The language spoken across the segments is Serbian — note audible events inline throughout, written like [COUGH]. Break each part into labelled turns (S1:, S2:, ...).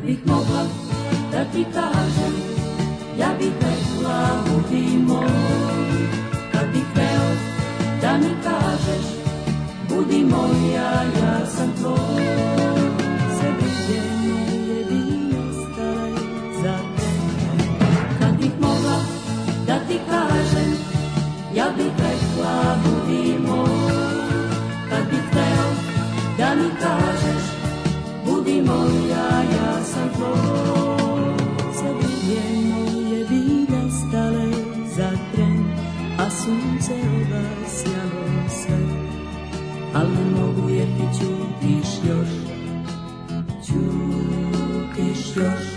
S1: Kad bih mogla da ti kažem, ja bih rekla budi moj. Kad bih veo da mi kažeš, budi moja, ja sam tvoj. precious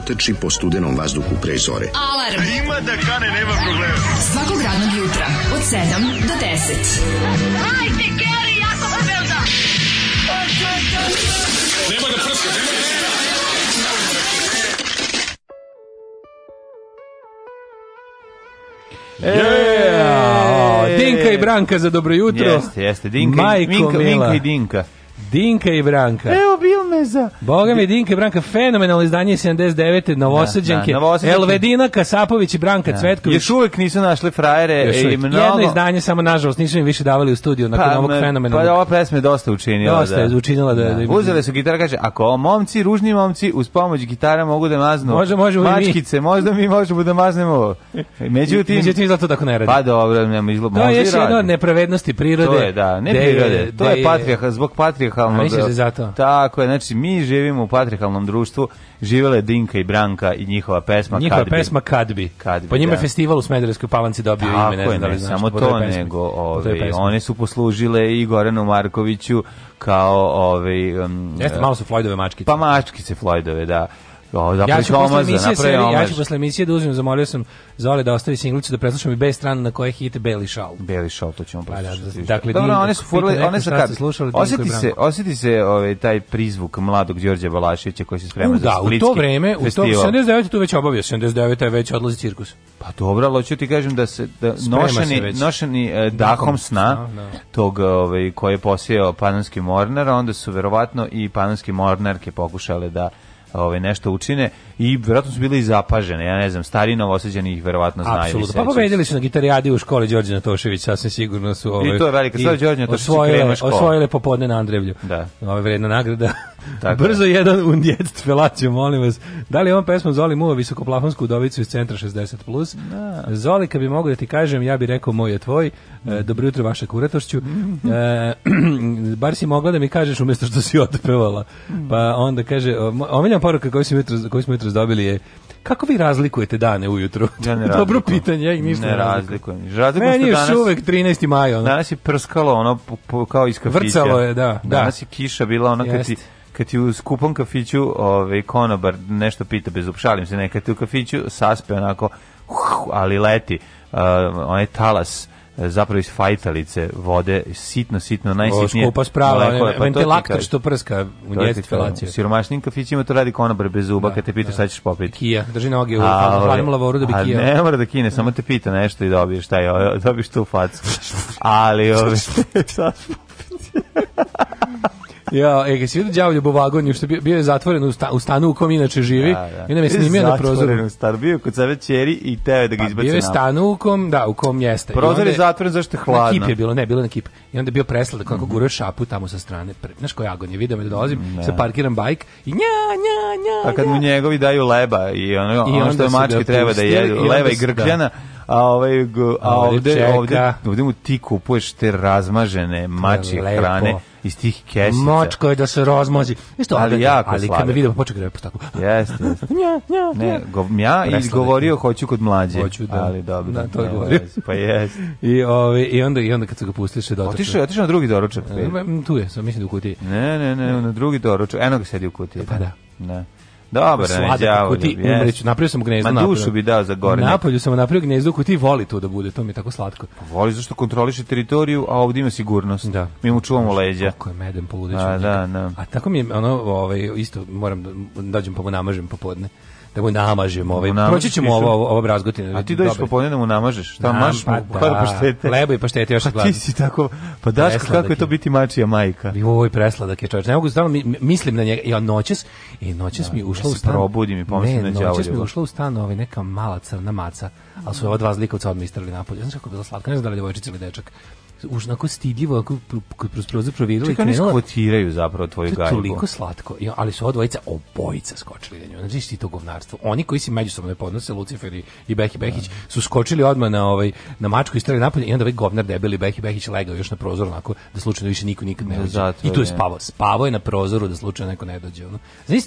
S2: deca trči po studenom vazduhu pre zore. Alarm! A ima da kane, nema
S3: problema. Svakog radnog jutra, od 7 do 10. Hajde, jako se Nema da prska, nema da
S4: Yeah.
S3: Dinka i Branka za dobro jutro. Jeste,
S4: jeste, Dinka, Majko Minka, Mila.
S3: i Dinka. Dinka i Branka. Evo bio me za... Boga mi Dinka i Branka, fenomenalno izdanje 79. Novosadđanke. Da, da, Elvedina, Kasapović i Branka da. Cvetković. Još
S4: uvijek nisu našli frajere.
S3: I mnogo... Jedno izdanje, samo nažalost, nisu im više davali u studiju nakon pa, ovog fenomena.
S4: Pa ova pesma je dosta učinila. Dosta
S3: je učinila da... da.
S4: Uzele su gitara, kaže, ako momci, ružni momci, uz pomoć gitara mogu da maznu
S3: može, može, mačkice,
S4: možda mi možemo
S3: da
S4: maznemo.
S3: Međutim... Međutim, tako
S4: ne radi. Pa
S3: dobro, nema
S4: To je jedna
S3: nepravednosti prirode. To je, da,
S4: ne prirode. To je zbog patriha
S3: patrihalnog... Više pa zato.
S4: Tako je, znači mi živimo u patrihalnom društvu, živele Dinka i Branka i njihova pesma
S3: njihova pesma Kadbi. po njima je festival u Smederevskoj palanci dobio Tako ime,
S4: ne, ne znam da li samo to nego ove, ovaj, one su poslužile i Goranu Markoviću kao ove... Ovaj, um, Jeste,
S3: malo su Floydove mačkice.
S4: Pa mačkice Floydove, da ja ću posle emisije, seri, ja posle emisije da uzmem, zamolio sam Zoli da ostavi singlicu da preslušam i bez stranu na koje hit Beli Šal. Beli to ćemo preslušati. Pa dakle, Dobro, one su furle, one su kad, slušali, osjeti, se, osjeti ovaj, se taj prizvuk mladog Đorđa Balaševića koji se sprema za da, u to vreme, u to, 79. tu već obavio, 79. je već odlazi cirkus. Pa dobro, ali hoću ti kažem da se da, sprema nošeni, se nošeni eh, dahom sna, tog ovaj, koji je posijao panonski mornar, onda su verovatno i panonski mornarke pokušale da ovaj nešto učine i verovatno su bili i zapažene. Ja ne znam, stari novosađani ih verovatno znaju. Apsolutno. Pa
S3: pobedili su na gitarijadi u školi Đorđe Natošević, sasvim sigurno su ovaj.
S4: I to je velika stvar Đorđe Natošević osvojile, osvojile
S3: popodne na Andrevlju.
S4: Da.
S3: Ova vredna nagrada. Tako Brzo je. jedan unjet felaciju, molim vas. Da li on pesma Zoli Muva visokoplafonsku udovicu iz centra 60+. plus?
S4: Da.
S3: Zoli, kad bi mogli da ti kažem, ja bih rekao moj je tvoj. E, dobro jutro vaša kuratošću. E, [CLEARS THROAT] bar si mogla da mi kažeš umjesto što si otpevala. Pa onda kaže, omiljena poruka koju, jutro, koju smo jutro dobili je kako vi razlikujete dane ujutru?
S4: Ja [LAUGHS]
S3: Dobro pitanje,
S4: ja ih ništa
S3: ne, Meni
S4: je
S3: uvek 13. maj.
S4: Ono. Danas je prskalo ono kao iz kafića.
S3: Vrcalo je, da.
S4: Danas
S3: da.
S4: je kiša bila ono kad ti kad ti u skupom kafiću ovaj, konobar nešto pita bez upšalim se, ne, kad ti u kafiću saspe onako, ali leti uh, onaj talas E, zapravo iz fajtalice vode, sitno, sitno, najsitnije.
S3: skupa sprava, pa ventilaktor što prska u njesti felacije. U
S4: siromašnim kafićima to radi konobar bez zuba, da, kad te pita da.
S3: šta
S4: ćeš popiti.
S3: Kija, drži noge u hladnom lavoru da bi a,
S4: ne mora da kine, samo te pita nešto i dobiješ, taj, dobiješ tu facu. [LAUGHS] Ali, ove, [LAUGHS]
S3: ja, e, kad si vidio đavolju u vagonju što bio, je zatvoren u, sta, u stanu u kom inače živi, da. i onda me snimio na prozoru.
S4: u bio kod sebe i teo da ga pa, Bio je stanu u kom,
S3: da, u kom jeste.
S4: Prozor je zatvoren zašto je hladno.
S3: Na kip je bilo, ne, bilo na kip. I onda je bio da kako mm šapu tamo sa strane. Pre, znaš koji agon je, vidio da dolazim, ne. se parkiram bajk i nja, nja, A
S4: kad mu njegovi daju leba i ono, I ono što mačke treba da jedu, leba i grkljana, a ovaj a ovde, ovde, ovde mu ti kupuješ te razmažene mači hrane iz tih kesica.
S3: Močko je da se razmozi. Isto,
S4: ali, ali jako Ali
S3: kad me vidio, počekaj, je tako.
S4: Jeste, jeste. [LAUGHS] nja,
S3: nja, ne,
S4: go, ja da hoću kod mlađe.
S3: Hoću, da.
S4: Ali dobro.
S3: Da, to
S4: je
S3: govorio.
S4: Pa jeste.
S3: [LAUGHS] I, ovi ovaj,
S4: i,
S3: onda, I onda kad se ga pustiš se dotrče. Otišao, otišao
S4: na drugi doručak.
S3: E, tu je, sam mislim da u kutiji.
S4: Ne, ne, ne, na drugi doručak. Eno ga sedi u kutiji.
S3: Pa da. Ne
S4: ne
S3: sladak
S4: ti
S3: umreću, napravio sam gnezdo Ma dušu
S4: bi dao za gore.
S3: Napolju sam napravio gnezdo ti voli to da bude, to mi je tako slatko.
S4: Pa voli što kontroliše teritoriju, a ovdje ima sigurnost. Da. Mi mu čuvamo leđa. Kako
S3: je A, tako mi je, ono, ovaj, isto moram da dođem pa mu namažem popodne da mu namažemo ovaj. Namažiš Proći ćemo ovo ovo, ovo brazgotine.
S4: A ti dođeš popodne da mu namažeš. Šta
S3: Nam,
S4: maš pa,
S3: pa
S4: da,
S3: paštete. Lebo i
S4: paštete
S3: još
S4: pa Ti
S3: si tako.
S4: Pa
S3: daš
S4: kako je to biti mačija majka.
S3: I je presladak je čovjek. Ne mogu stalno mislim na njega. Ja noćas e,
S4: i
S3: noćas mi ušla u stan.
S4: Probudim
S3: i pomislim na đavolju. Noćas mi ušla u stan ovaj neka mala crna maca, al su ova dva zlikovca odmistrali napolje. Znaš kako je bila slatka, ne znam da li devojčica ili dečak už onako stidljivo ako kroz prozor provirila
S4: Čekaj, oni skvotiraju zapravo tvoju gajbu. To je
S3: toliko slatko, ali su odvojica obojica skočili na nju. Znači ti to govnarstvo. Oni koji se međusobno podnose, Lucifer i, i Behi Behić, da. su skočili odmah na, ovaj, na mačku i strali napolje i onda ovaj govnar debeli Behi Behić legao još na prozor onako da slučajno više niko nikad ne dođe. I tu je spavao. Spavao je na prozoru da slučajno neko ne dođe. Ono.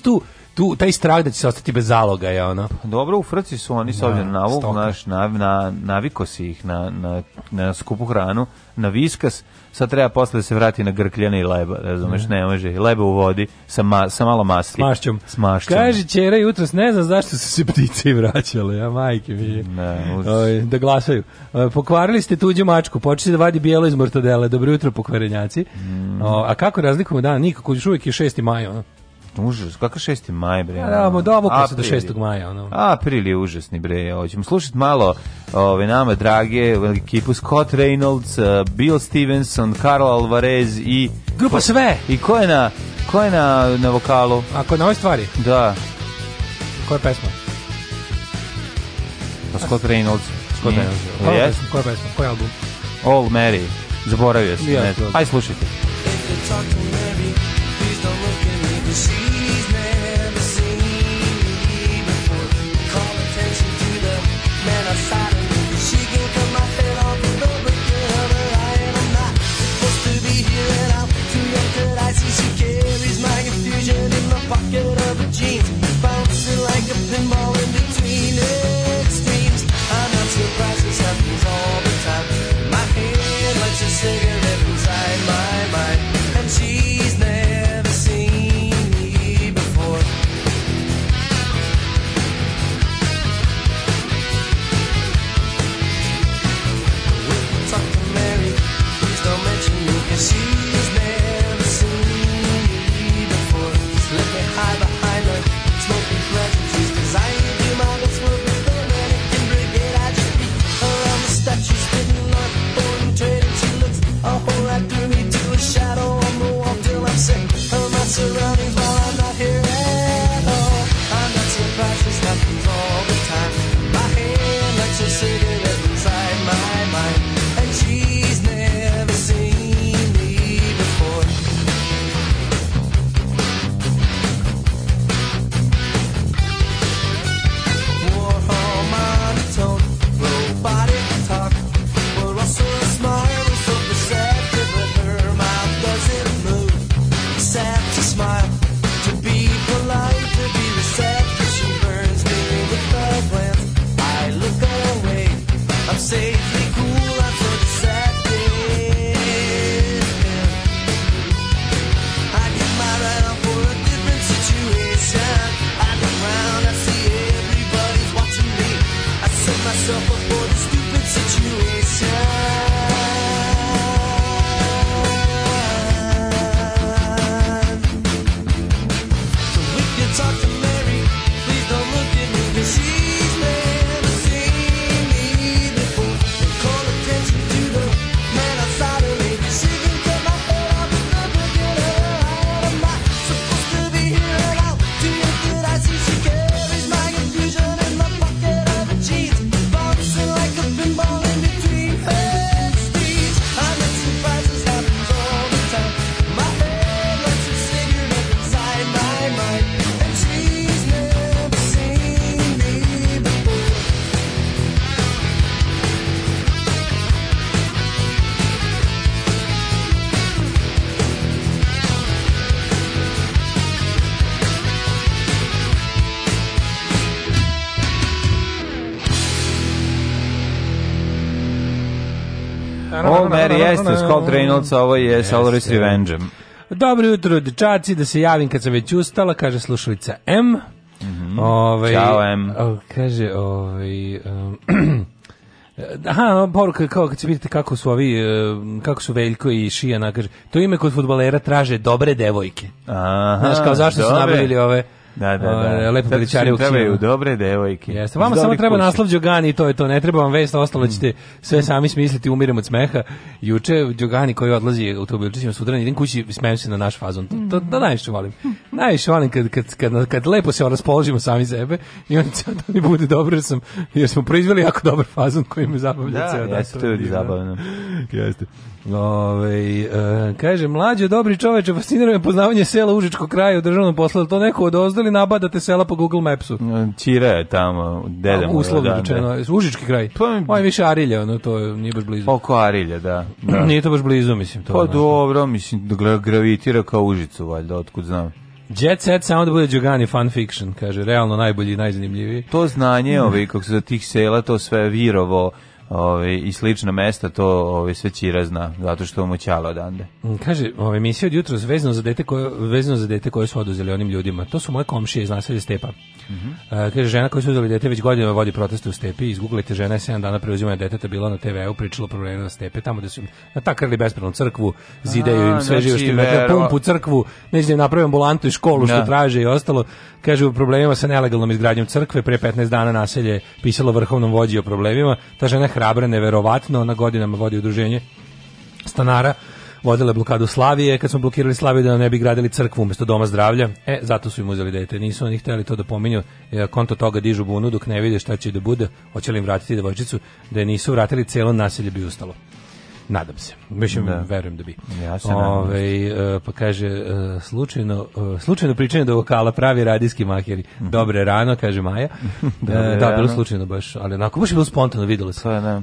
S3: tu tu taj strah da će se ostati bez zaloga je ono.
S4: Pa dobro, u Frci su oni s ovdje na ovu, naš, na, na, naviko si ih na, na, na skupu hranu, na viskas, sad treba posle da se vrati na grkljane i leba, razumeš, ne može, i leba u vodi sa, ma, sa malo masti.
S3: S mašćom. Kaže čera
S4: jutros,
S3: ne znam zašto su se ptice vraćale, ja, majke mi ne, ovaj, da glasaju. E, pokvarili ste tuđu mačku, počeli da vadi bijelo iz mortadele, dobro jutro pokvarenjaci. Mm. a kako razlikujemo dan? Nikako, još uvijek je 6. maj, ono.
S4: Užas, kakav 6. maj, bre? Ja,
S3: pa ono, se do 6. maja, ono.
S4: April je užasni, bre. Hoćemo slušati malo ove nama drage, ekipu Scott Reynolds, eh, Bill Stevenson, Carl Alvarez i...
S3: Grupa sve!
S4: I ko je na, ko je na, vokalu?
S3: Ako na ovoj stvari?
S4: Da.
S3: Koja pesma? Pa
S4: Scott Reynolds. Scott Reynolds.
S3: Koja je pesma? Koja pesma? Koji album?
S4: All Mary. Zaboravio sam. Ja, Aj slušajte. If you Mary jeste Scott Reynolds, ovo je Solaris Revenge.
S3: Dobro jutro, dečaci, da se javim kad sam već ustala, kaže slušalica M. Mm
S4: -hmm. Ćao M.
S3: Kaže, ovaj... Um, [CLEARS THROAT] Aha, ono, poruka kao kad se vidite kako su ovi e, kako su Veljko i Šijana, kaže, to ime kod fudbalera traže dobre devojke.
S4: Aha. Znaš
S3: kao zašto dobre. su nabavili ove da, da, da. Lepo u Trebaju
S4: dobre devojke.
S3: Jeste, vama samo treba kuće. naslov Đogani i to je to, ne treba vam vest, ostalo ćete sve sami smisliti, umirem od smeha. Juče Đogani koji odlazi u sutra, idem kući, smejem se na naš fazon. To, to, to najviše volim. Najviše volim kad, kad, kad, kad lepo se raspoložimo sami sebe i on će da mi bude dobro, jer, sam, jer smo proizveli jako dobar fazon koji me zabavlja
S4: da, ceo
S3: Jeste, to je zabavno. Jeste. Ovaj, e, kaže, mlađe, dobri čoveče, fascinira je poznavanje sela Užičkog kraja u državnom poslu, to neko od ili nabadate sela po Google Mapsu?
S4: Čira e, je tamo, dede
S3: Uslovno rečeno, užički kraj. Pa, je više arilje ono to nije baš blizu.
S4: Oko Arilja, da. da. [CLEARS THROAT]
S3: nije to baš blizu, mislim. To,
S4: pa ono, dobro, mislim, gra, gravitira kao Užicu, valjda, otkud znam.
S3: Jet Set samo da bude Đogani fan fiction, kaže, realno najbolji i najzanimljiviji.
S4: To znanje, mm. ovi, kako se za tih sela, to sve virovo, ove, ovaj, i slična mesta, to ove, ovaj, sve Čira zna, zato što mu ćala odande.
S3: Mm, kaže, ove, ovaj, emisija od jutra vezano za dete koje, vezano za dete koje su oduzeli onim ljudima. To su moje komšije iz naselja Stepa. Mm -hmm. kaže, žena koja su oduzeli dete već godinama vodi proteste u Stepi. Izgooglite, žena je 7 dana preuzimanja deteta bilo na TV-u, pričala probleme na Stepe, tamo da su im natakrili bespravnu crkvu, zideju im sve znači, pumpu, crkvu, neće da im ambulantu i školu što traže i ostalo. Kaže, u problemima sa nelegalnom izgradnjom crkve, pre 15 dana naselje pisalo vrhovnom vođi o problemima, ta žena hrabra, neverovatno, ona godinama vodi udruženje stanara, je blokadu Slavije, kad smo blokirali Slaviju da ne bi gradili crkvu umjesto doma zdravlja, e, zato su im uzeli dete, nisu oni htjeli to da pominju, e, konto toga dižu bunu dok ne vide šta će da bude, hoće li im vratiti devojčicu, da je nisu vratili, celo naselje bi ustalo. Nadam se. Mislim, da. verujem da bi.
S4: Ja Ove, ovaj,
S3: pa kaže, e, slučajno, e, slučajno pričanje do vokala pravi radijski maheri. Mhm. Dobre rano, kaže Maja.
S4: [LAUGHS]
S3: E,
S4: da, bilo slučajno baš, ali onako, baš je bilo spontano, vidjelo se. Pa,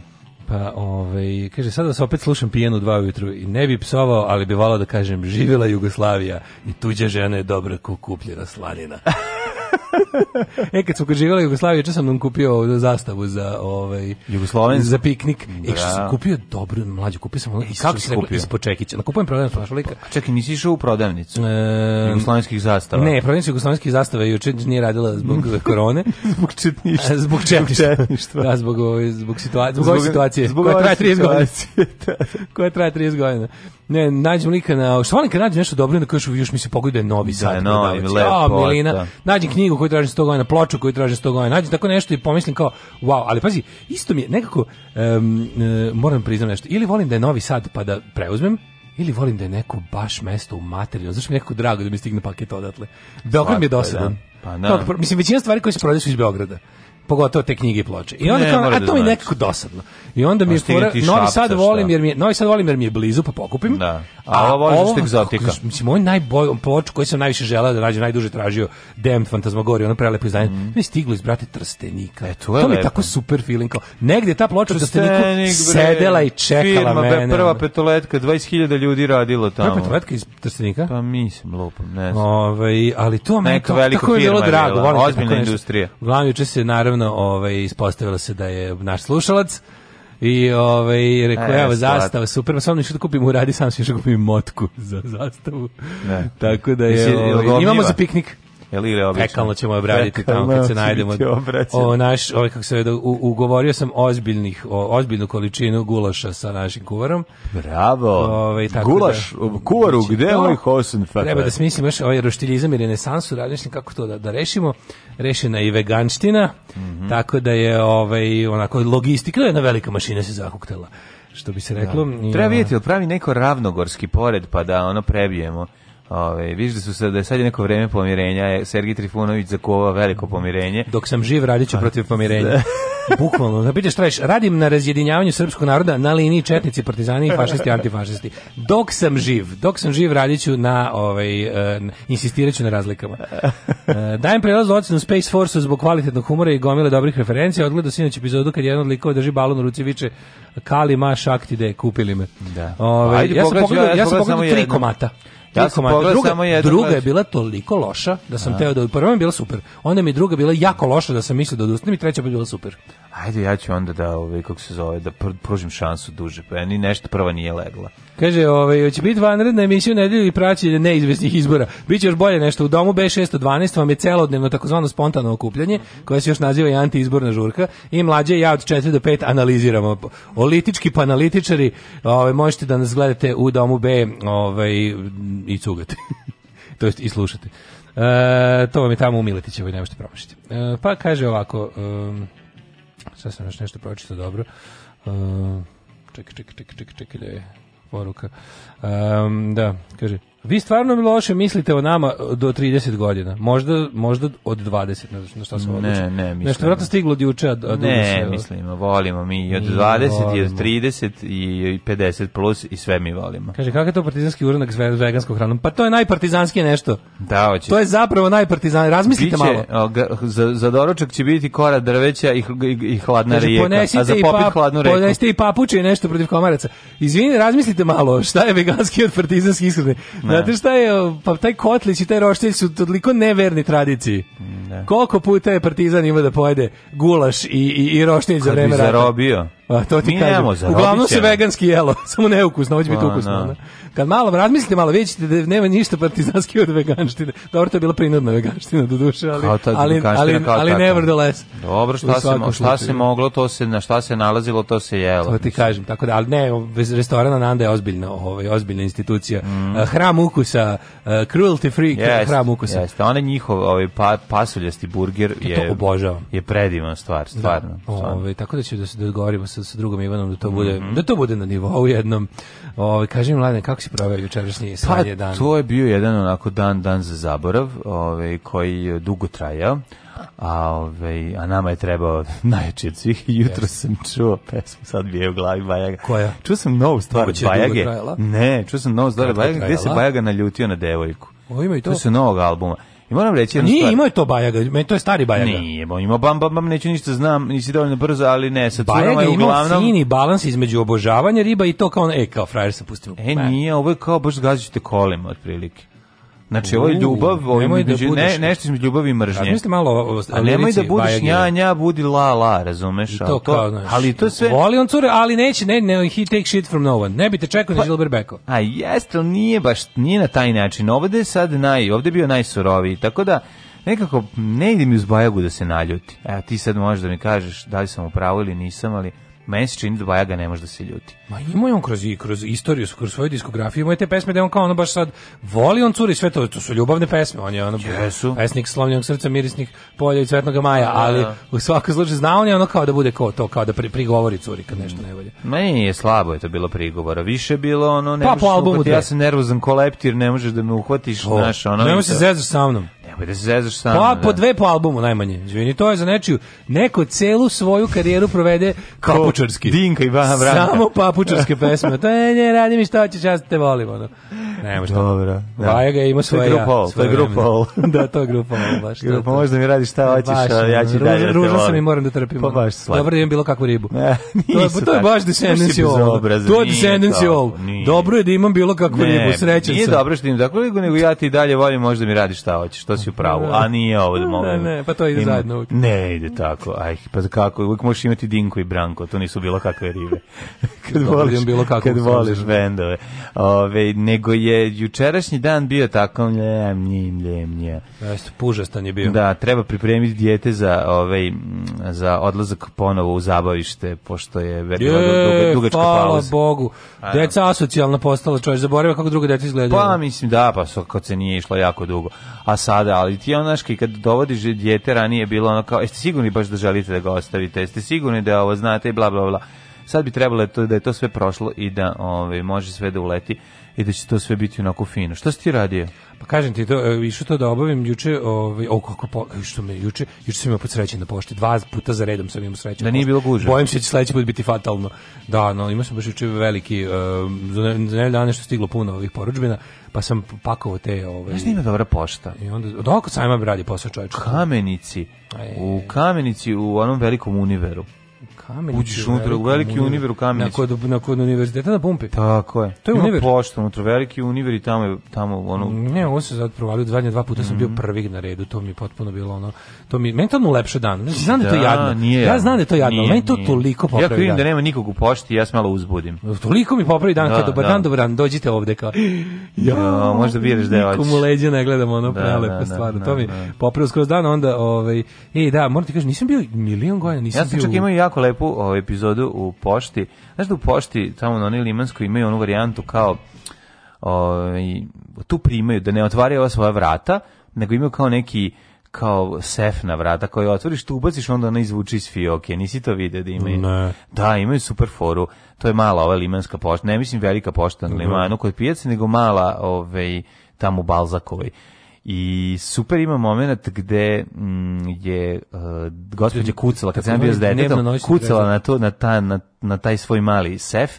S4: pa, ovaj, kaže, sada se opet slušam pijenu dva ujutru i ne bi psovao, ali bi valao da kažem, živjela Jugoslavija i tuđa žena je dobra kukupljena slanina. [LAUGHS]
S3: [LAUGHS] e, kad su kad živjela Jugoslavija, čas sam nam kupio zastavu za, ovaj,
S4: Jugoslavenski
S3: za piknik. E, što sam kupio dobro, mlađi, kupio sam i ono, e, kako se kupio? Ispod Čekića. Na kupujem prodavnicu našu lika. Pa
S4: čekaj, nisi išao u prodavnicu e, jugoslavenskih zastava?
S3: Ne, prodavnicu jugoslavenskih zastava juče nije radila zbog [LAUGHS] korone.
S4: zbog četništva.
S3: [LAUGHS] zbog četništva. Da, zbog, ove, ovaj, zbog, situacije, zbog, zbog ove situacije.
S4: koja traje 30 godina.
S3: koja traje 30 godina ne, nađem lika na... Što volim kad nađem nešto dobro, onda kažu, još mi se pogodi da je novi sad. Da, novi,
S4: lepo. Milina, da.
S3: nađem knjigu koju tražim 100 godina, ploču koju tražim 100 godina, nađem tako nešto i pomislim kao, wow, ali pazi, isto mi je nekako, um, uh, moram priznam nešto, ili volim da je novi sad pa da preuzmem, ili volim da je neko baš mesto u materiju, znaš mi je nekako drago da mi stigne paket odatle. Beograd mi je dosadan. da. Pa, da. mislim, većina stvari koje se prodaju su iz Beograda pogotovo te knjige i ploče. I onda ne, kao, a to mi znači. nekako dosadno. I onda mi je fora,
S4: Novi
S3: Sad volim jer mi je, Novi Sad volim jer mi je blizu pa pokupim.
S4: Da. A, ovo voliš što egzotika.
S3: Mislim moj najbolj, ploču koji sam najviše želeo da nađem, najduže tražio Damned Fantasmagoria, ono prelepo izdanje. Mm. Mi stiglo iz brate Trstenika.
S4: E, to je
S3: to mi je tako super feeling kao. Negde ta ploča Trsteniku sedela i čekala
S4: firma,
S3: mene.
S4: prva ono. petoletka, 20.000 ljudi radilo tamo.
S3: Prva petoletka iz Trstenika?
S4: Pa mislim, lupom, ne znam.
S3: Ovaj, ali to meni tako je bilo drago,
S4: Ozbiljna industrija.
S3: Uglavnom, se naravno naravno, ovaj, ispostavilo se da je naš slušalac. I ovaj rekao evo e, zastava super, u ništa da kupim Radi sam se još kupim motku za zastavu. Tako da je ovaj, imamo za piknik.
S4: Jeli ili
S3: obično? ćemo obraditi tamo kad se najdemo. O, naš, ovaj, kako se, ugovorio sam ozbiljnih, o, ozbiljnu količinu gulaša sa našim kuvarom.
S4: Bravo! Ove, ovaj, tako Gulaš, da, kuvaru, znači, gde je hosen?
S3: Treba da smislim još ovaj roštiljizam i renesansu, radišni, kako to da, da rešimo. Rešena je i veganština, mm tako da je ovaj, onako logistika, jedna velika mašina se zahuktala što bi se reklo.
S4: Treba vidjeti, pravi neko ravnogorski pored, pa da ono prebijemo. Ove, viš da su se, da je sad neko vreme pomirenja, je Sergij Trifunović zakova veliko pomirenje.
S3: Dok sam živ radit ću protiv pomirenja. [LAUGHS] Bukvalno, da pitaš radim na razjedinjavanju srpskog naroda na liniji četnici, partizani i fašisti, [LAUGHS] antifašisti. Dok sam živ, dok sam živ radit ću na, ovaj, uh, insistirat ću na razlikama. Uh, dajem prelaz ocenu Space Force zbog kvalitetnog humora i gomile dobrih referencija. Odgledo sinoć epizodu kad jedan od likova drži balon u ruci viče Kali ma šakti de, kupili me.
S4: Ove,
S3: ovaj, ja, sam pogledao, tri komata.
S4: Ja sam
S3: druga, samo Druga je bila toliko loša da sam teo da prva je bila super. Onda mi druga bila jako loša da sam mislio da odustanem i treća bi pa bila super.
S4: Ajde ja ću onda da ovaj kako se zove da pružim šansu duže. Pa ni nešto prva nije legla.
S3: Kaže, ovaj će biti vanredna emisija u nedelju i praćenje neizvesnih izbora. Biće još bolje nešto u domu B612 vam je celodnevno takozvano spontano okupljanje koje se još naziva i antiizborna žurka i mlađe ja od 4 do 5 analiziramo. Olitički panalitičari, ovaj možete da nas gledate u domu B, ovaj i cugati, [LAUGHS] to jest i slušati e, to vam je tamo u Miletićevoj, ne možete promašiti. E, pa kaže ovako, sad sam još nešto pročitao dobro. E, čekaj, čekaj, čekaj, da je poruka. da, kaže, vi stvarno loše mislite o nama do 30 godina. Možda, možda od 20,
S4: ne
S3: znam šta se odluči.
S4: Ne, ne,
S3: mislim. Nešto vratno stiglo od juče, a
S4: Ne, mislimo, volimo mi i od mi 20 volimo. i od 30 i 50 plus i sve mi volimo.
S3: Kaže, kakav je to partizanski uranak s veganskom hranom? Pa to je najpartizanskije nešto.
S4: Da, hoće.
S3: To je zapravo najpartizanski, razmislite Biće, malo.
S4: Za, za doručak će biti kora drveća i, i, i hladna Kaže, rijeka,
S3: a
S4: za
S3: popit pap, hladnu reku. Ponesite i papuče i nešto protiv komaraca. Izvini, razmislite malo, šta je veganski od partizanski ishrane? Znate šta je, pa taj Kotlić i taj Roštilj su toliko neverni tradiciji. Mm, Koliko puta je Partizan imao da pojede gulaš i, i, i za vreme
S4: rata? zarobio.
S3: A, to ti
S4: Uglavnom
S3: se veganski jelo, [LAUGHS] samo neukusno, hoće biti pa, ukusno. Ono. Kad malo razmislite, malo vidjet da nema ništa partizanski od veganštine. Dobro, to je bila prinudna veganština do duše, ali, ta, ali, ali, ali nevertheless.
S4: Dobro, šta, se, šta se moglo, to se, na šta se nalazilo, to se jelo. To
S3: ti kažem, tako da, ali ne, restoran Nanda je ozbiljna, ovaj, ozbiljna institucija. Mm. E, hram ukusa, e, cruelty free yes, hram ukusa.
S4: Jeste, onaj njihov ovaj, pa, pasuljasti burger je, to je predivan stvar, stvarno. Da,
S3: ovaj, tako da ću da se dogovorimo sa sa, sa drugom Ivanom da to bude da to bude na nivou jednom. Ovaj kažem mladen kako si proveo jučerašnji pa,
S4: dan? to je bio jedan onako dan dan za zaborav, ovaj koji je dugo trajao. A, ove, ovaj, a nama je trebao [LAUGHS] najjači od svih. Jutro sam čuo pesmu, sad
S3: bije
S4: u glavi Bajaga. Koja? Čuo sam novu stvar od Bajage. Ne, čuo sam novu stvar od Bajage gdje se Bajaga naljutio na devojku.
S3: O, ima i to.
S4: Čuo
S3: sam
S4: novog albuma. I moram reći jednu Nije, imao
S3: je to Bajaga, meni to je stari Bajaga. Nije,
S4: bo imao Bam Bam Bam, neću ništa znam, nisi dovoljno brzo, ali ne, sa curama
S3: je
S4: uglavnom... fini
S3: balans između obožavanja riba i to kao, ono, e, kao frajer se pustio. E,
S4: nije, ovo je kao baš gaziću te kolima, otprilike. Znači ovo je ljubav, ovo je znači, ne, nešto između ljubavi i mržnje. malo
S3: a nemoj
S4: da budeš nja nja, budi la la, razumeš?
S3: I to, to kao, znaš,
S4: ali to sve
S3: Voli on cure, ali neće, ne, ne, he take shit from no one. Ne bi te čekao pa, na Gilbert Beko.
S4: A jeste, ali nije baš nije na taj način. Ovde je sad naj, ovde je bio najsuroviji. Tako da nekako ne idem iz uz Bajagu da se naljuti. Evo ti sad možeš da mi kažeš da li sam u pravu ili nisam, ali meni se čini da Bajaga ne može da se ljuti.
S3: Ma ima on kroz, i, kroz istoriju, kroz svoju diskografiju, ima te pesme da on kao ono baš sad voli on curi sve to, to su ljubavne pesme, on je ono Jesu. pesnik slavnjog srca, mirisnih polja i cvetnog maja, ali u svakom slučaju zna on je ono kao da bude ko to, kao da pri, prigovori curi kad nešto ne
S4: volje. ma je slabo je to bilo prigovora, više bilo ono, ne
S3: pa, možeš po albumu,
S4: ja sam nervozan koleptir, ne možeš da me uhvatiš, znaš, ono. Nemo se zezu
S3: sa mnom. Nemoj da se zezaš
S4: sam.
S3: Pa, po dve po albumu najmanje. Zvini, to je za nečiju. Neko celu svoju karijeru provede papučarski. Dinka i Bana Samo papučarske pesme. [LAUGHS] To je, ne, radi mi što ćeš ja te volim. Ono. Nema
S4: Dobro.
S3: Da. ga ima svoje. To je grupa
S4: to je grupa
S3: [LAUGHS] da, to je grupa baš. Grupa
S4: možda mi radi šta hoćeš, baš, ja ću dalje.
S3: Ružno sam i moram da trpim. Pa ono. baš slatko. Dobro imam bilo kakvu ribu.
S4: [LAUGHS]
S3: Ne,
S4: to,
S3: to je baš descendency all. To je descendency all.
S4: Dobro je da imam
S3: bilo kakvu ribu, srećan sam. Nije dobro
S4: što im tako ligu, nego ja ti dalje volim možda mi radi šta hoćeš, to si u pravu. A nije ovo da mogu.
S3: Ne,
S4: ne,
S3: pa to
S4: ide zajedno Ne, ide tako. Aj, pa kako, uvijek možeš imati Dinko i Branko, to nisu bilo kakve ribe. [LAUGHS] Kad voliš, kad voliš bendove. Ove, nego je je jučerašnji dan bio tako mljemnji, mljem Jeste, pužastan je
S3: bio.
S4: Da, treba pripremiti dijete za, ovaj, za odlazak ponovo u zabavište, pošto je verila duga,
S3: dugačka hvala pauza. Bogu. Deca asocijalna postala čovjek, zaboravio kako druga deca izgledaju.
S4: Pa mislim da, pa so, kad se nije išlo jako dugo. A sada, ali ti onaš, ono, kad dovodiš dijete, ranije je bilo ono kao, jeste sigurni baš da želite da ga ostavite, jeste sigurni da ovo znate i bla, bla, bla. Sad bi trebalo da je to sve prošlo i da ove, ovaj, može sve da uleti i da će to sve biti onako fino. Što si ti radio?
S3: Pa kažem ti to, e, išao to da obavim juče, ovaj, o što me juče, juče sam imao put srećen na pošti, dva puta za redom sam imao srećen. Da nije
S4: bilo guže.
S3: Bojim se da će sledeći put biti fatalno. Da, no, imao sam baš juče veliki, e, za za nevi što stiglo puno ovih poručbina, pa sam pakovao te... Ovaj,
S4: Znaš, ima dobra pošta.
S3: I onda, dok sajma radi posao čovječa?
S4: Kamenici. E. U Kamenici, u onom velikom univeru.
S3: Kamenicu,
S4: uđeš unutra u veliki univer u Kamenicu. Na
S3: kod, na kod univerziteta na pumpi.
S4: Tako je.
S3: To je Ima univer.
S4: pošta unutra, veliki univer i tamo je tamo ono... Ne,
S3: ovo se sad provalio, zadnje dva puta sam bio mhm. prvi na redu, to mi je potpuno bilo ono... To mi, meni to ono lepše dan. Znači, znam da, da to jadno.
S4: Nije, ja
S3: znam da to jadno, nije, meni to toliko popravi Ja krivim
S4: da nema nikog u pošti, ja se malo uzbudim.
S3: Toliko mi popravi dan, da, kao dobar dan, dobar dan, dođite ovde kao... [GASPS]
S4: Ja, možda biraš da hoćeš. mu
S3: leđa ne gledamo ono da, prelepo da, to mi popravi skroz dan, onda... Ovaj, ej, da, moram ti kažem, nisam bio milion godina, nisam ja sam
S4: čak imao jako lepo lepu epizodu u pošti. Znaš da u pošti, tamo na onoj Limanskoj, imaju onu varijantu kao ovaj, tu primaju, da ne otvaraju ova svoja vrata, nego imaju kao neki kao sef na vrata koji otvoriš, tu ubaciš, onda ona izvuči iz fioke. Nisi to vidio da imaju? Da, imaju super foru. To je mala ova limanska pošta. Ne mislim velika pošta na limanu kod nego mala ovaj, tamo u i super ima moment gde mm, je e, gospođa kucala, kad sam bio s detetom, kucala na, to, na, na taj svoj mali sef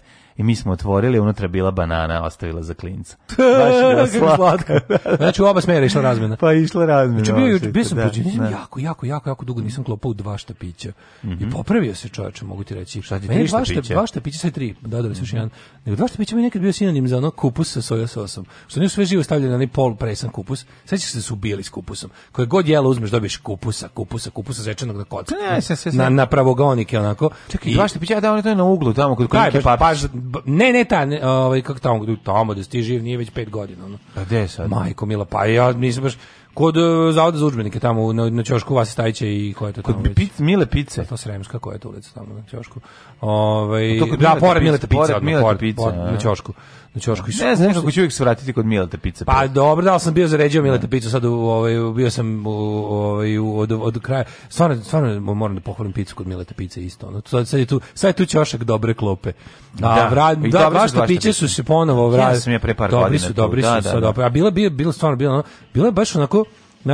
S4: i mi smo otvorili, unutra bila banana, ostavila za klinca. [LAUGHS] Baš
S3: je bila slatka. [LAUGHS] znači
S4: u oba smera išla razmjena. Pa išla razmjena. Znači
S3: bio, bio, bio sam da, da. jako, jako, jako, jako dugo nisam klopao u dva štapića. Mm -hmm. I mhm. popravio se čovječe, mogu ti reći.
S4: Šta ti tri dva štapića?
S3: Dva štapića, sve
S4: tri,
S3: da, da, još mm -hmm. jedan. Nego dva štapića mi nekad bio sinonim za ono kupus sa soja sosom. Što nisu sve živo stavljeno na onaj pol presan kupus. Sećaš se da su ubijali s kupusom. Koje god jelo uzmeš dobiješ kupusa, kupusa, kupusa zečenog na kocku.
S4: Ne, se, se,
S3: Na, na pravogonike onako. Čekaj, I,
S4: dva štapića, da, on je to na uglu tamo kod kod
S3: paš, ne, ne, ta, ne, ovaj, kako tamo, tamo da stiže, nije već 5 godina. Ono. A
S4: pa gde sad? Majko,
S3: mila, pa ja nisam baš, Kod e, Zavoda za udžbenike tamo na, na ćošku Vasi Stajića i koja je to
S4: tamo Kod Mile Pice. Pa
S3: to Sremska koja je to ulica tamo na ćošku. Ovaj pa da, Mileta pored Mile Pice, pored Mile Pice, na ćošku. Na ćošku.
S4: Ne znam kako ću uvijek svratiti kod milete Pice.
S3: Pa, pa dobro, da sam bio zaređio milete Pice sad u, ovaj, bio sam u, ovaj, od, od, kraja. Stvarno, stvarno moram da pohvalim picu kod milete Pice isto. Ono, sad, sad, je tu, sad je tu ćošak dobre klope. A,
S4: da,
S3: vra, da, da baš piće su se ponovo vratili.
S4: Ja sam je pre par godina.
S3: Dobri su, dobri su. sad opet. A bila, bila, stvarno, bila, ono, bila je baš onako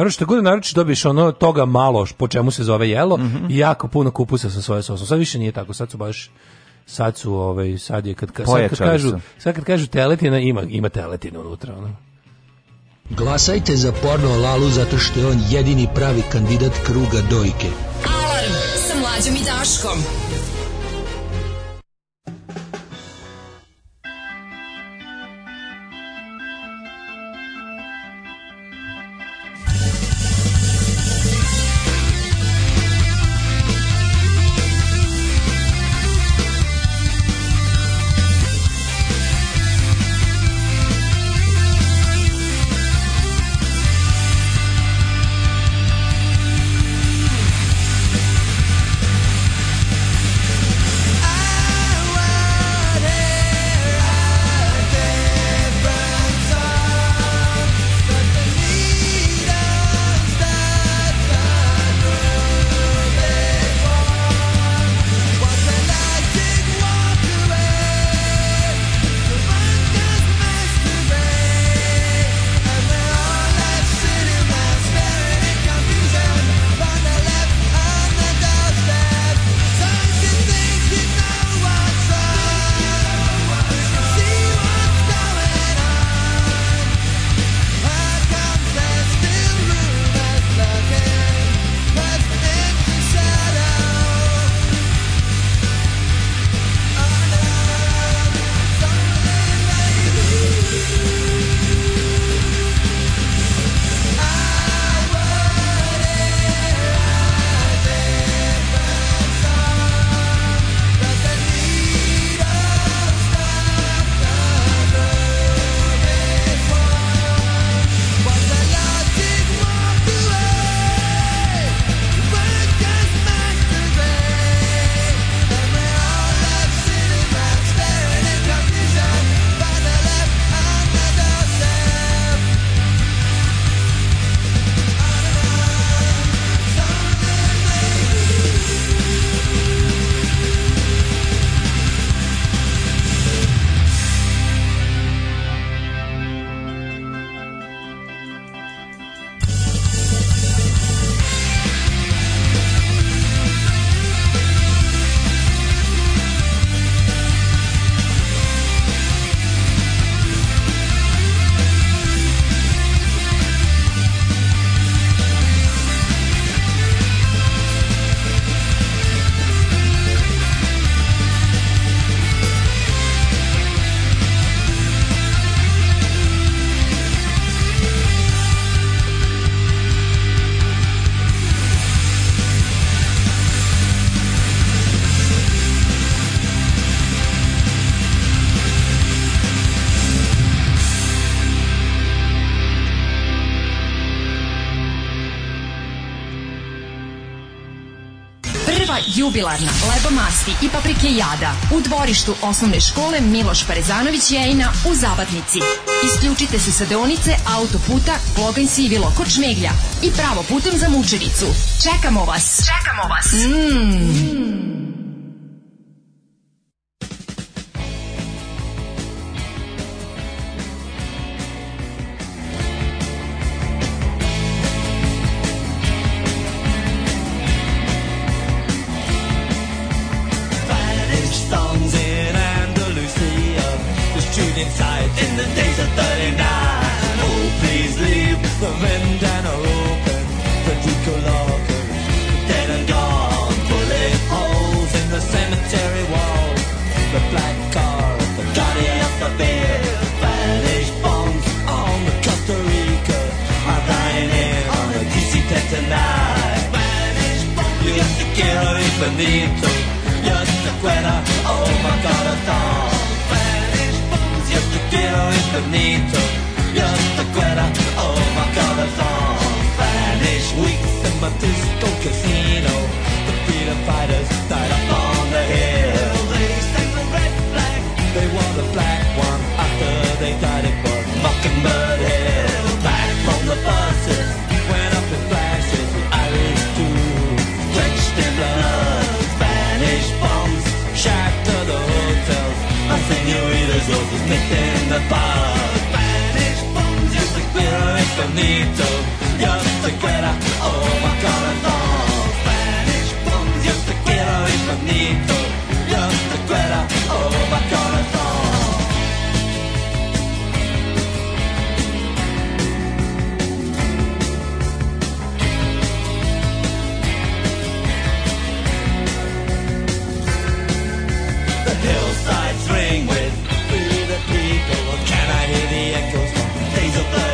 S3: što god naročito dobiješ ono toga malo po čemu se zove jelo i mhm. jako puno kupusa sa svoje sosom. Sad više nije tako, sad su baš sad su ovaj sad je kad,
S4: sad
S3: kad kažu sad kad kažu teletina ima ima teletina unutra ono.
S2: Glasajte za porno Lalu zato što je on jedini pravi kandidat kruga dojke. Alarm sa mlađom i Daškom.
S5: jubilarna, Masti i paprike jada. U dvorištu osnovne škole Miloš Parezanović Jejna u Zabatnici. Isključite se sa deonice autoputa Kloganj Sivilo kod i pravo putem za Mučenicu. Čekamo vas!
S6: Čekamo vas! Mm. benito Yo te quiero, oh my corazón Yo te quiero infinito Yo te quiero, oh my corazón Spanish weeks in my disco casino The freedom fighters died up on the hill They sang the red flag They wore the black one after they died It was Mockingbird Hill Back from the buses local pit in the bottom. Spanish bombs, just a glitter, it's bonito, just a Oh my God,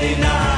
S4: Friday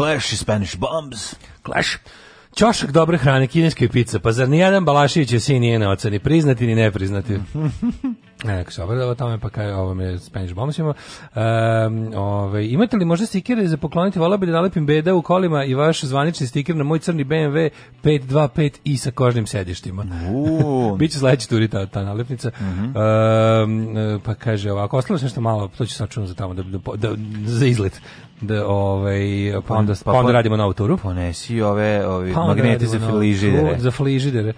S4: Clash, Spanish Bombs.
S3: Clash. Ćošak dobre hrane, kineske pizza. pa zar nijedan Balašić je sin nije na oceni priznati ni nepriznati. [LAUGHS] Neko se tamo, tome, pa kaj, ovo me Spanish Bombs bomsima Um, ove, ovaj, imate li možda stikere za pokloniti? Vala bi da nalepim BD u kolima i vaš zvanični stiker na moj crni BMW 525 i sa kožnim sedištima. [LAUGHS]
S4: Biće sledeći turi ta, ta nalepnica. Mm um, pa kaže ovako, ostalo se nešto malo, to ću sačuvam za tamo, da, da, za izlet da ovaj pa onda pa, pa, onda radimo na autoru. Ponesi ove ovi pa magneti za filižidere. Za filižidere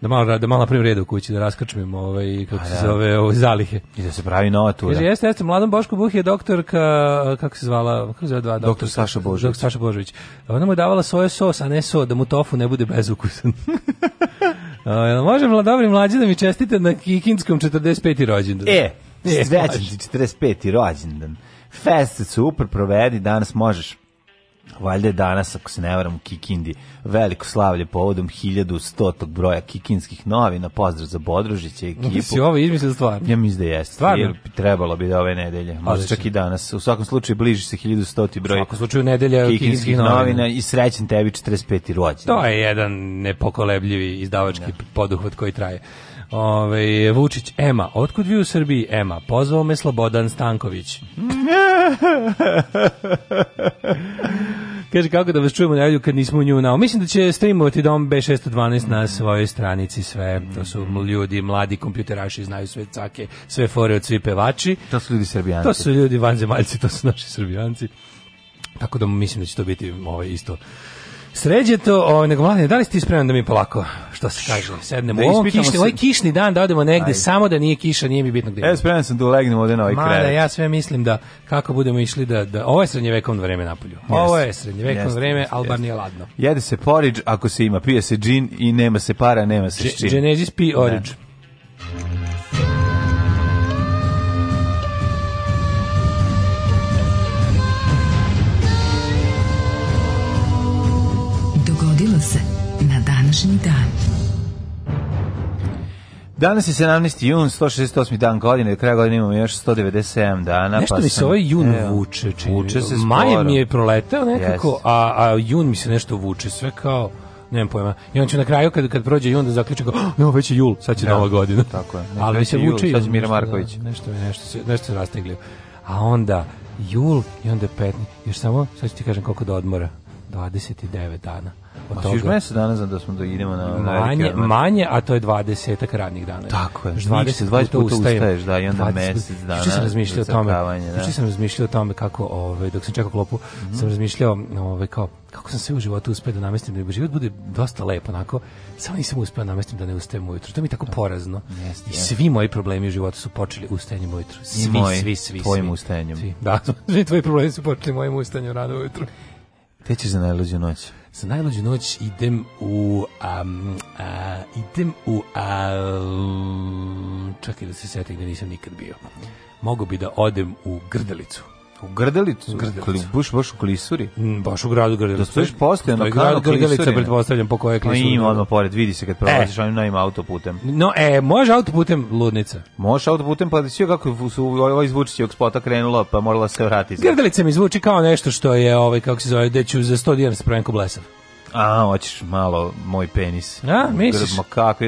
S4: da malo da malo u kući da raskrčmimo ovaj kako se zove ove zalihe i da se pravi nova tura. Jeste, jeste jeste mladom Boško Buh je doktorka kako se zvala kako se zove dva doktor, doktor Saša Božović. Doktor Saša Božović. Ona mu je davala soja sos, a ne so da mu tofu ne bude bezukusan. [LAUGHS] jel može mladobri mlađi da mi čestite na Kikinskom 45. rođendan? E, e ti, 45. rođendan. Fest super provedi, danas možeš valjda je danas, ako se ne varam, u Kikindi veliko slavlje povodom 1100. broja kikinskih novina. Pozdrav za Bodružića i ekipu. si ovo izmislio stvar? Ja mislim da jeste. Stvarno? trebalo bi da ove nedelje. Možda čak i danas. U svakom slučaju bliži se 1100. broj u svakom slučaju nedelja kikinskih, kikinskih novina. i srećen tebi 45. rođendan. To je jedan nepokolebljivi izdavački poduhvat koji traje. Ove, Vučić, Ema, otkud vi u Srbiji, Ema? Pozvao me Slobodan Stanković. [LAUGHS] Kaže, kako da vas čujemo ljudi kad nismo u nju nao. Mislim da će streamovati Dom B612 na svojoj stranici sve. To su ljudi, mladi kompjuteraši, znaju sve cake, sve fore od svi pevači. To su ljudi srbijanci. To su ljudi vanzemaljci, to su naši srbijanci. Tako da mislim da će to biti ovaj, isto Sređeto, o, ovaj, nego mladine, da li ste spremni da mi polako, što se kaže, sednemo da u kišni, ovaj kišni dan da odemo negde, samo da nije kiša, nije mi bitno gdje. Evo, spreman sam da ulegnemo ovde na ovaj Mada, ja sve mislim da kako budemo išli da, da ovo je srednjevekovno vreme napolju. Ovo je srednjevekovno yes. vreme, yes. bar nije ladno. Jede se poriđ ako se ima, pije se džin i nema se para, nema se Dž, Dženeđis pi Danas je 17. jun, 168. dan godine, do kraja godine imamo još 197 dana. Nešto pa mi se sam, ovaj jun vuče, čini. se mi je proletao nekako, a, a jun mi se nešto vuče, sve kao nemam pojma. I on će na kraju kad kad prođe jun da zaključi kao, oh, već je jul, sad će ja, nova godina. Tako je. Ali se vuče jul, sad će Mira Marković. Nešto mi nešto se nešto A onda jul i onda petni. Još samo sad ću ti kažem koliko da odmora. 29 dana. Od toga, još mesec dana znam da smo da idemo na manje, manje, a to je 20 radnih dana. Tako je. 20, 20 puta, puta ustajem, ustaješ, da, i onda 20, mesec dana. Juče sam razmišljao o tome. Juče sam razmišljao o tome kako, ovaj, dok sam čekao klopu, mm -hmm. sam razmišljao, ovaj, kao, kako sam sve u životu uspeo da namestim da život bude dosta lepo, onako samo nisam uspeo namestim da ne ustajem ujutro to mi je tako porazno Jest, i svi moji problemi u životu su počeli ustajanjem ujutro svi I moj, svi svi tvojim svi, ustajanjem svi. da [LAUGHS] tvoji problemi su počeli mojim ustajanjem rano ujutro te ćeš za najluđu noć? Za najluđu noć idem u... Um, a, idem u... Um, čekaj da se sveti gde nisam nikad bio. Mogu bi da odem u Grdelicu. U Grdelicu? U Grdelicu. Baš, baš u Klisuri? Mm, baš u gradu Grdelicu. Da stojiš postoje na ono kanu Grdelica, ono. pretpostavljam, po koje Klisuri. ima odmah pored, vidi se kad prolaziš e. onim novim autoputem. No, e, možeš autoputem ludnica? Možeš autoputem, pa da si joj kako su ovo ovog ovaj spota krenula, pa morala se vratiti. Grdelica mi zvuči kao nešto što je, ovaj, kako se zove, da ću za 100 dinara se pravim ko blesav. A, hoćeš malo moj penis. A, misliš? Ma kako,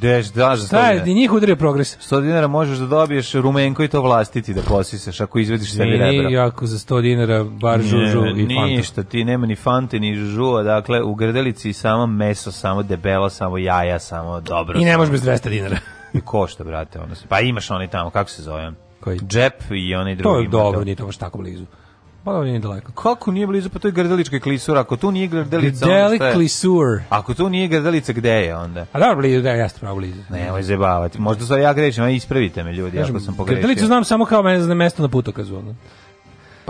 S4: deš, daš za 100 dinara. Da, njih udrije progres. 100 dinara možeš da dobiješ rumenko i to vlastiti da posisaš ako izvediš sebi rebra. Nije ako za 100 dinara bar žužu i fanta. Ništa, ti nema ni fante ni žužu, dakle u grdelici samo meso, samo debelo, samo jaja, samo dobro. I ne možeš bez 200 dinara. [LAUGHS] I košta, brate, ono. se. Pa imaš oni tamo, kako se zove? Koji? Džep i onaj drugi. To je dobro, nije to baš tako blizu. Pa nije daleko. Kako nije blizu, pa to je Gardelička klisura. Ako tu nije onda što je... Ako tu nije Gardelica, gde je onda? A da, blizu, da, ja pravo blizu. Nemoj zajebavati. Možda sam ja grešim, a ispravite me ljudi, ja ako sam pogrešio. Gardelicu znam samo kao mesto na putokazu. Ono.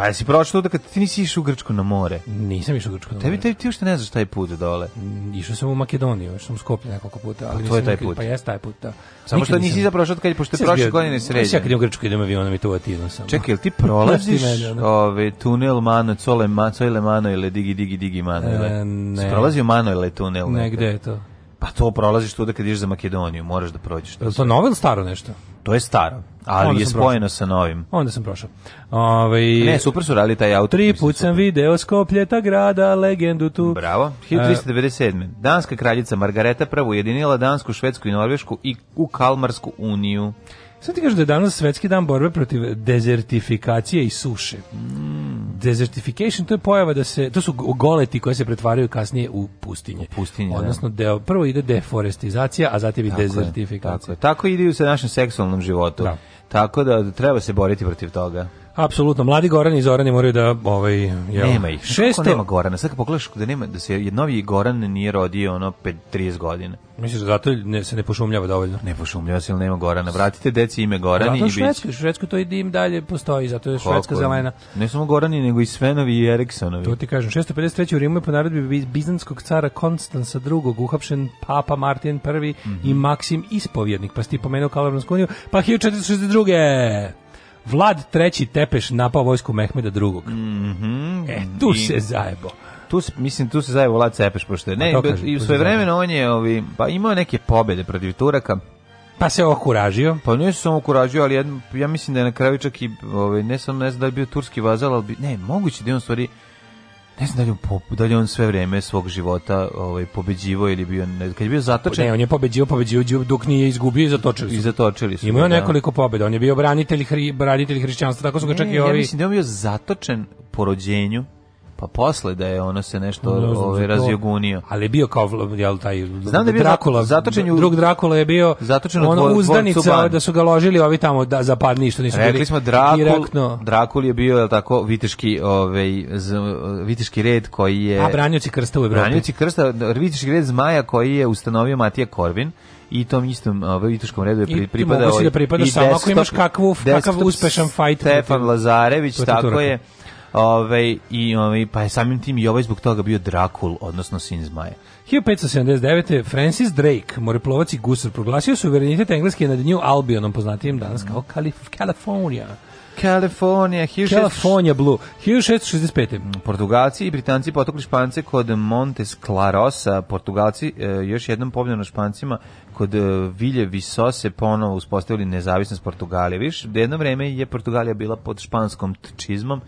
S4: Pa jesi prošao da kad ti nisi išao u Grčku na more? Nisam išao u Grčku na more. Tebi, ti ušte ne znaš taj put dole. Mm, išao sam u Makedoniju, još sam Skoplje nekoliko puta. Pa ali pa to je taj put. Pa jes taj put, da. Samo što nisi za što kad je, pošto je prošle godine sređen. Ja kad idem u Grčku idem avionom i to u Atinu sam. Čekaj, [LAUGHS] ti prolaziš ono? ove, tunel Mano, Cole, Ma, Cole ili Digi Digi Digi Mano? E, ne. Si prolazio Mano ili tunel? Negde je to. Pa to prolaziš tu da kad ideš za Makedoniju, moraš da prođeš. Je to novo ili staro nešto? To je staro, ali je spojeno prošao. sa novim. Onda sam prošao. Ove, ovaj, Ne, super su radili taj auto. Tri put sam video skopljeta grada, legendu tu. Bravo. 1397. E, Danska kraljica Margareta prvo ujedinila Dansku, Švedsku i Norvešku i u Kalmarsku uniju. Sad ti kažu da je danas svetski dan borbe protiv
S7: dezertifikacije i suše. Mm. to je pojava da se, to su goleti koje se pretvaraju kasnije u pustinje. pustinje, Odnosno, deo, prvo ide deforestizacija, a zatim i dezertifikacija. tako, je. ide i u sa našem seksualnom životu. Tako da treba se boriti protiv toga. Apsolutno, mladi Goran i Zorani moraju da ovaj Nema ih. Šesto... nema Gorana. Sad kad pogledaš da nema da se novi Goran nije rodio ono 5 30 godina. Misliš da zato ne, se ne pošumljava dovoljno? Ne pošumljava se, nema Gorana. Vratite deci ime Gorani i Švedsko, Švedsko to i dim dalje postoji, zato je švedska zelena. Ne samo Gorani, nego i Svenovi i Eriksonovi. To ti kažem, 653 u Rimu je po naredbi bizantskog cara Konstansa II uhapšen Papa Martin I i mhm. Maksim Ispovjednik, pa si ti pomenuo Kalabransku uniju, pa 1462 druge. Vlad treći Tepeš napao vojsku Mehmeda drugog Mm E, tu I... se zajebo. Tu mislim tu se zajebo Vlad Cepeš, pošto je. Pa ne, kaže, i u svoje vremena on je ovi pa imao neke pobede protiv Turaka. Pa se okuražio. Pa nije se samo okuražio, ali ja, ja mislim da je na kraju čak i, ovi ne sam ne znam da je bio turski vazal, ali ne, moguće da je on stvari ne znam da li, da li on sve vrijeme svog života ovaj pobeđivo ili bio ne, kad je bio zatočen. Ne, on je pobeđivao, pobeđivao dok nije izgubio i zatočili su. I zatočili su. Imao je nekoliko pobjeda, on je bio branitelj hri, branitelj hrišćanstva, tako su ga čak i ovi. Ja mislim da je on bio zatočen po rođenju pa posle da je ono se nešto ovaj razjogunio. Ali je bio kao jel taj Znam da je bio Drakula, zatočen u, drug Drakula je bio zatočen ono uzdanica da su ga ložili ovi tamo da zapadni što nisu Rekli smo Drakul, Drakul je bio jel tako viteški ovaj z, red koji je A branioci krsta u Evropi. Branioci krsta, viteški red zmaja koji je ustanovio Matija Korvin i tom istom ovaj, vitiškom redu je pri, I, i da ako imaš kakvu, kakav uspešan fight. Stefan Lazarević, tako je Ove, ovaj, i, ove, ovaj, pa je samim tim i ovaj zbog toga bio Drakul, odnosno sin zmaja. 1579. Francis Drake, moreplovac i gusar, proglasio suverenitet Engleske nad New Albionom, poznatijem danas kao Kalifornija, California. California, Hughes... California Blue, 1665. Portugalci i Britanci potokli Špance kod Montes Clarosa, Portugalci e, još jednom pobljeno Špancima kod e, Vilje Visose ponovo uspostavili nezavisnost Portugalije. Viš, jedno vreme je Portugalija bila pod španskom tčizmom,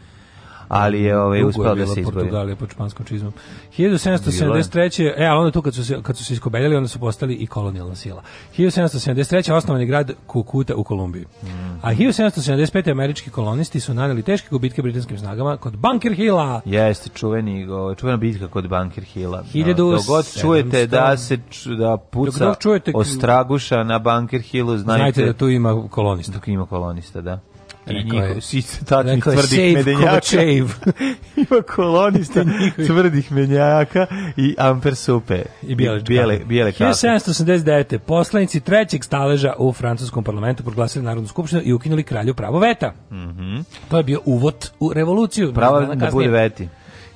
S7: ali je ovaj uspeo da se izbori. Portugalija pod španskom čizmom. 1773. E, ali onda tu kad su se kad su se iskobeljali, onda su postali i kolonijalna sila. 1773. osnovan je grad Kukuta u Kolumbiji. Mm. A 1775. američki kolonisti su naneli teške gubitke britanskim snagama kod Bunker Hilla. Jeste čuveni, ovaj, čuvena bitka kod Bunker Hilla. 1700... Dok god čujete da se da puca čujete... ostraguša na Bunker Hillu, znajte, znajte da tu ima kolonista. Tu ima kolonista, da i njihov medenjaka. Ima kolonista [LAUGHS] tvrdih medenjaka i amper supe. I bijele, bijele, bijele 1789. Poslanici trećeg staleža u francuskom parlamentu proglasili Narodnu skupštinu i ukinuli kralju pravo veta. Mm -hmm. To je bio uvod u revoluciju. Pravo da bude veti.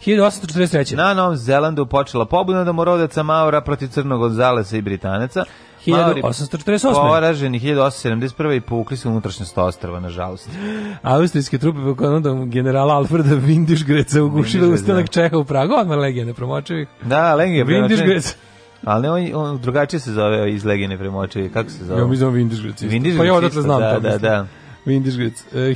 S7: 1843. Na Novom Zelandu počela pobuna domorodaca Maura protiv Crnog Gonzalesa i Britanaca. 1848. Poraženi 1871. i povukli su unutrašnjost ostrava, nažalost. Austrijske trupe pod komandom generala Alfreda Windischgreca ugušile ustanak Čeha u Pragu, odmah legija premočevih. Da, legije premočevih. Ali ne, on, on drugačije se zove ovaj iz legije premočevih, kako se zove? Ja mi znam Windischgreca. Pa ja odatle znam da, to. Da, da, da. Vindišgric. E, 1867.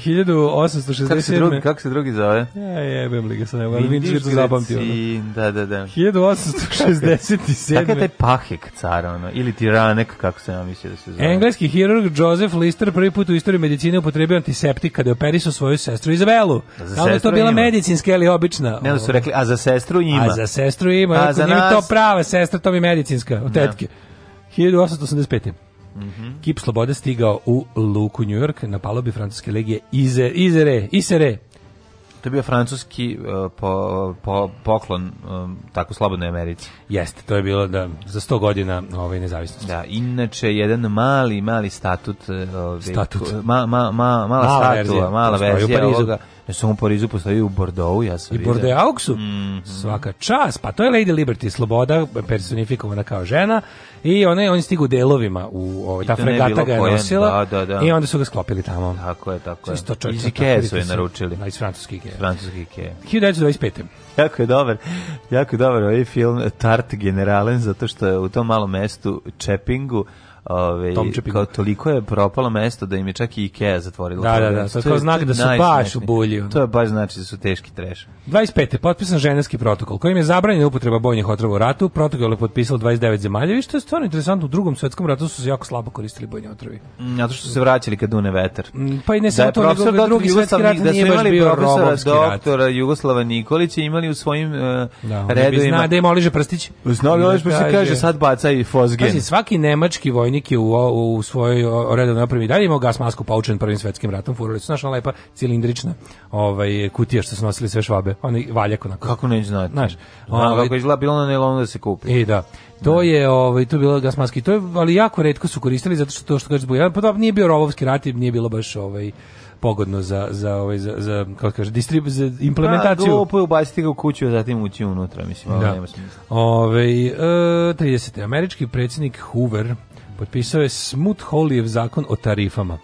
S7: Kako se drugi, kako se drugi zove? Ja jebem li ga sad, ali zapamtio. Ono. Da, da, da. 1867. Kako je taj pahek car, ono, ili tiranek, kako se nam mislio da se zove. Engleski hirurg Joseph Lister prvi put u istoriji medicine upotrebio antiseptik kada je operisao svoju sestru Izabelu. Da li je to bila ima. medicinska ili obična? Ne, da su rekli, a za sestru ima. A za sestru ima, a pa za nas... to prava sestra, to mi medicinska, od tetke. 1885. -hmm. Kip Slobode stigao u Luku, New York, na palobi francuske legije Ize, Izere, Isere. To je bio francuski uh, po, poklon um, tako slobodnoj Americi. Jeste, to je bilo da za 100 godina ovaj nezavisnosti. Da, inače jedan mali mali statut, uh, ovaj, statut. Ma, ma, ma, mala, mala statua, verzija, mala verzija ovoga. u Parizu, postoji u Bordeauxu, ja sam I Bordeaux Auksu, mhm. svaka čas, pa to je Lady Liberty, sloboda personifikovana kao žena, i one, on stigu delovima u ovaj, ta fregata ga je nosila da, da, da. i onda su ga sklopili tamo. Tako je, tako je. Isto čovjek. Iz Ikea su je naručili. Da, iz Francuske Ikea. Francuske Ikea. 1925. Jako je dobar, jako je dobar ovaj film Tart generalen, zato što je u tom malom mestu Čepingu Ove, kao toliko je propalo mesto da im je čak i Ikea zatvorilo Da, da, da, to je kao znak da su baš u ono. To je baš znači da su teški treš. 25. potpisan ženevski protokol kojim je zabranjena upotreba bojnih otrova u ratu. Protokol je potpisalo 29 zemalja. Vi što je stvarno interesantno, u drugom svetskom ratu su se jako slabo koristili bojni otrovi.
S8: Mm, zato što su se vraćali kad dune veter.
S7: Mm, pa i ne samo to, nego drugi svetski rat nije baš bio robovski
S8: rat. doktora Jugoslava Nikolića imali u svojim uh, da, redovima.
S7: da ima Oliže Prstić.
S8: Znao Oliže kaže sad baca
S7: i svaki nemački vojni vojnik u, svojoj redovnoj napravi dalje imao gas masku poučen prvim svetskim ratom, furali su naša lepa cilindrična ovaj, kutija što su nosili sve švabe, Oni valjak onako. Kako ne znati? Znaš,
S8: ovaj, kako izgleda bilo na nelonu da se kupi. I
S7: e, da. To je ovaj to bilo gasmaski. To je ali jako redko su koristili zato što to što kaže zbog pa nije bio rovovski rat, nije bilo baš ovaj pogodno za za ovaj za za kaže implementaciju. Pa
S8: ga u kuću, a zatim ući unutra, mislim, da. nema
S7: smisla. Ovaj e, 30. američki predsjednik Hoover Potpisao je Smut Holijev zakon o tarifama.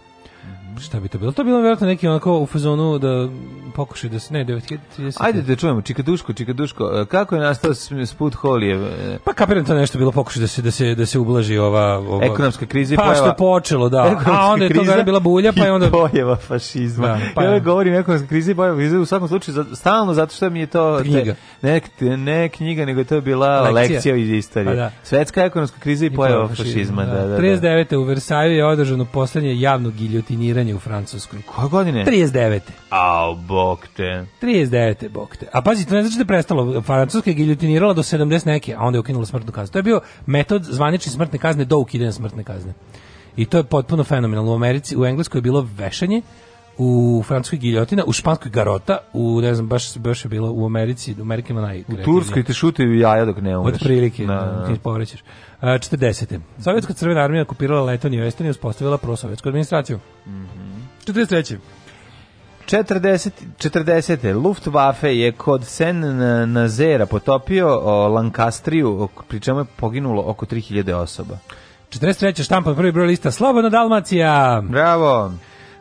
S7: Šta bi to bilo? To bilo verovatno neki onako u fazonu da pokuši da se
S8: ne 930. Ajde da čujemo Čikaduško, Čikaduško. E, kako je nastao Sput Holije?
S7: E? Pa kapiram to nešto bilo pokušaj da se da se da se ublaži ova, ova...
S8: ekonomska kriza pa pojava. Pa
S7: što počelo, da. Ekonomska A onda je to bila bulja, pa
S8: je
S7: onda pojava
S8: fašizma. Da, pa ja govorim ekonomska kriza i pojava u svakom slučaju stalno zato što mi je to
S7: knjiga.
S8: Te, ne, te, ne knjiga, nego je to bila lekcija, lekcija iz istorije. Pa da. Svetska ekonomska kriza i, I pojava fašizma, da. da, da, da. 39.
S7: u Versaju je održano poslednje javno giljotiniranje bombardovanje u Francuskoj.
S8: Koje godine?
S7: 39. A,
S8: bok te.
S7: 39. bok te. A pazi, to ne znači da je prestalo. Francuska je giljotinirala do 70 neke, a onda je ukinula smrtnu kaznu. To je bio metod zvanične smrtne kazne do ukidanja smrtne kazne. I to je potpuno fenomenalno. U Americi, u Engleskoj je bilo vešanje, u Francuskoj giljotina, u Španskoj garota, u, ne znam, baš, baš je bilo u Americi,
S8: u Americi U Turskoj te šutaju jaja dok ne umreš. Od
S7: prilike, na. ti 40. Sovjetska crvena armija okupirala Letoniju i Estoniju i uspostavila prosovjetsku administraciju. Mm -hmm.
S8: 43. 40. 40. Luftwaffe je kod Sen Nazera potopio o, Lankastriju, pri čemu je poginulo oko 3000 osoba.
S7: 43. štampan prvi broj lista Slobodna Dalmacija.
S8: Bravo.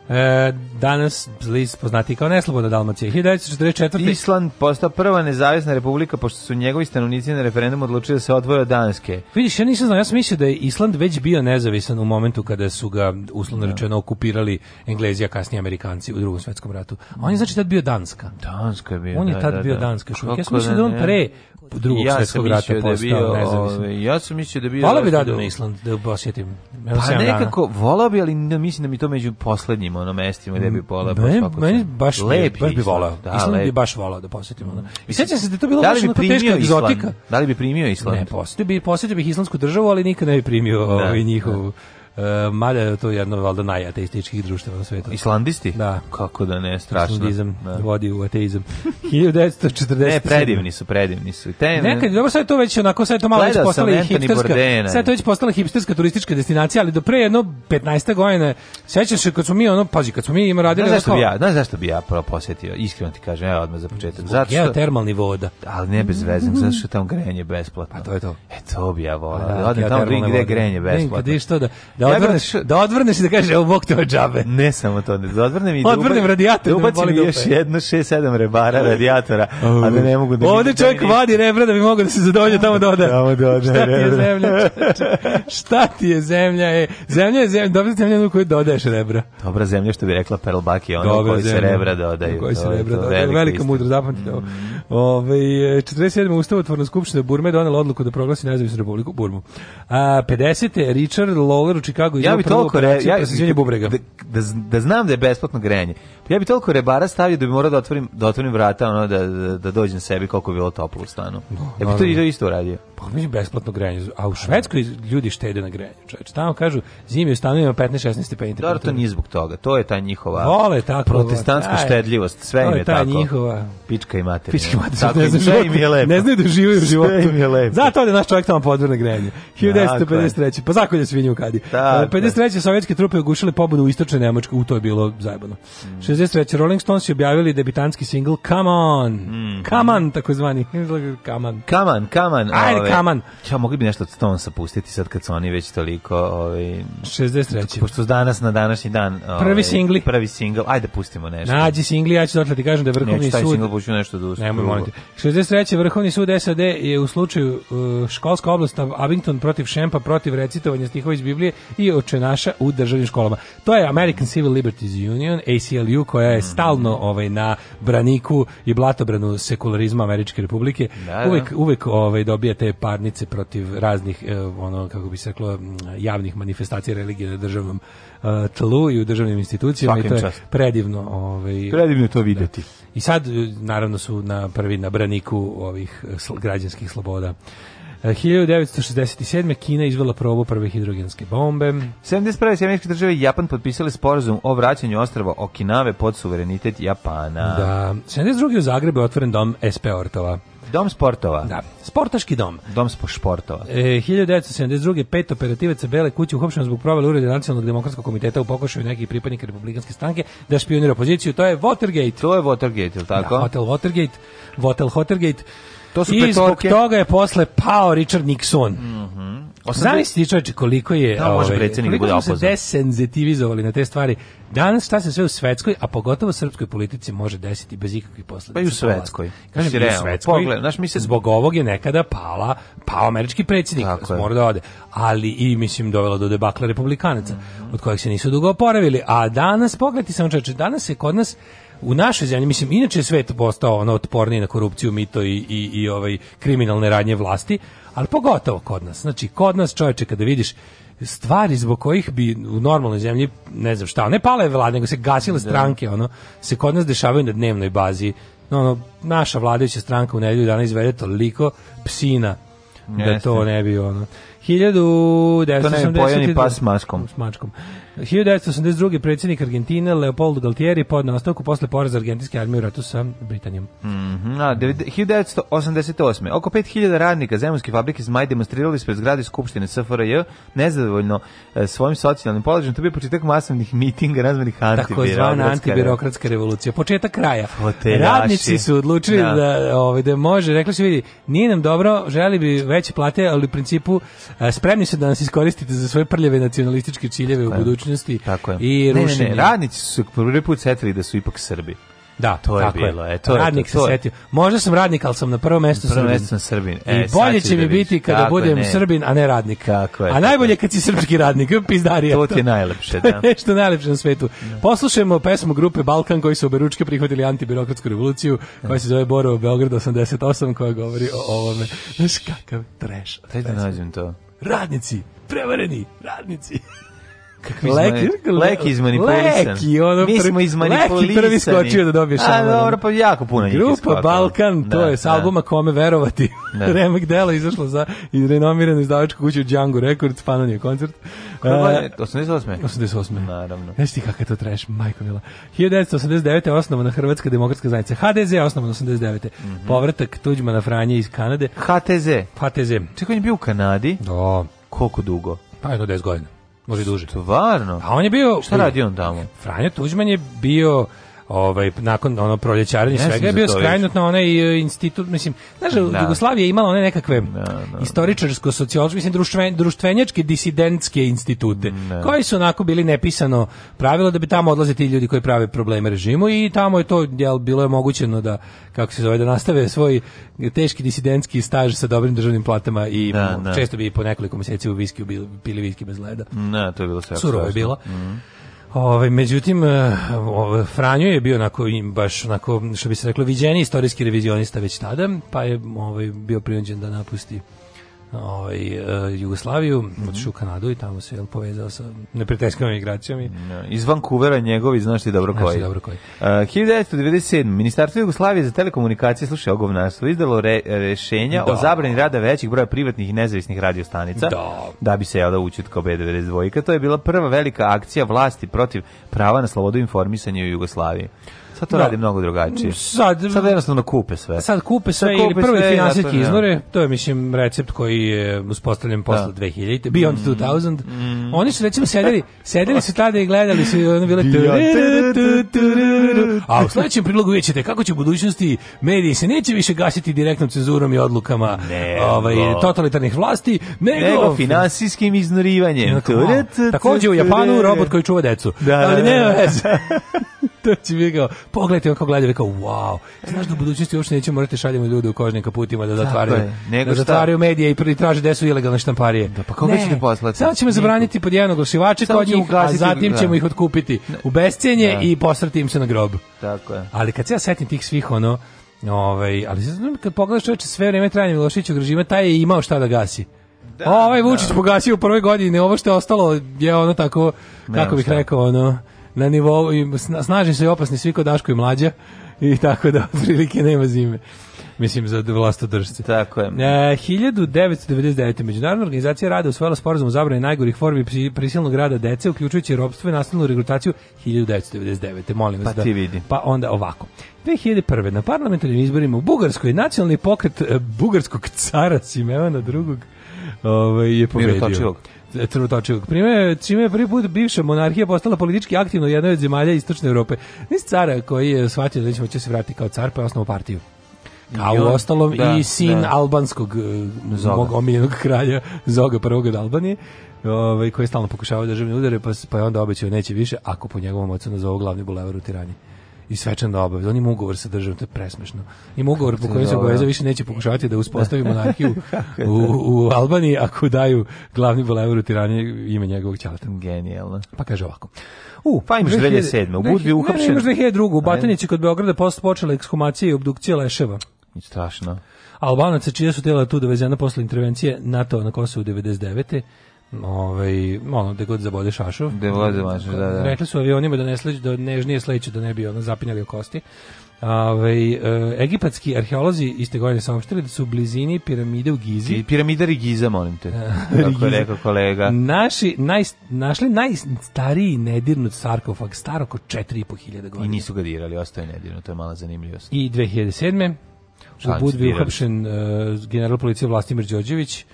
S7: E, danas list poznati kao Nesloboda Dalmacija. 1944.
S8: Island postao prva nezavisna republika pošto su njegovi stanovnici na referendumu odlučili da se odvoje od Danske.
S7: Vidiš, ja nisam znao, ja sam mislio da je Island već bio nezavisan u momentu kada su ga uslovno rečeno okupirali Englezija, kasnije Amerikanci u drugom svjetskom ratu. A on je znači tad bio Danska.
S8: Danska bio,
S7: On je tad bio da. Danska.
S8: Ja
S7: sam mislio da on pre drugog ja svetskog rata da
S8: postao
S7: Ove, ovaj,
S8: Ja sam mislio da
S7: bio... Volao bi da ode Island, da posjetim.
S8: Evo pa nekako, volao bi, ali mislim da mi to među poslednjim ono mestima gde bi mm, volao.
S7: Me, meni baš, lepi, baš bi volao. Da, Island bi baš volao da posjetim. Ono. I sjećam se da to bilo da baš ono teška egzotika. Da
S8: li bi primio Island?
S7: Ne, posjetio bi, posjetio bih Islandsku državu, ali nikad ne bi primio da, ovaj, njihovu... Da Uh, e, Malja je to jedno valjda najateističkih društava na svetu.
S8: Islandisti?
S7: Da.
S8: Kako da ne, strašno. Islandizam
S7: vodi u ateizam. 1940.
S8: [LAUGHS] ne, predivni su, predivni su. Te,
S7: Nekad, dobro, sad je to već onako, sad je to malo već postala Sad je to već postala hipsterska turistička destinacija, ali do pre jedno 15. godine, sećaš se kad smo mi ono, pazi, kad smo mi ima radili...
S8: Znaš zašto ono ja, zašto bi ja
S7: prvo
S8: posjetio, iskreno ti kažem, evo odmah za početak. Zato što,
S7: voda.
S8: Ali ne bez veze, što tamo grenje besplatno.
S7: Pa to je to.
S8: E, to bi ja tamo grenje besplatno. Da, da, da odvrneš,
S7: si da odvrneš i da kaže, evo, bok te džabe.
S8: Ne samo to, ne, da odvrnem i
S7: da Odvrnem radijator. Da
S8: ubacim da još jedno, šest, sedam rebara radijatora, a da ne mogu da...
S7: Ovde čovjek vadi rebra da bi mogao da se zadovolja
S8: tamo
S7: doda.
S8: Tamo doda Šta
S7: ti je zemlja? Šta ti je zemlja? E, zemlja je zemlja,
S8: dobra
S7: zemlja u kojoj dodaješ rebra.
S8: Dobra zemlja, što bi rekla Pearl Buck, je ona u kojoj
S7: se
S8: rebra
S7: dodaju. U kojoj se rebra dodaju. Velika mudra, zapamtite ovo. Mhm. Ove, ovaj, 47. ustavotvorna skupština Burme donela odluku da proglasi nezavisnu republiku Burmu. A, 50. Richard Lawler Chicago ja bih toliko re, ja,
S8: bubrega. Da, da, da, znam da je besplatno grejanje. Ja bih toliko rebara stavio da bi morao da otvorim, da otvorim vrata, ono, da, da, da dođem sebi koliko je bilo toplo u stanu. ja bi to, i isto uradio.
S7: Pa mi besplatno grejanje. A u Švedskoj ljudi štede na grejanju. Čoveče, tamo kažu zimi u stanovima 15-16 stepeni.
S8: Dobro, to nije zbog toga. To je ta njihova Vole, tako, protestantska štedljivost. Sve im je ta tako. njihova.
S7: Pička
S8: i mater.
S7: Pička i ne, znam, ne znaju da žive u životu. Sve
S8: im
S7: je lepo. Zato je naš čovjek tamo podvrne grejanje. 1953. Pa zakolje svinju kad kadi. Tako 53. E, sovjetske trupe ugušile pobunu u istočnoj Nemačkoj, u to je bilo zajebano. Mm. 63. Rolling Stones je objavili debitanski singl Come On. Mm. Come On, takozvani. [LAUGHS] come On.
S8: Come On, come on. Ajde, ove,
S7: come on.
S8: Ja, mogli bi nešto od Stonesa pustiti sad kad su oni već toliko... Ove,
S7: 63.
S8: Pošto danas na današnji dan...
S7: Ove, prvi singli.
S8: Prvi singl, ajde pustimo nešto.
S7: Nađi singli, ja
S8: ću
S7: dotle ti kažem da je Vrhovni Neću taj sud... puću nešto da Nemoj, molim 63. Vrhovni sud SAD je u slučaju e, školska oblast Abington protiv Šempa, protiv recitovanja stihova iz Biblije i očenaša u državnim školama. To je American Civil Liberties Union, ACLU, koja je stalno mhm. ovaj, na braniku i blatobranu sekularizma Američke republike. Da, da. Uvek, uvek ovaj, te parnice protiv raznih, eh, ono, kako bi se reklo, javnih manifestacija religije na državnom eh, tlu i u državnim institucijama. I
S8: to je predivno.
S7: Ovaj, Predivno
S8: je to vidjeti.
S7: I sad, eh, naravno, su na prvi na braniku ovih građanskih sloboda. 1967. E, Kina izvela probu prve hidrogenske bombe.
S8: 71. Sjemeničke države i Japan potpisali sporazum o vraćanju ostrava Okinave pod suverenitet Japana.
S7: Da. 72. u Zagrebu je otvoren dom SP Ortova.
S8: Dom sportova.
S7: Da, sportaški dom.
S8: Dom sportova. E,
S7: 1972. pet operativaca Bele kuće uhopšeno zbog provale urede Nacionalnog demokratskog komiteta u pokušaju nekih pripadnika republikanske stranke da špionira opoziciju. To je Watergate.
S8: To je Watergate, ili tako? Da,
S7: Hotel Watergate, Hotel Watergate. To I zbog toga je posle pao Richard Nixon. Mm -hmm. čovječe koliko je da, može ovaj, predsjednik koliko se desenzitivizovali na te stvari. Danas šta se sve u svetskoj, a pogotovo u srpskoj politici može desiti bez ikakvih posledica.
S8: Pa i u svetskoj. Kažem i
S7: u mi se... Zbog ovog je nekada pala, pao američki predsjednik, mora da ode. Ali i, mislim, dovelo do debakla republikanaca, od kojeg se nisu dugo oporavili. A danas, pogledajte samo čovječe, danas je kod nas u našoj zemlji, mislim, inače je svet postao ono otporniji na korupciju, mito i, i, i ovaj, kriminalne radnje vlasti, ali pogotovo kod nas. Znači, kod nas čovječe, kada vidiš stvari zbog kojih bi u normalnoj zemlji, ne znam šta, ne pale vlade, nego se gasile stranke, ono, se kod nas dešavaju na dnevnoj bazi. Ono, naša vladajuća stranka u nedelju dana izvede toliko psina da to ne bi ono.
S8: To ne pojeni pas
S7: s maskom. S mačkom. 1982. predsjednik Argentine Leopoldo Galtieri podne ostavku posle poraza argentinske armije u ratu sa Britanijom. Mm
S8: -hmm. A, 1988. Oko 5000 radnika zemljske fabrike Zmaj demonstrirali spred zgrade Skupštine SFRJ nezadovoljno e, svojim socijalnim položajem. To bi početak masovnih mitinga razmenih antibirokratska.
S7: Tako antibirokratska revolucija. Početak kraja. Radnici su odlučili da, da, ovaj, da može. Rekli su, vidi, nije nam dobro, želi bi veće plate, ali u principu e, spremni su da nas iskoristite za svoje prljave nacionalističke ciljeve u pa, budućnosti i
S8: radnici su prvi put setili da su ipak Srbi.
S7: Da, to je bilo. E, to radnik se setio. Možda sam radnik, ali sam na prvo mesto Srbin. Mesto sam Srbin. E, I bolje će mi biti kada budem Srbin, a ne radnik. Tako a najbolje je kad si srpski radnik. [LAUGHS] Pizdarija.
S8: To ti je najlepše, da.
S7: [LAUGHS] Nešto najlepše na svetu. Poslušajmo pesmu grupe Balkan koji su oberučke prihvatili antibirokratsku revoluciju koja se zove Borovo Beograd 88 koja govori o ovome. Znaš kakav trash.
S8: da nađem to.
S7: Radnici, prevareni radnici.
S8: Lek leki,
S7: iz izmanipulisan. Leki, ono Mi smo izmanipulisani. Leki prvi skočio da dobije album.
S8: A dobro,
S7: pa jako puno njih Grupa Balkan, to je s albuma Kome verovati. Da. [LAUGHS] Remek dela izašla za renomiranu izdavačku kuću Django Records, na je koncert.
S8: Kako je? 88. 88.
S7: Naravno. Znaš ti kakav je to trash, majko mila. 1989. je osnovana Hrvatska demokratska zajednica. HDZ je osnovana 89. Mm -hmm. Povratak Tuđmana Franje iz Kanade.
S8: HTZ.
S7: HTZ.
S8: Čekaj, on je bio u Kanadi?
S7: Da.
S8: Koliko dugo?
S7: Pa jedno 10 godina. Može duže.
S8: Stvarno?
S7: A on je bio...
S8: Šta radi on tamo?
S7: Franjo Tuđman je bio ovaj nakon ono proljećarenje svega je, bio skrajnut na onaj e, institut mislim znaš da. Jugoslavija je imala one nekakve da, da, istoričarsko mislim društven, disidentske institute koji su onako bili nepisano pravilo da bi tamo odlazili ti ljudi koji prave probleme režimu i tamo je to bilo je mogućeno da kako se zove da nastave svoj teški disidentski staž sa dobrim državnim platama i često bi po nekoliko mjeseci u viski bili, viski bez leda.
S8: to bilo Surovo je bilo. Mhm.
S7: Ove, ovaj, međutim, eh, ove, ovaj, Franjo je bio onako, baš onako, što bi se reklo, viđeni istorijski revizionista već tada, pa je ove, ovaj, bio prinuđen da napusti ovaj, e, Jugoslaviju, mm u Kanadu i tamo se jel, povezao sa neprijateljskom migracijom. I...
S8: iz Vancouvera njegovi, znaš ti dobro koji.
S7: Znaš dobro koji. E,
S8: uh, 1997. Ministarstvo Jugoslavije za telekomunikacije, slušaj, ogovnarstvo, izdalo re, rešenja da. o zabrani rada većih broja privatnih i nezavisnih radiostanica, da, da bi se jel da kao B92. To je bila prva velika akcija vlasti protiv prava na slobodu informisanja u Jugoslaviji. Sad to da. radi mnogo drugačije. Sad, sad jednostavno kupe sve.
S7: Sad kupe sve sad ili prve finansijski iznore, to je mislim recept koji je uspostavljen posle 2000, beyond 2000. Mm. mm. Oni su recimo sedeli, sedeli su tada i gledali su ono bile a u sledećem prilogu vidjet ćete kako će u budućnosti mediji se neće više gasiti direktnom cenzurom i odlukama nego, ovaj, totalitarnih vlasti, nego, nego
S8: finansijskim iznorivanjem.
S7: također u Japanu robot koji čuva decu. Da, ali nema veze. [LAUGHS] to će biti kao, pogledajte kako gledaju, kao, wow, e, znaš da u budućnosti uopšte nećemo morati šaljemo ljude u kožnim kaputima da zatvaraju, Nego da zatvaraju medije i traže gde su ilegalne štamparije. Da,
S8: pa koga ćete poslati?
S7: Samo ćemo zabraniti pod jedan oglašivače kod njih, a zatim ćemo ih otkupiti u bescenje i posrati im se na grob.
S8: Tako je.
S7: Ali kad se ja setim tih svih ono, Ovaj, ali kad pogledaš čoveče sve vrijeme trajanja Milošićevog režima, taj je imao šta da gasi. Da, ovaj Vučić da. pogasio u prvoj godini, ovo što je ostalo je ono tako, kako bih rekao, ono, na nivou, snaži se i opasni svi kod Daško i mlađa, i tako da, [LAUGHS] prilike nema zime. Mislim, za držice.
S8: Tako je.
S7: E, 1999. Međunarodna organizacija rada usvojila sporazum o zabranju najgorih formi prisilnog rada dece, uključujući robstvo i nastavnu regrutaciju 1999. Molim
S8: vas
S7: pa da...
S8: Ti vidi.
S7: Pa onda ovako. 2001. na parlamentarnim izborima u Bugarskoj nacionalni pokret e, Bugarskog cara Simeona drugog ovaj, je
S8: pobedio.
S7: Trutočivog. čime je prvi put bivša monarhija postala politički aktivno jedna od zemalja Istočne Europe. Nis cara koji je shvatio da će se vratiti kao car pa je osnovu partiju. Kao u ostalom i sin albanskog eh, Zoga. mog omiljenog kralja Zoga prvog od Albanije ovaj, koji je stalno pokušavao državne udare pa, pa je onda obećao neće više ako po njegovom ocenu zove glavni bulevar u Tirani i svečano obavlja. oni ima ugovor sa državom, to je presmešno. Ima ugovor po kojem se obaveza više neće pokušavati da uspostavi monarhiju [LAUGHS] u, u Albaniji ako daju glavni bulevar u tiranje ime njegovog ćaleta.
S8: Genijalno.
S7: Pa kaže ovako.
S8: U, pa, pa imaš 2007. U Budvi uhapšen. Ne, ne, imaš
S7: 2002. U Batanići kod Beograda posto počela ekshumacija i obdukcija leševa.
S8: Strašno.
S7: Albanaca čija su tijela tu dovezena posle intervencije NATO na Kosovu 99 ovaj, ono, gde god zabode
S8: šašu. Gde god da, da.
S7: Rekli su avionima da, ne sleću, da nežnije sleću, da ne bi ono zapinjali u kosti. Ove, ovaj, e, eh, egipatski arheolozi iste godine saopštili da su u blizini piramide u Gizi.
S8: Piramida Rigiza, molim te. Kako [LAUGHS] rekao kolega.
S7: Naši, naj, našli najstariji nedirnut sarkofag, star oko 4500 godina.
S8: I nisu ga dirali, ostaje nedirnut, to je mala zanimljivost.
S7: I 2007. U Budvi uhapšen uh, eh, general policije Vlastimir Đorđević,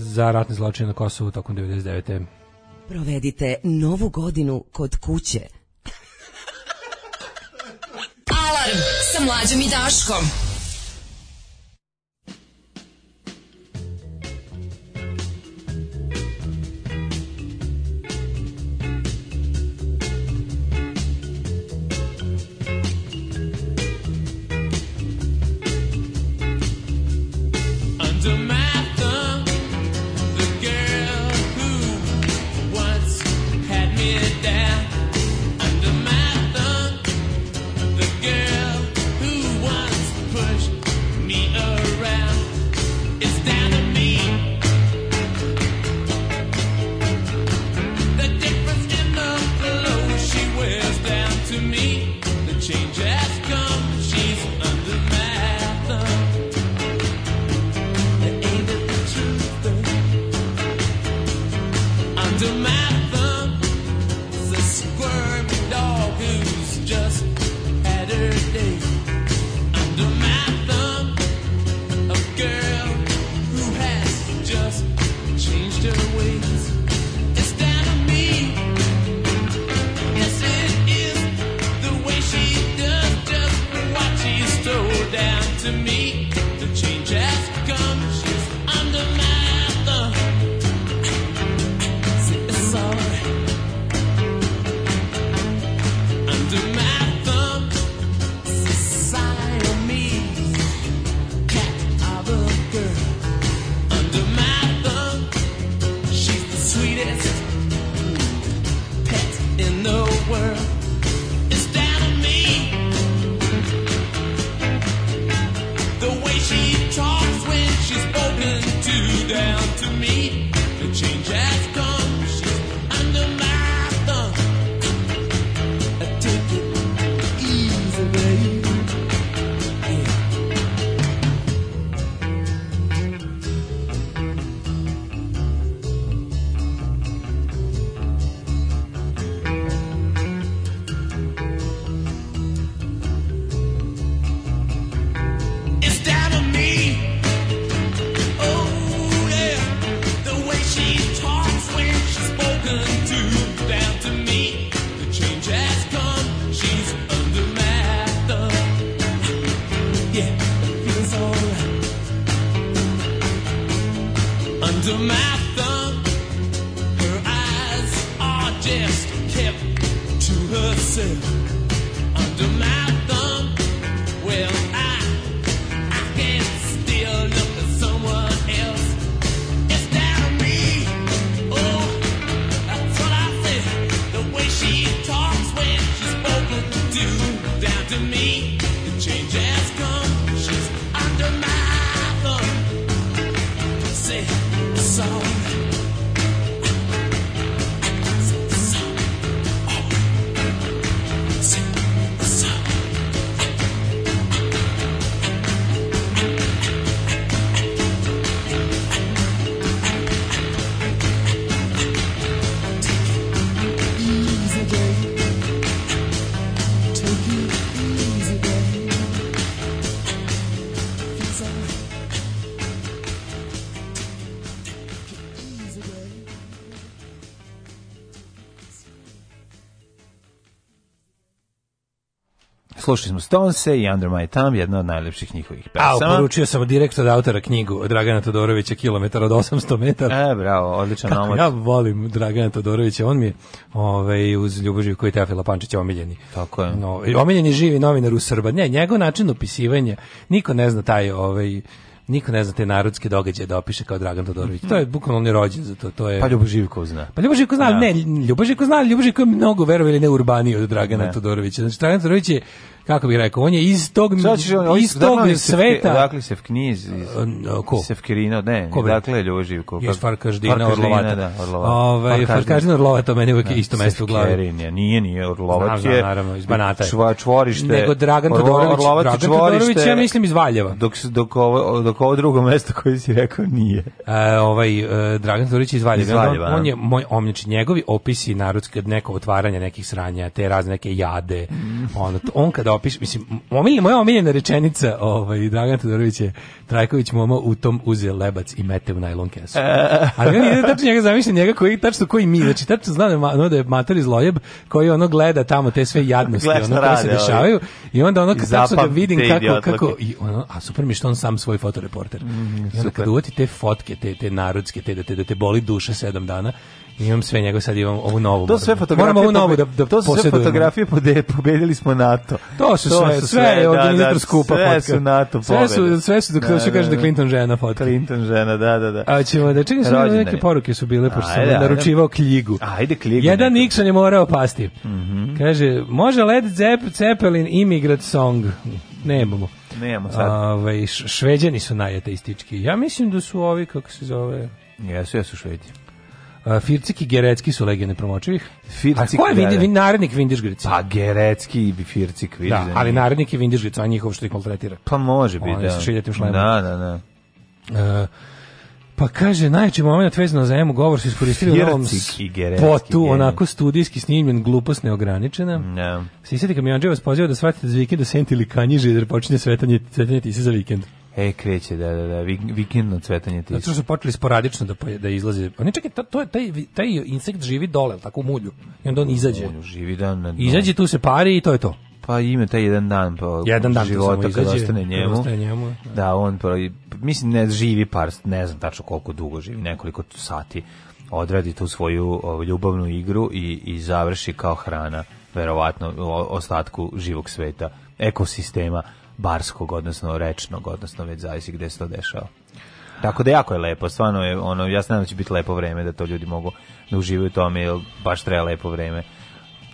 S7: za ratne zločine na Kosovu tokom 99.
S9: Provedite novu godinu kod kuće. Alarm sa mlađom i Daškom.
S8: under my thumb. Her eyes are just kept to herself. slušali smo Stonse i Under My Thumb, jedna od najljepših njihovih pesama. A,
S7: poručio sam direkt od autora knjigu Dragana Todorovića, kilometar od 800 metara. E,
S8: bravo, odličan Kako
S7: ja volim Dragana Todorovića, on mi je ovaj, uz Ljuboživko koji Teofila Pančića omiljeni.
S8: Tako je.
S7: No, omiljeni živi novinar u Srba. Ne, njegov način opisivanja, niko ne zna taj ovaj, niko ne zna te narodske događaje da opiše kao Dragan Todorović. To je bukvalno on je rođen za to. To je
S8: Pa Ljubo Živko zna.
S7: Pa Ljubo Živko zna, ja. ne, Ljubo Živko zna, Ljubo Živko je mnogo verovili ne urbaniji od Dragana ne. Todorovića. Znači Dragan Todorović je kako bih rekao, on je iz tog, iz tog sveta.
S8: Dakle, se v knjiz, iz, e, ko? Sefkirino, ne, ko dakle, Živko.
S7: Je Farkaždina, Orlovata. Da, Orlovata. Ove, ovaj, Farkaždina, Orlovata, meni uvijek isto mesto u glavi.
S8: nije, nije, Orlovat je, naravno,
S7: iz
S8: Banata je. čvorište. Nego Dragan Todorović, Dragan Todorović, ja mislim iz Valjeva. Dok, dok, ovo, dok ovo drugo mesto koje si rekao nije.
S7: E, ovaj, e, Dragan Todorović iz Valjeva. Iz Valjeva on, je, moj, omljač. njegovi opisi narodske, neko otvaranje nekih sranja, te razne neke jade, mm. ono, on, on kada opiš, mislim, omilj, moja omiljena rečenica, ovaj, Dragan Todorović je Trajković momo u tom uze lebac i mete u najlon kesu. E. Ali on je tačno njega zamišlja, njega koji, tačno koji mi, znači tačno zna da, ono da je mater iz Lojeb, koji ono gleda tamo te sve jadnosti, ono koje se dešavaju, ovaj. i onda ono kad tačno vidim kako, kako, i ono, a super mi što on sam svoj fotoreporter. Mm, I onda uvati te fotke, te, te narodske, te da te, da te boli duša sedam dana, imam sve njegove, sad imam ovu novu.
S8: To sve fotografije. Moram ovu novu da, da To su sve fotografije, pode, pobedili smo NATO.
S7: To su to sve, sve, od organizator da, skupa
S8: sve su NATO
S7: pobede. Sve su, sve su, dok da, da. kaže da Clinton žena fotka.
S8: Clinton žena, da, da, da.
S7: A ćemo da čini da neke poruke su bile, pošto sam naručivao knjigu.
S8: Ajde, knjigu.
S7: Jedan Nixon je morao pasti. Mm Kaže, može Led Zeppelin Immigrant Song? Nemamo. Nemamo sad. Ove, ovaj, šveđani su najateistički. Ja mislim da su ovi, kako se zove...
S8: Jesu, jesu šveđani
S7: firci Fircik i Gerecki su legende promočivih.
S8: Fircik, A ko je
S7: narednik Vindižgrica?
S8: Pa Gerecki i Fircik,
S7: Da, ali narednik je Vindižgrica, a njihov što ih maltretira.
S8: Pa može biti, da.
S7: Oni su šlemu. Da,
S8: da, da.
S7: pa kaže, najveći moment vezano za emu govor su iskoristili Fircik
S8: u
S7: novom potu, onako studijski snimljen, glupost neograničena. se Sisati kamionđeva vas pozivao da shvatite za da senti ili kanjiže, jer počinje svetanje, svetanje se za vikend.
S8: E, kreće, da, da, da, vikendno cvetanje
S7: ti Zato su počeli sporadično da, da izlaze. Oni čekaj, to je, taj, taj insekt živi dole, tako u mulju. I onda on izađe. Mulju,
S8: živi dan na
S7: Izađe, tu se pari i to je to.
S8: Pa ima taj jedan dan pa jedan dan života izađe, ostane njemu. Ostane njemu da. on mislim ne živi par, ne znam tačno koliko dugo živi, nekoliko sati. Odradi tu svoju o, ljubavnu igru i, i završi kao hrana verovatno u ostatku živog sveta ekosistema barskog, odnosno rečnog, odnosno već zavisi gde se to dešava. Tako da jako je lepo, stvarno je ono, ja znam da će biti lepo vreme da to ljudi mogu da uživaju tome, jer baš treba lepo vreme.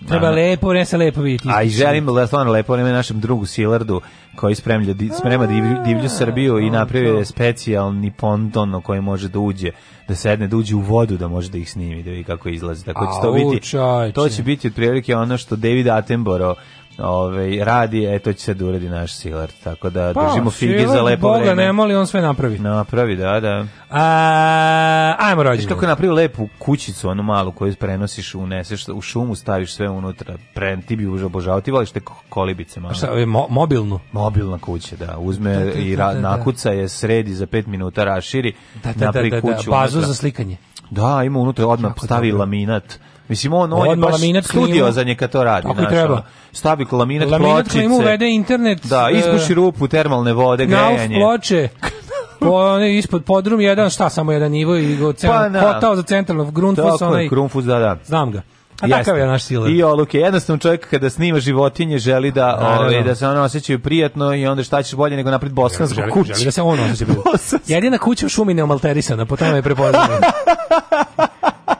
S7: Treba lepo vreme se lepo vidjeti.
S8: A i želim stvarno lepo vreme našem drugu Silardu koji spremlja, sprema divlju, Srbiju i napravio je specijalni ponton koji može da uđe, da sedne, da uđe u vodu, da može da ih snimi, da vidi kako izlazi. Tako će to biti, to će biti prilike ono što David Attenborough Ove, ovaj, radi, eto će se uradi naš silar tako da pa, držimo fige za lepo Boga vreme.
S7: nema li on sve napravi.
S8: Napravi, da, da.
S7: A, ajmo rođendan.
S8: Kako je napravio lepu kućicu, onu malu koju prenosiš, uneseš u šumu, staviš sve unutra. Pre, ti bi obožao, ti voliš te kolibice
S7: mobilnu?
S8: Mobilna kuća, da. Uzme i ra, nakuca je sredi za pet minuta raširi, da, da, da, da, da,
S7: bazu za slikanje.
S8: Da, ima unutra odmah pa stavi laminat Mislim, on, on, on je baš za nje kad to radi. Tako treba. Ono. Stavi laminat, laminat pločice.
S7: Laminat internet.
S8: Da, e, ispuši rupu termalne vode, grejanje. Nauf
S7: ploče. [LAUGHS] po, ne, ono, ispod podrum jedan, šta, samo jedan nivo i go pa, kotao za centralno,
S8: grunfus.
S7: Tako onaj, je, grunfus,
S8: da, da.
S7: Znam ga. A takav je naš siler.
S8: I oluke, jednostavno čovjek kada snima životinje želi da, da ovaj, da se ono osjećaju prijatno i onda šta ćeš bolje nego naprijed bosansko kuć. Želi
S7: da se ono osjećaju prijatno. [LAUGHS] Jedina kuća u šumi neomalterisana, po tome je prepoznana. [LAUGHS]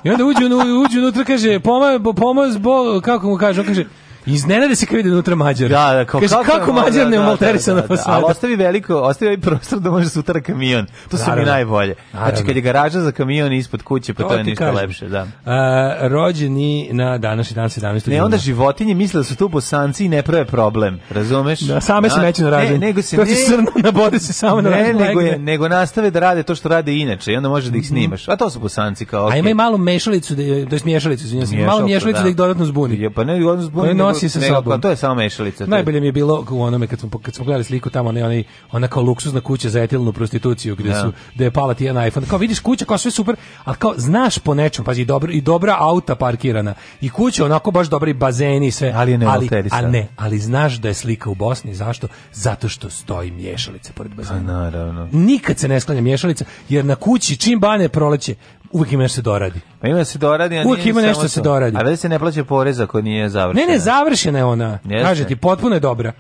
S7: I onda uđe, uđe unutra, kaže, pomoz, pomoz, bol, kako mu kaže, on kaže, Iznenade se kad vidi unutra Mađar. Da, da, kao, kako, kako Mađar ne umalterisano. da, da,
S8: da, da, Ali ostavi veliko, ostavi ovaj prostor da može sutra kamion. To su mi najbolje. Znači, Naravno. Znači, kad je garaža za kamion ispod kuće, pa to, je ništa lepše. Da.
S7: Uh, rođeni na današnji dan 17.
S8: Ne, onda životinje misle da su tu bosanci i ne prave problem. Razumeš? Da,
S7: same se znači, meću na ražen. Ne, nego se to ne, srna [LAUGHS]
S8: na
S7: bode se samo ne, na Ne,
S8: Nego, je, nego nastave da rade to što rade inače i onda može da ih mhm. snimaš. A to su bosanci kao
S7: A ima
S8: i
S7: malu mešalicu, da, to jest mješalicu, izvinjavam se. Malu mješalicu da. ih dodatno zbuni. Je,
S8: pa ne, dodatno zbuni nosi sa sobom. To je samo mešalica.
S7: Najbolje mi je bilo u onome kad smo kad smo gledali sliku tamo ne oni ona kao luksuzna kuća za etilnu prostituciju gdje su da je pala ti jedan iPhone. Kao vidiš kuća kao sve super, al kao znaš po nečemu pazi, dobro i dobra auta parkirana i kuća onako baš dobri bazeni i sve,
S8: ali ne ali, a ne,
S7: ali znaš da je slika u Bosni, zašto? Zato što stoji mješalice pored pa bazena. naravno. Nikad se ne sklanja mješalica jer na kući čim bane proleće, uvijek ima nešto se doradi.
S8: Pa ima se doradi, a
S7: uvijek ima nešto se doradi.
S8: A već se ne plaća poreza koji nije završena.
S7: Ne, ne, završena je ona. Kaže ti, potpuno je dobra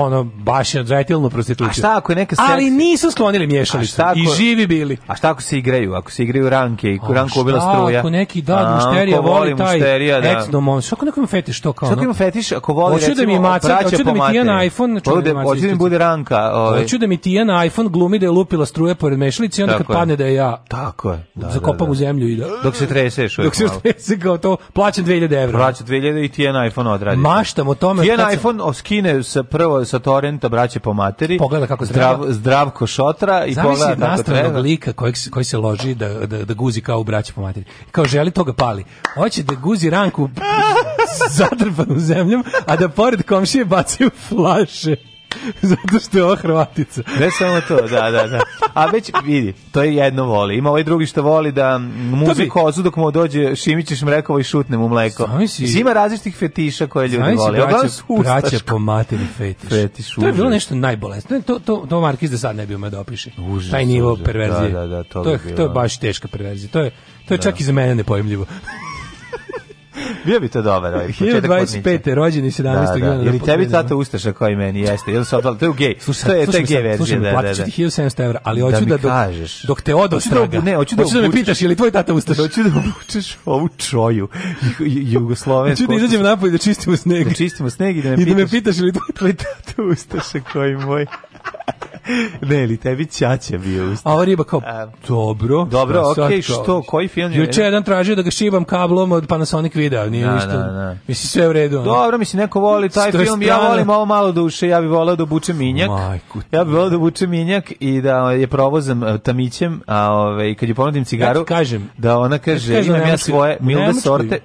S7: ono baš je zajetilno prostitucija.
S8: A šta ako je neka
S7: seksi? Ali nisu sklonili ako... i živi bili.
S8: A šta ako se igraju? Ako se igraju ranke i ranko bila struja.
S7: Ako neki da mušterija voli taj mušterija, da. ex dom, šta ako nekom fetiš to kao? Šta ako ono?
S8: ima fetiš ako voli hoću da mi maca, hoću da mi ti na
S7: iPhone, hoću da mi bude ranka, ovaj. Hoću da mi ti na iPhone glumi da
S8: je
S7: lupila struje pored mešalice i onda kad padne da je ja. Tako je. Zakopam u zemlju i da.
S8: Dok se
S7: treseš, dok se treseš kao to plaćam 2000 €. Plaćam 2000 i
S8: ti na iPhone odradi.
S7: Maštam o tome.
S8: Ti na iPhone oskine se prvo sa torenta braće po materi. Pogleda
S7: kako zdrav,
S8: zdravko šotra i Zamisli
S7: pogleda lika koji, se loži da, da, da guzi kao u braće po materi. Kao želi toga pali. Hoće da guzi ranku [LAUGHS] zadrpanu zemljom, a da pored komšije baci u flaše. [LAUGHS] zato što je ova Hrvatica.
S8: Ne samo to, da, da, da. A već vidi, to je jedno voli. Ima ovaj drugi što voli da muzi kozu dok mu dođe Šimićiš mrekovo i šutne mu mleko. Zima Ima različitih fetiša koje ljudi vole.
S7: Braća, braća po materi fetiš. fetiš to je bilo nešto najbolestno. To, to, to Markiz da sad ne bi ume da opiše.
S8: Užas,
S7: Taj nivo perverzije. Da, da, da, to, to, je, to je baš teška perverzija. To je, to je čak i za mene nepojemljivo. [LAUGHS]
S8: [LAUGHS] Bio bi to dobar ovaj. 25.
S7: rođeni 17. Da,
S8: Ili tebi tata Ustaša kao i meni jeste. Jel se odbala, to je gej. Slušaj, je te gej verzija. Slušaj,
S7: platit
S8: ću ti
S7: 1700 evra, ali hoću da, dok, dok te odostraga. Ne, hoću
S8: da,
S7: me pitaš, je li tvoj tata Ustaša? Hoću
S8: da obučeš ovu čoju jugoslovensku.
S7: Hoću da izađem napoj da čistimo sneg.
S8: Da čistimo sneg
S7: i da me [LAUGHS] pitaš. je li tvoj tata Ustaša koji moj? [LAUGHS] ne, li tebi ćaća bio usta. A ova riba kao, dobro.
S8: Dobro, okej, okay, što,
S7: koji film
S8: je? Juče jedan tražio da ga šibam kablom od Panasonic videa, nije da, ništa. Da, da. Mislim, sve u redu. Ono. Dobro, mislim, neko voli taj film, ja volim ovo malo duše, ja bi volao da obučem minjak. Majku. Ja bi volao da obučem minjak i da e, je provozam e, tamićem, a ove, ovaj, kad joj ponudim cigaru, ja kažem, da ona kaže, ja kažem, imam ja svoje milde sorte.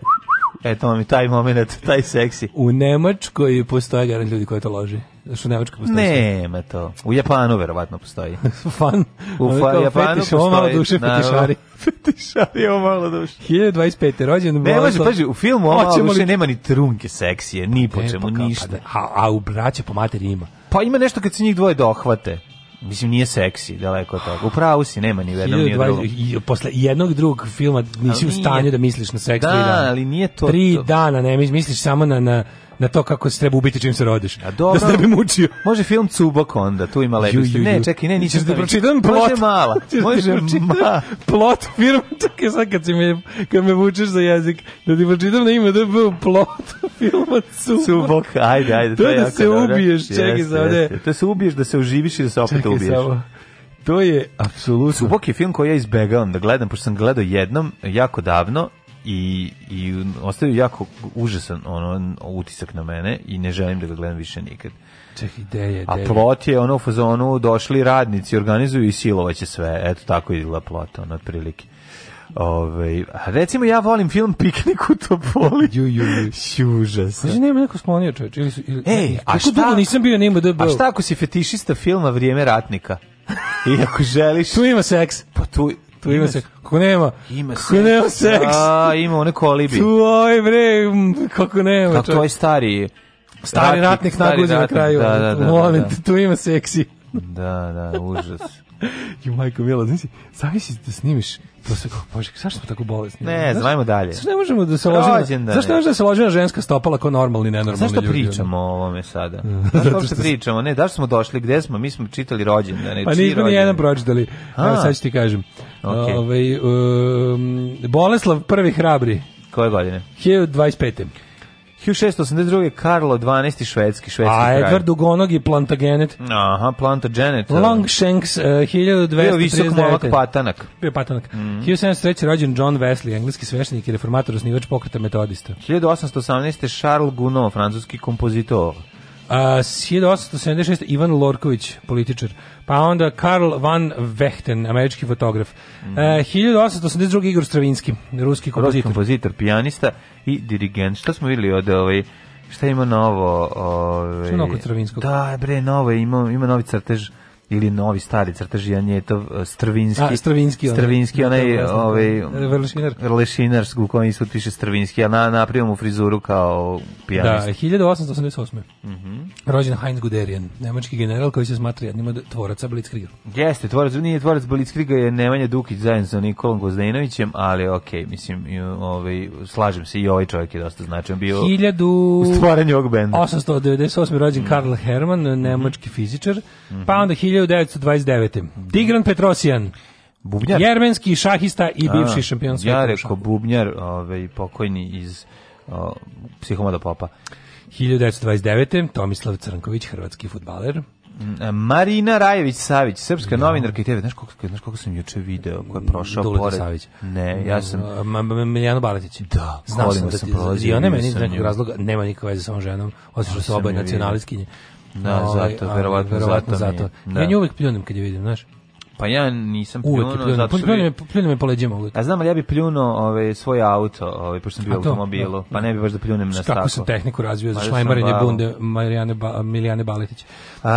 S8: Eto vam i taj moment, taj seksi.
S7: U Nemačkoj postoje garant ljudi koji to loži. Što
S8: u Nemačkoj postoji? Nema to. U Japanu verovatno postoji.
S7: Fan. [LAUGHS] U fa, Japanu fetiš, postoji. Ovo malo duše fetišari. [LAUGHS] fetišari, ovo malo duše. 1025.
S8: rođen. Ne može, paži, u filmu ovo malo duše li... nema ni trunke seksije, ni po čemu, pa ništa.
S7: a, a u braća po materi ima.
S8: Pa ima nešto kad se njih dvoje dohvate mislim nije seksi daleko od toga. U pravu si, nema ni jednog ni drugog.
S7: Posle jednog drugog filma nisi u stanju da misliš na seks da, ali nije to. Tri dana, ne misliš samo na na na to kako se treba ubiti čim se rodiš. A dobro, da se ne bi mučio.
S8: Može film Cubok onda, tu ima lepište. Ne, čekaj, ne,
S7: nićeš da pročitam
S8: plot. [LAUGHS] Može mala. Može ma.
S7: Plot firma, [LAUGHS] čekaj sad kad, me, kad me vučeš za jezik, da ti pročitam na ime da je bio plot [LAUGHS] filma Cubok. Cubok,
S8: ajde, ajde.
S7: To, to je da se dobro. ubiješ, čekaj yes, sad.
S8: Yes, e. to se ubiješ, da se uživiš i da se opet ubiješ. Samo.
S7: To je apsolutno.
S8: Cubok je film koji ja izbegavam da gledam, pošto sam gledao jednom, jako davno, i, i ostavio jako užasan ono, utisak na mene i ne želim da ga gledam više nikad.
S7: Ček, ideje, ideje.
S8: A plot je ono u fazonu, došli radnici, organizuju i silovaće sve. Eto tako je izgleda plot, ono, otprilike. Ove, ovaj, recimo ja volim film Piknik u Topoli. Ju, ju, ju. Užas.
S7: Znači, nema neko Ili ili, Ej,
S8: a šta, dugo nisam
S7: bio nema da
S8: A šta ako si fetišista filma Vrijeme ratnika? [LAUGHS] I ako želiš...
S7: tu ima seks.
S8: Pa tu,
S7: tu
S8: ima
S7: se, kako nema? Ima se. Kako nema seks? A,
S8: ima one kolibi.
S7: Tu, oj bre, kako nema. Kako
S8: to je
S7: Stari ratnik, ratnik na kraju. Da, ono, da, da, Molim, da, da. tu ima seksi.
S8: Da, da, užas.
S7: Jo [LAUGHS] majko mila, znači, zavisi da snimiš, to se kako bože, zašto smo tako bolesni?
S8: Ne, znajmo dalje. Zašto
S7: ne možemo da se ložimo? zašto ne možemo da se ložimo ženska stopala kao normalni, nenormalni zašto ljudi?
S8: Zašto ono? pričamo o ovome sada? [LAUGHS] Zašto pričamo? Ne, da smo došli, gde smo? Mi smo čitali rođendane.
S7: Pa nismo
S8: ni
S7: jedan pročitali. Evo sad ću ti kažem. Ovaj um, Boleslav prvi hrabri.
S8: Koje godine?
S7: 1025. 1682. Karlo XII. švedski, švedski A kralj. Edward Ugonog i Plantagenet.
S8: Aha, Plantagenet.
S7: Longshanks, uh, eh, 1239. Bio
S8: visok momak Patanak.
S7: Bio Patanak. Mm -hmm. 1703. rođen John Wesley, engleski sveštenik i reformator, osnivač pokreta metodista.
S8: 1818. Charles Gounod, francuski kompozitor.
S7: Uh, 1876. Ivan Lorković, političar. Pa onda Karl van Vechten, američki fotograf. Mhm. E, uh, 1882. Igor Stravinski, ruski kompozitor.
S8: Ruski kompozitor, pijanista i dirigent. Šta smo vidjeli od ovaj... Šta ima novo?
S7: Ove, šta je novo ovaj,
S8: Stravinskog? Da, bre, novo, ima, ima novi crtež ili novi stari crteži, to e, Strvinski a,
S7: Strvinski
S8: Strvinski onaj ovaj Lešinar u kojem se piše Strvinski a na napravio frizuru kao pijanist
S7: da 1888 Mhm rođen Heinz Guderian nemački general koji se smatra jednim od tvoraca Blitzkriega.
S8: jeste tvorac nije tvorac Blitzkriega je Nemanja Dukić zajedno sa Nikolom Gozdenovićem ali okej okay, mislim ovaj slažem se i ovaj čovjek je dosta značajan bio 1000 u stvaranju ovog benda
S7: 898 rođen mm Karl Hermann nemački mm fizičar pa mhm. onda 1929. Tigran Petrosijan. Bubnjar. Jermenski šahista i bivši šampion sveta.
S8: Ja rekao Bubnjar, ovaj, pokojni iz o, Psihomada Popa.
S7: 1929. Tomislav Crnković, hrvatski futbaler.
S8: Mm, Marina Rajević Savić, srpska no. novinarka i TV. Znaš koliko, znaš koliko sam juče video koja je prošao Dulete pored? Savić. Ne, ja mm, sam...
S7: Miljano Baletić.
S8: Da,
S7: Znao sam da sam prolazio. I ona meni iz razloga nema nikakve veze sa ovom ženom, osim što su oboje nacionalistkinje.
S8: Da, ovaj, zato, verovatno, verovatno zato. zato. Da.
S7: Ja nju uvijek pljunem kad je vidim, znaš.
S8: Pa ja nisam
S7: pljunio, uvijek zato što... Pljunuo, pljunuo me po leđima uvijek.
S8: A znam, ali ja bi pljunuo ove, ovaj, svoj auto, ove, ovaj, pošto sam bio u automobilu, pa ne bi baš da pljunem na stako.
S7: Kako sam tehniku razvio za pa šlajmarenje bunde Marijane ba, Milijane Baletić. A,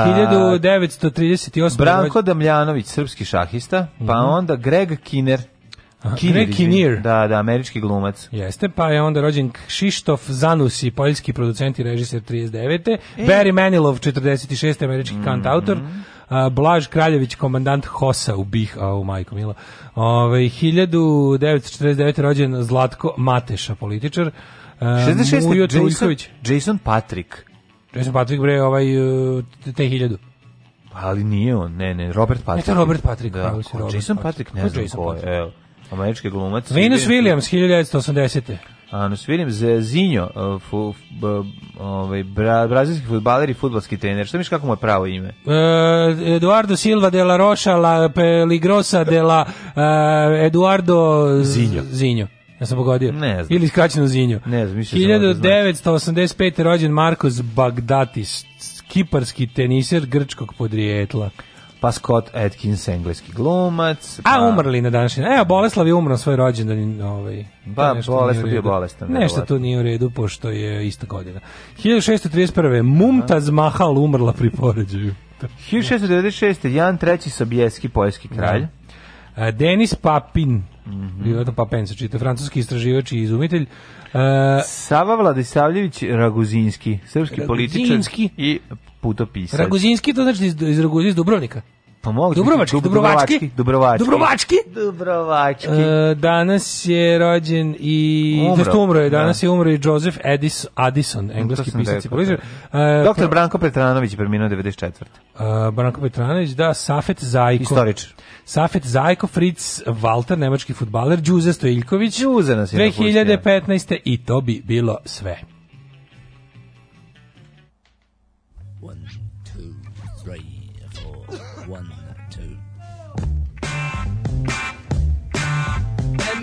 S7: 1938.
S8: Branko Damljanović, srpski šahista, pa mhm. onda Greg Kiner,
S7: Greg Kinnear.
S8: Da, da, američki glumac.
S7: Jeste, pa je onda rođen Kšištof Zanusi, poljski producent i režiser 39. E. Barry Manilov, 46. američki mm -hmm. kantautor. Blaž Kraljević, komandant Hosa u Bih, a u majko mila. Ove, ovaj, 1949. rođen Zlatko Mateša, političar. 66. Mujo
S8: Jason, Jason Patrick.
S7: Jason Patrick, bre, ovaj, e,
S8: te hiljadu. Pa ali nije on, ne, ne, Robert Patrick. Ne,
S7: to je Robert Patrick. Da,
S8: ko,
S7: Robert
S8: Jason Patrick, Patrick ne znam ko je. Patrick američki glumac. Venus
S7: Williams, 1980.
S8: Anus Williams, eh, Zinjo, eh, ovaj, brazilski futbaler i futbalski trener. Što miš kako mu je pravo ime?
S7: Eh, Eduardo Silva de la Rocha, la Peligrosa de la Eduardo Zinjo. Zinjo.
S8: Ja sam
S7: pogodio. Ne znam. Ili skraćeno Zinjo.
S8: Ne znam.
S7: 1985. Znači. rođen Markos Bagdatis, kiparski teniser grčkog podrijetla
S8: pa Scott Atkins, engleski glumac. A
S7: pa- umrli na današnji. Evo, Boleslav je umro svoj rođendan. Ovaj,
S8: ba, pa, Boleslav bio bolestan.
S7: Nešto tu nije u redu, pošto je ista godina. 1631. Mumtaz Mahal umrla pri poređaju.
S8: 1696. Jan III. Sobjeski, poljski kralj.
S7: E, Denis Papin, mm -hmm. bio je to papin se francuski istraživač i izumitelj,
S8: E, Sava Vladisavljević Raguzinski, srpski Raguzinski. i putopisac.
S7: Raguzinski, to znači iz, iz, iz Dubrovnika?
S8: Pa mogu
S7: Dubrovački, Dubrovački, Dubrovački. Dubrovački.
S8: Dubrovački. E,
S7: danas je rođen i umro. umro je, danas da. je umro i Joseph Edis, Addison, engleski pisac i političar.
S8: E, Doktor pa- Branko Petranović je preminuo 94.
S7: E, Branko Petranović, da, Safet Zajko.
S8: Istorič.
S7: Safet Zajko, Fritz Walter, nemački futbaler, Đuze Stojiljković. Đuze nas je 2015. i to bi bilo sve.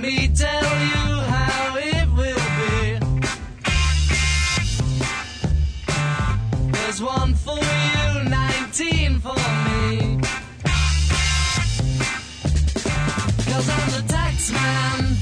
S7: me tell you how it will be. There's one for you, 19 for me. Cause I'm the tax man.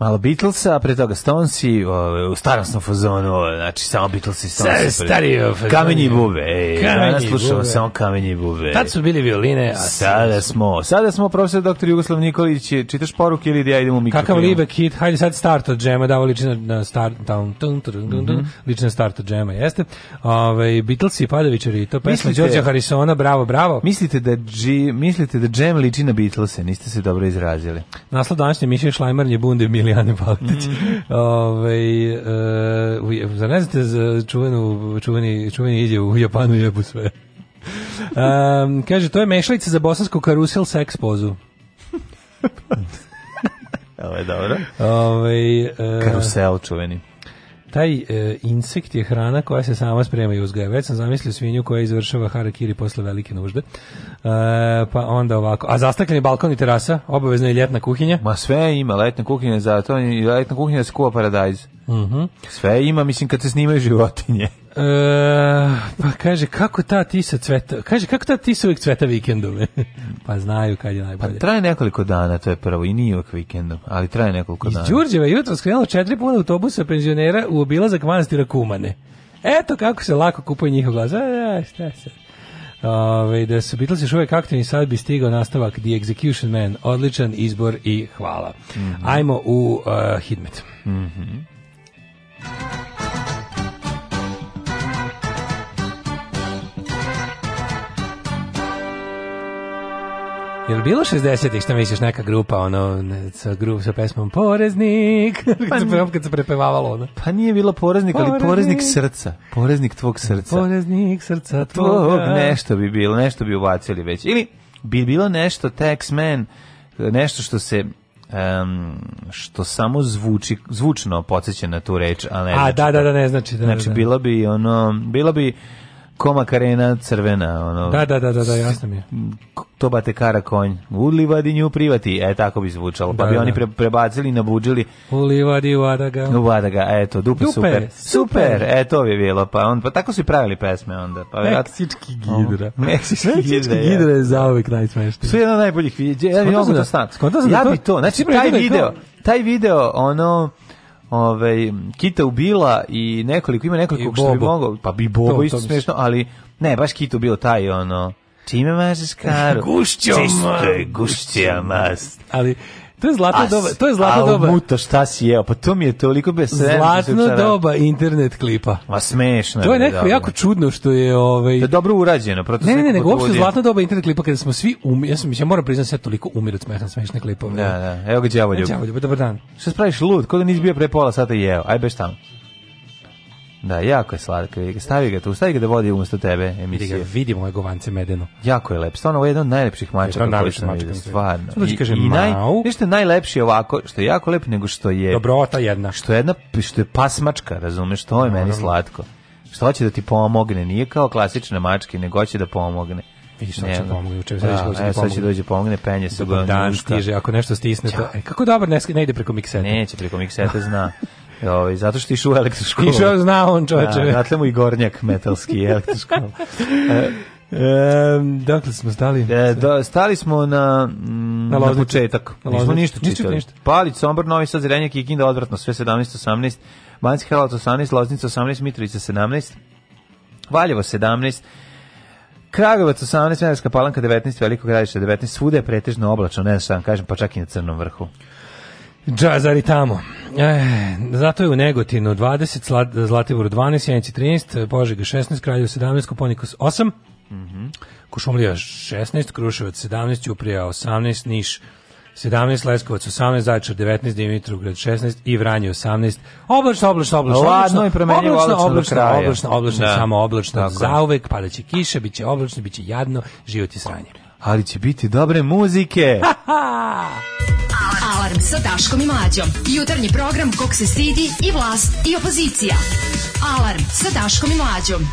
S8: Malo Beatlesa, a pre toga Stonesi, u starom sam znači samo Beatlesi,
S7: Stonesi. Sve stario
S8: Kamenji bube, ej, kamenji samo kamenji bube.
S7: Tad su bili violine,
S8: a sada smo. Sada smo, profesor dr. Jugoslav Nikolić, čitaš poruke ili ja idem u
S7: mikrofon? Kakav libek hit, hajde sad start od džema, davo lično na start, down, tum, tum, start od džema, jeste. Ove, ovaj, Beatlesi i Rito, to pesma Đorđa Harisona, bravo, bravo.
S8: Mislite da, mislite da džem liči na Beatlese, niste se dobro izrazili.
S7: Naslov današnje Mišel Šlajmarnje bunde mili ili Ane Mm. Ove, ovaj, e, zar ne znate za čuvenu, čuveni, čuveni idje u Japanu jebu sve? Um, kaže, to je mešalica za bosansku karusel seks pozu.
S8: [LAUGHS] Ovo je dobro. Ove, ovaj, e, Karusel čuveni.
S7: Taj e, insekt je hrana koja se sama sprema i uzgaja. Već sam zamislio svinju koja izvršava harakiri posle velike nužde. E, pa onda ovako. A je balkon i terasa, obavezno je ljetna kuhinja.
S8: Ma sve ima, letna kuhinja, zato i letna kuhinja se kuva paradajz. Mhm. Sve ima, mislim, kad se snimaju životinje.
S7: E, pa kaže, kako ta ti se cveta, kaže, kako ta tisa uvijek cveta vikendom [LAUGHS] pa znaju kad je najbolje. Pa
S8: traje nekoliko dana, to je prvo, i nije uvijek vikendom, ali traje nekoliko dana.
S7: Iz Đurđeva jutro skrenalo četiri puna autobusa penzionera u obilazak manastira Kumane. Eto kako se lako kupuje njihov glas. E, e šta se... Ove, da su Beatles još uvijek aktivni, sad bi stigao nastavak The Execution Man. Odličan izbor i hvala. Mm Ajmo u uh, Hidmet. Mm Jel bilo 60-ih, šta misliš, neka grupa ono ne, sa grup sa pesmom Poreznik? Pa [LAUGHS] kad, se prepevavalo
S8: ono. Pa nije bilo poreznik, ali poreznik srca. Poreznik tvog srca.
S7: Poreznik srca tvog.
S8: nešto bi bilo, nešto bi ubacili već. Ili bi bilo nešto Tex Man, nešto što se što samo zvuči zvučno podsjeća na tu reč, a ne. A
S7: znači da, da, da, ne znači da.
S8: Znači bilo bi ono, bilo bi koma karena crvena, ono.
S7: Da, da, da, da, da jasno mi
S8: je. To bate kara konj. U livadi nju privati, e, tako bi zvučalo. Pa da, bi da. oni pre, prebacili, nabuđili.
S7: U livadi Adaga.
S8: U vadaga, eto, dupe, dupe super. super. e, to bi bilo. Pa, on, pa tako su i pravili pesme onda. Pa,
S7: Meksički gidra.
S8: Oh. Meksički, gidra, gidra je zauvek najsmešniji.
S7: Sve jedno najboljih vidjeti. Ja, ja,
S8: ja,
S7: ja, ja, ja,
S8: ja, ja, ja, ja, ja, ja, ja, Ove, ovaj, Kita ubila i nekoliko, ima nekoliko što bi mogao,
S7: pa bi Bobo
S8: isto smiješno, ali ne, baš Kita ubila taj ono, čime mažeš karu?
S7: [LAUGHS] Gušćom.
S8: gušća gušćama.
S7: Ali to je zlatna doba, to je zlatna doba.
S8: Muto, šta si jeo? Pa to mi je toliko bez
S7: Zlatno doba internet klipa.
S8: Ma smešno.
S7: To je neko jako čudno što je ovaj
S8: To je dobro urađeno,
S7: proto Ne, ne, ne, nego uopšte zlatno doba internet klipa kada smo svi um, ja sam ja moram priznati sve toliko umir od smeha smešne
S8: klipove. Da, da. Evo ga đavo
S7: Đavo, dobar dan.
S8: Šta spraviš lud? Kod da nisi bio pre pola sata jeo. Aj beš tamo. Da, jako je slatko Stavi ga tu, stavi ga da vodi umjesto tebe emisije. Vidi
S7: ga, vidi
S8: je
S7: govance medeno.
S8: Jako je lep. Stvarno, ovo je jedan od najlepših mačaka sam vidio, stvarno.
S7: I, kaže, naj,
S8: je najlepši ovako, što je jako lep, nego što je...
S7: Dobrota jedna.
S8: Što je, jedna, što je pasmačka, razumeš, to je meni slatko. Što hoće da ti pomogne, nije kao klasične mačke, nego hoće da pomogne.
S7: Vidiš što
S8: sad
S7: će pomogne. dođe pomogne, penje se do dan stiže, ako
S8: nešto stisne to. E, kako dobar ne, ne ide preko mikseta. Neće preko mikseta, zna. [LAUGHS] Ovaj zato što išao u elektroškolu.
S7: Išao zna on čoveče. Da,
S8: dakle mu i gornjak metalski elektroškola.
S7: [LAUGHS] E, dakle smo stali?
S8: E, da, stali smo na, mm, na, na početak. Nismo ništa čitali. Ništa. Palić, Sombor, Novi Sad, Zrenja, Kikinda, odvratno, sve 17, 18, Banjski Hrvatsko 18, Loznica 18, Mitrovica 17, Valjevo 17, Kragovac 18, Medarska palanka 19, Veliko gradište 19, svuda je pretežno oblačno, ne znam vam kažem, pa čak i na Crnom vrhu.
S7: Džazari tamo. Eh, zato je u Negotinu 20, Zlatibor 12, Sjenici 13, Požega 16, Kraljev 17, Koponikos 8, mm -hmm. Košumlija 16, Kruševac 17, Uprija 18, Niš 17, Leskovac 18, Zajčar 19, Dimitrovgrad 16 i Vranje 18. Oblačno, oblačno, oblačno. Ladno i promenjivo oblačno, oblačno, oblačno, kraja. oblačno, oblačno, da. samo oblačno. Tako. Zauvek padaće kiša, biće oblačno, biće jadno, život je sranje
S8: ali će biti dobre muzike.
S10: [LAUGHS] Alarm sa Daškom i Mlađom. Jutarnji program kog se stidi i vlast i opozicija. Alarm sa Daškom i Mlađom.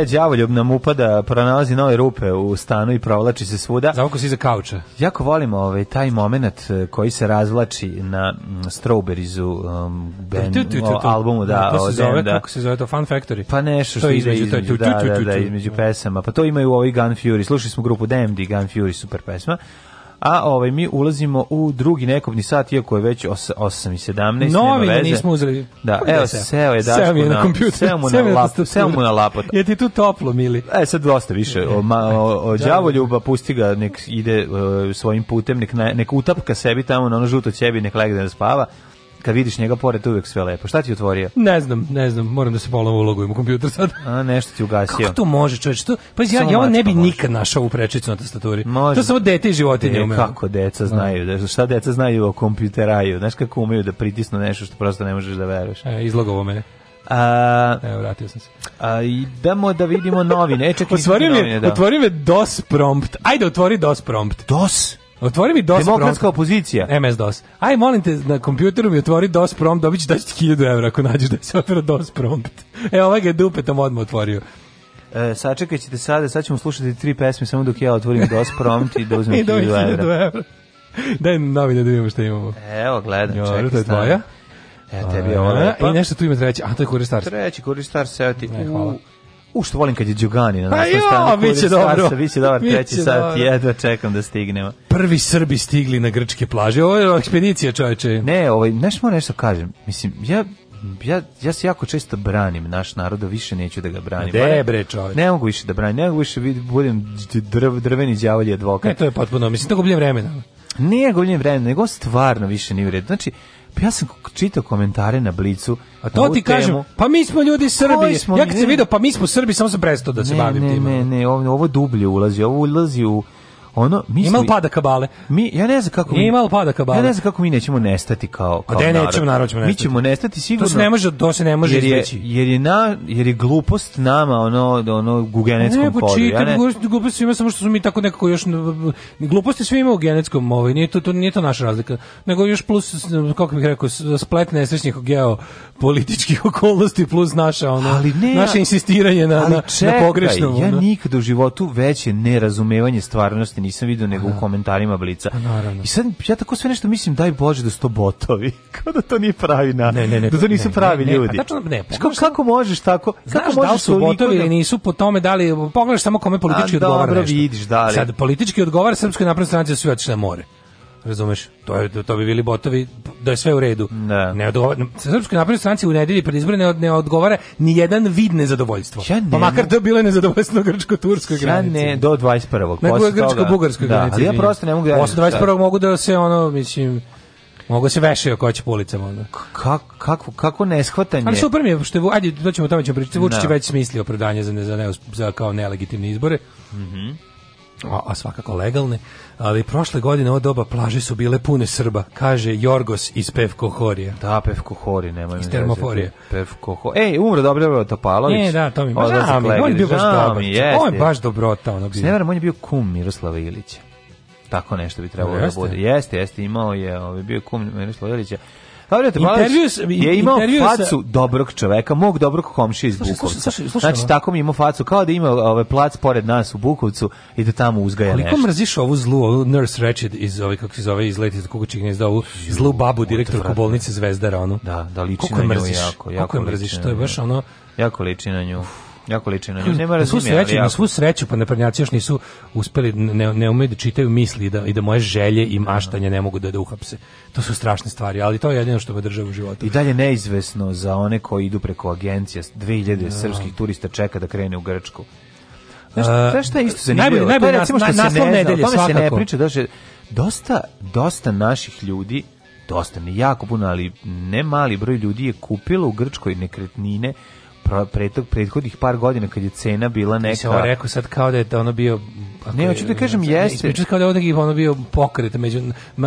S11: je đavoljub nam upada, pronalazi nove rupe u stanu i provlači se svuda. Zavako si iza kauča. Jako volimo ovaj, taj momenat eh, koji se razvlači na mm, Strawberriesu um, albumu. Da, to se zove, kako se zove to, Fun Factory. Pa nešto što između, između pesama. Pa to imaju ovi Gun Fury. Slušali smo grupu DMD, Gun Fury, super pesma a ovaj mi ulazimo u drugi nekobni sat iako je već 8 i 17 Novi nismo uzeli. Da, evo seo je da. na, kompjuter. Seo mu na laptop, seo mu na laptop. Je ti tu toplo, mili. E sad dosta više o, ma, o, o đavoljuba pusti ga nek ide uh, svojim putem, nek nek utapka sebi tamo na ono žuto ćebi, nek legne da spava kad vidiš njega pored uvek sve lepo. Šta ti otvorio? Ne znam, ne znam, moram da se polovo ulogujem u kompjuter sad. A nešto ti ugasio. Kako to može, čoveče? To pa ja ja ne bi nikad našao u prečicu na tastaturi. Može. To samo dete i životinje e, umeju. Kako deca znaju, da šta deca znaju o kompjuteraju, znaš kako umeju da pritisnu nešto što prosto ne možeš da veruješ. E, izlogovo me. A, Evo, vratio sam se. A, idemo da vidimo novine. E, čekaj, otvorio, novine, da. DOS prompt. Ajde, otvori DOS prompt. DOS? Otvori mi DOS Demokratska prom. opozicija. MS DOS. Aj, molim te, na kompjuteru mi otvori DOS prompt, dobit ću da ti 1000 evra ako nađeš da
S12: se
S11: otvira DOS prompt. [LAUGHS] Evo, ovaj ga je dupetom odmah otvorio.
S12: E, sačekaj ćete sada, sad ćemo slušati tri pesme samo dok ja otvorim DOS prompt i
S11: da
S12: uzmem
S11: 1000 [LAUGHS] evra. evra. [LAUGHS] Daj novi da vidimo što imamo.
S12: Evo, gledam,
S11: čekaj. čekaj. to je tvoja.
S12: E, tebi
S11: je ovo e, I nešto tu ima treći, a to je Kuristar. Treći
S12: Kuristar, evo ti. Ne, hvala. U što volim kad je Đugani na pa našoj strani.
S11: Pa jo, biće dobro.
S12: Biće
S11: dobro,
S12: treći sat, jedva čekam da stignemo.
S11: Prvi Srbi stigli na grčke plaže. Ovo je ekspedicija, čovječe.
S12: Ne, ovaj, nešto moram nešto kažem. Mislim, ja ja, ja se jako često branim naš narod, više neću da ga branim.
S11: Ne, bre, čovjek.
S12: Ne mogu više da branim, ne mogu više da budem drv, drveni djavolji advokat.
S11: Ne, to je potpuno, mislim, to gubljenje vremena.
S12: Nije gubljenje vremena, nego stvarno više nije u Znači, ja sam čitao komentare na Blicu.
S11: A to ti pa mi smo ljudi Srbi. Smo,
S12: ja
S11: kad ne, sam vidio, pa mi smo Srbi, samo sam prestao da se ne, bavim ne,
S12: Ne, ne, ovo, ovo dublje ulazi, ovo ulazi u ono
S11: mi imao pada kabale
S12: mi ja ne znam kako
S11: mi
S12: pada kabale ja ne znam kako mi nećemo nestati kao kao da nećemo narod ćemo
S11: mi ćemo nestati sigurno to se ne može to se ne može jer je,
S12: jer je na jer je glupost nama ono ono gugenetskom ne, pa polju
S11: ja ne glupost ima samo što su mi tako nekako još gluposti sve ima u genetskom ovaj nije to, to nije to naša razlika nego još plus kako bih rekao splet nesrećnih geopolitičkih [LAUGHS] okolnosti plus naša ono
S12: ali
S11: ne, naše insistiranje na na, čekaj, na
S12: ja ono. nikad u životu veće nerazumevanje stvarnosti nisam vidio nego u komentarima Blica.
S11: Pa
S12: I sad ja tako sve nešto mislim daj bože da sto botovi. [LAUGHS] Kao da to nije pravi na. Ne, to nisu pravi
S11: ljudi. Ne, tačno
S12: Kako, kako možeš tako?
S11: Znaš
S12: kako možeš
S11: da su botovi ili nisu po tome da li pogledaš samo kome politički odgovara
S12: nešto.
S11: vidiš da Sad politički odgovara srpskoj naprednoj stranci da na more. Razumeš? To, je, to bi bili botovi da je sve u redu.
S12: Ne. ne odgovara,
S11: Srpskoj naprednoj stranci u nedelji pred izbore ne, od, ne odgovara ni jedan vid nezadovoljstvo. Ja ne, pa makar to bilo nezadovoljstvo grčko-turskoj
S12: ja
S11: granici.
S12: ne, do 21. Nego je grčko-bugarskoj da, granici. Ali ja prosto ne mogu
S11: da... Posle 21. mogu da se ono, mislim... Mogu se vešaju ako će po ulicama onda.
S12: Kako, kako, kako ne shvatanje?
S11: Ali super mi je, što je, ajde, doćemo tamo, ćemo pričati, Vučić no. već smislio predanje za, ne, za, ne, za kao nelegitimne izbore.
S12: Mhm. Mm
S11: a, svakako legalne, ali prošle godine ovo doba plaže su bile pune Srba, kaže Jorgos iz Pevkohorije.
S12: Da, Pevkohori, nema
S11: Iz Termoforije.
S12: Pevkohori. Ej, umro dobro Topalović. Ne,
S11: da, to mi. on je bio baš On je baš dobrota. onog
S12: bio. on je bio kum Miroslava Ilića. Tako nešto bi trebalo da bude. Jeste, jeste, imao je, ovaj, je bio kum Miroslava Ilića pa intervju je imao facu dobrog čoveka, mog dobrog komšija iz Bukovca. Znači, tako mi imao facu, kao da ima ovaj, plac pored nas u Bukovcu i da tamo uzgaja Koliko nešto. Koliko
S11: mrziš ovu zlu, ovu Nurse Ratched iz, ove kako se zove, iz Leti kukućeg gnezda, ovu zlu babu, direktorku bolnice Zvezdara, ono.
S12: Da, da liči
S11: na
S12: nju jako. Koliko
S11: mrziš, to je baš ono...
S12: Jako liči na nju. Jako liči
S11: na nju. Nema na svu sreću, na svu sreću pa neprnjaci još nisu uspeli ne ne umeju da čitaju misli i da i da moje želje i maštanje ne mogu da da uhapse. To su strašne stvari, ali to je jedino što me drža u životu.
S12: I dalje neizvesno za one koji idu preko agencija 2000 ja. srpskih turista čeka da krene u Grčku. Znaš, je isto
S11: zanimljivo? Najbolje, recimo,
S12: što se ne
S11: zna, se ne priča,
S12: dosta, dosta naših ljudi dosta, ne jako puno, ali ne mali broj ljudi je kupilo u Grčkoj nekretnine prethodnih par godina kad je cena bila neka. Mislim,
S11: rekao sad kao da je ono bio
S12: ne, hoću
S11: da
S12: kažem jeste.
S11: kao da je ono bio pokret među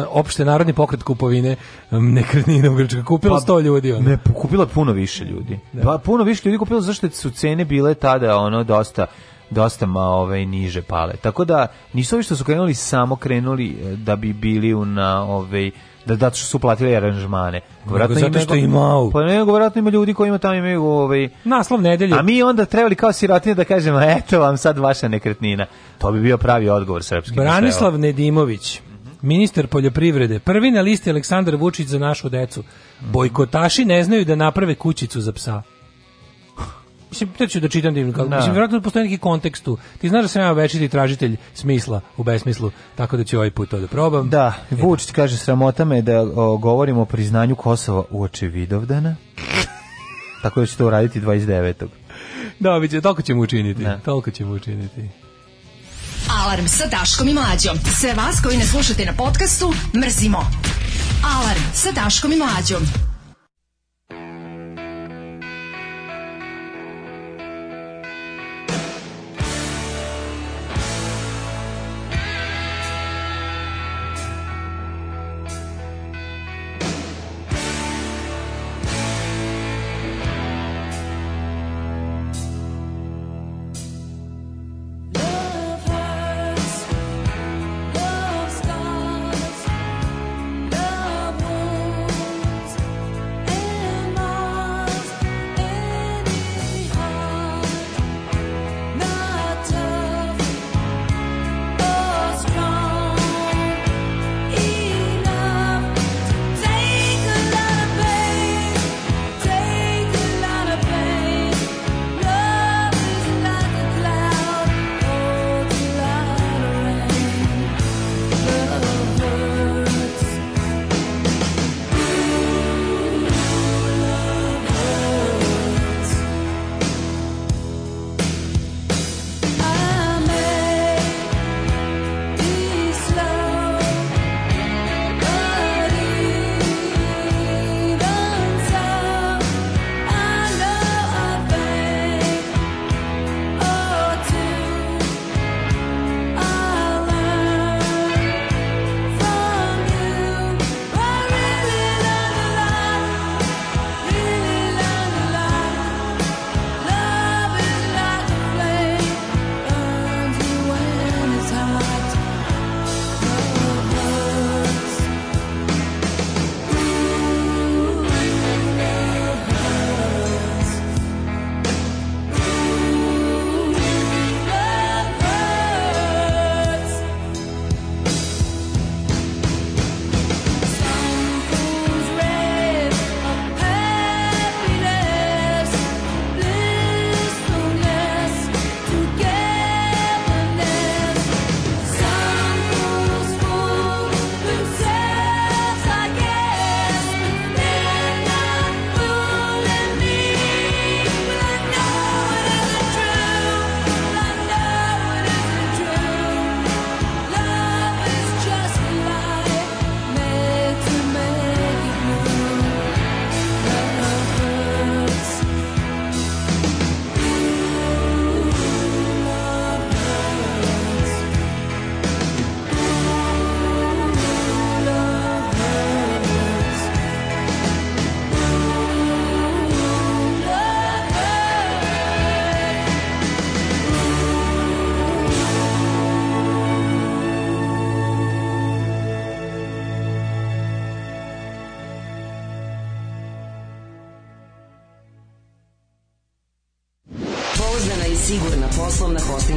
S11: opšte narodni pokret kupovine nekretnina u Grčkoj. Kupilo pa,
S12: ljudi
S11: ono.
S12: Ne, kupilo puno više ljudi. Pa puno više ljudi kupilo zašto su cene bile tada ono dosta dosta ove ovaj, niže pale. Tako da nisu ovi što su krenuli samo krenuli eh, da bi bili na ovaj da da
S11: su
S12: platili aranžmane. Vjerojatno zato što
S11: ima Pa
S12: ne, vjerojatno ima ljudi koji imaju tamo imaju ovaj
S11: naslov nedelje. A
S12: mi onda trebali kao sirotinje da kažemo eto vam sad vaša nekretnina. To bi bio pravi odgovor srpski.
S11: Branislav Nedimović, ministar poljoprivrede, prvi na listi Aleksandar Vučić za našu decu. Bojkotaši ne znaju da naprave kućicu za psa mislim da ću da čitam divno kako. Mislim vjerojatno postoji neki kontekst tu. Ti znaš da sam ja večiti tražitelj smisla u besmislu, tako da ću ovaj put to
S12: da
S11: probam.
S12: Da, e, Vučić kaže sramota me da o, govorimo o priznanju Kosova u oči Vidovdana. [LAUGHS] tako da će to uraditi 29.
S11: Da, biće, toliko ćemo učiniti. Da. Toliko ćemo učiniti.
S13: Alarm sa Daškom i Mlađom. Sve vas koji ne slušate na podcastu, mrzimo. Alarm sa Daškom i Mlađom.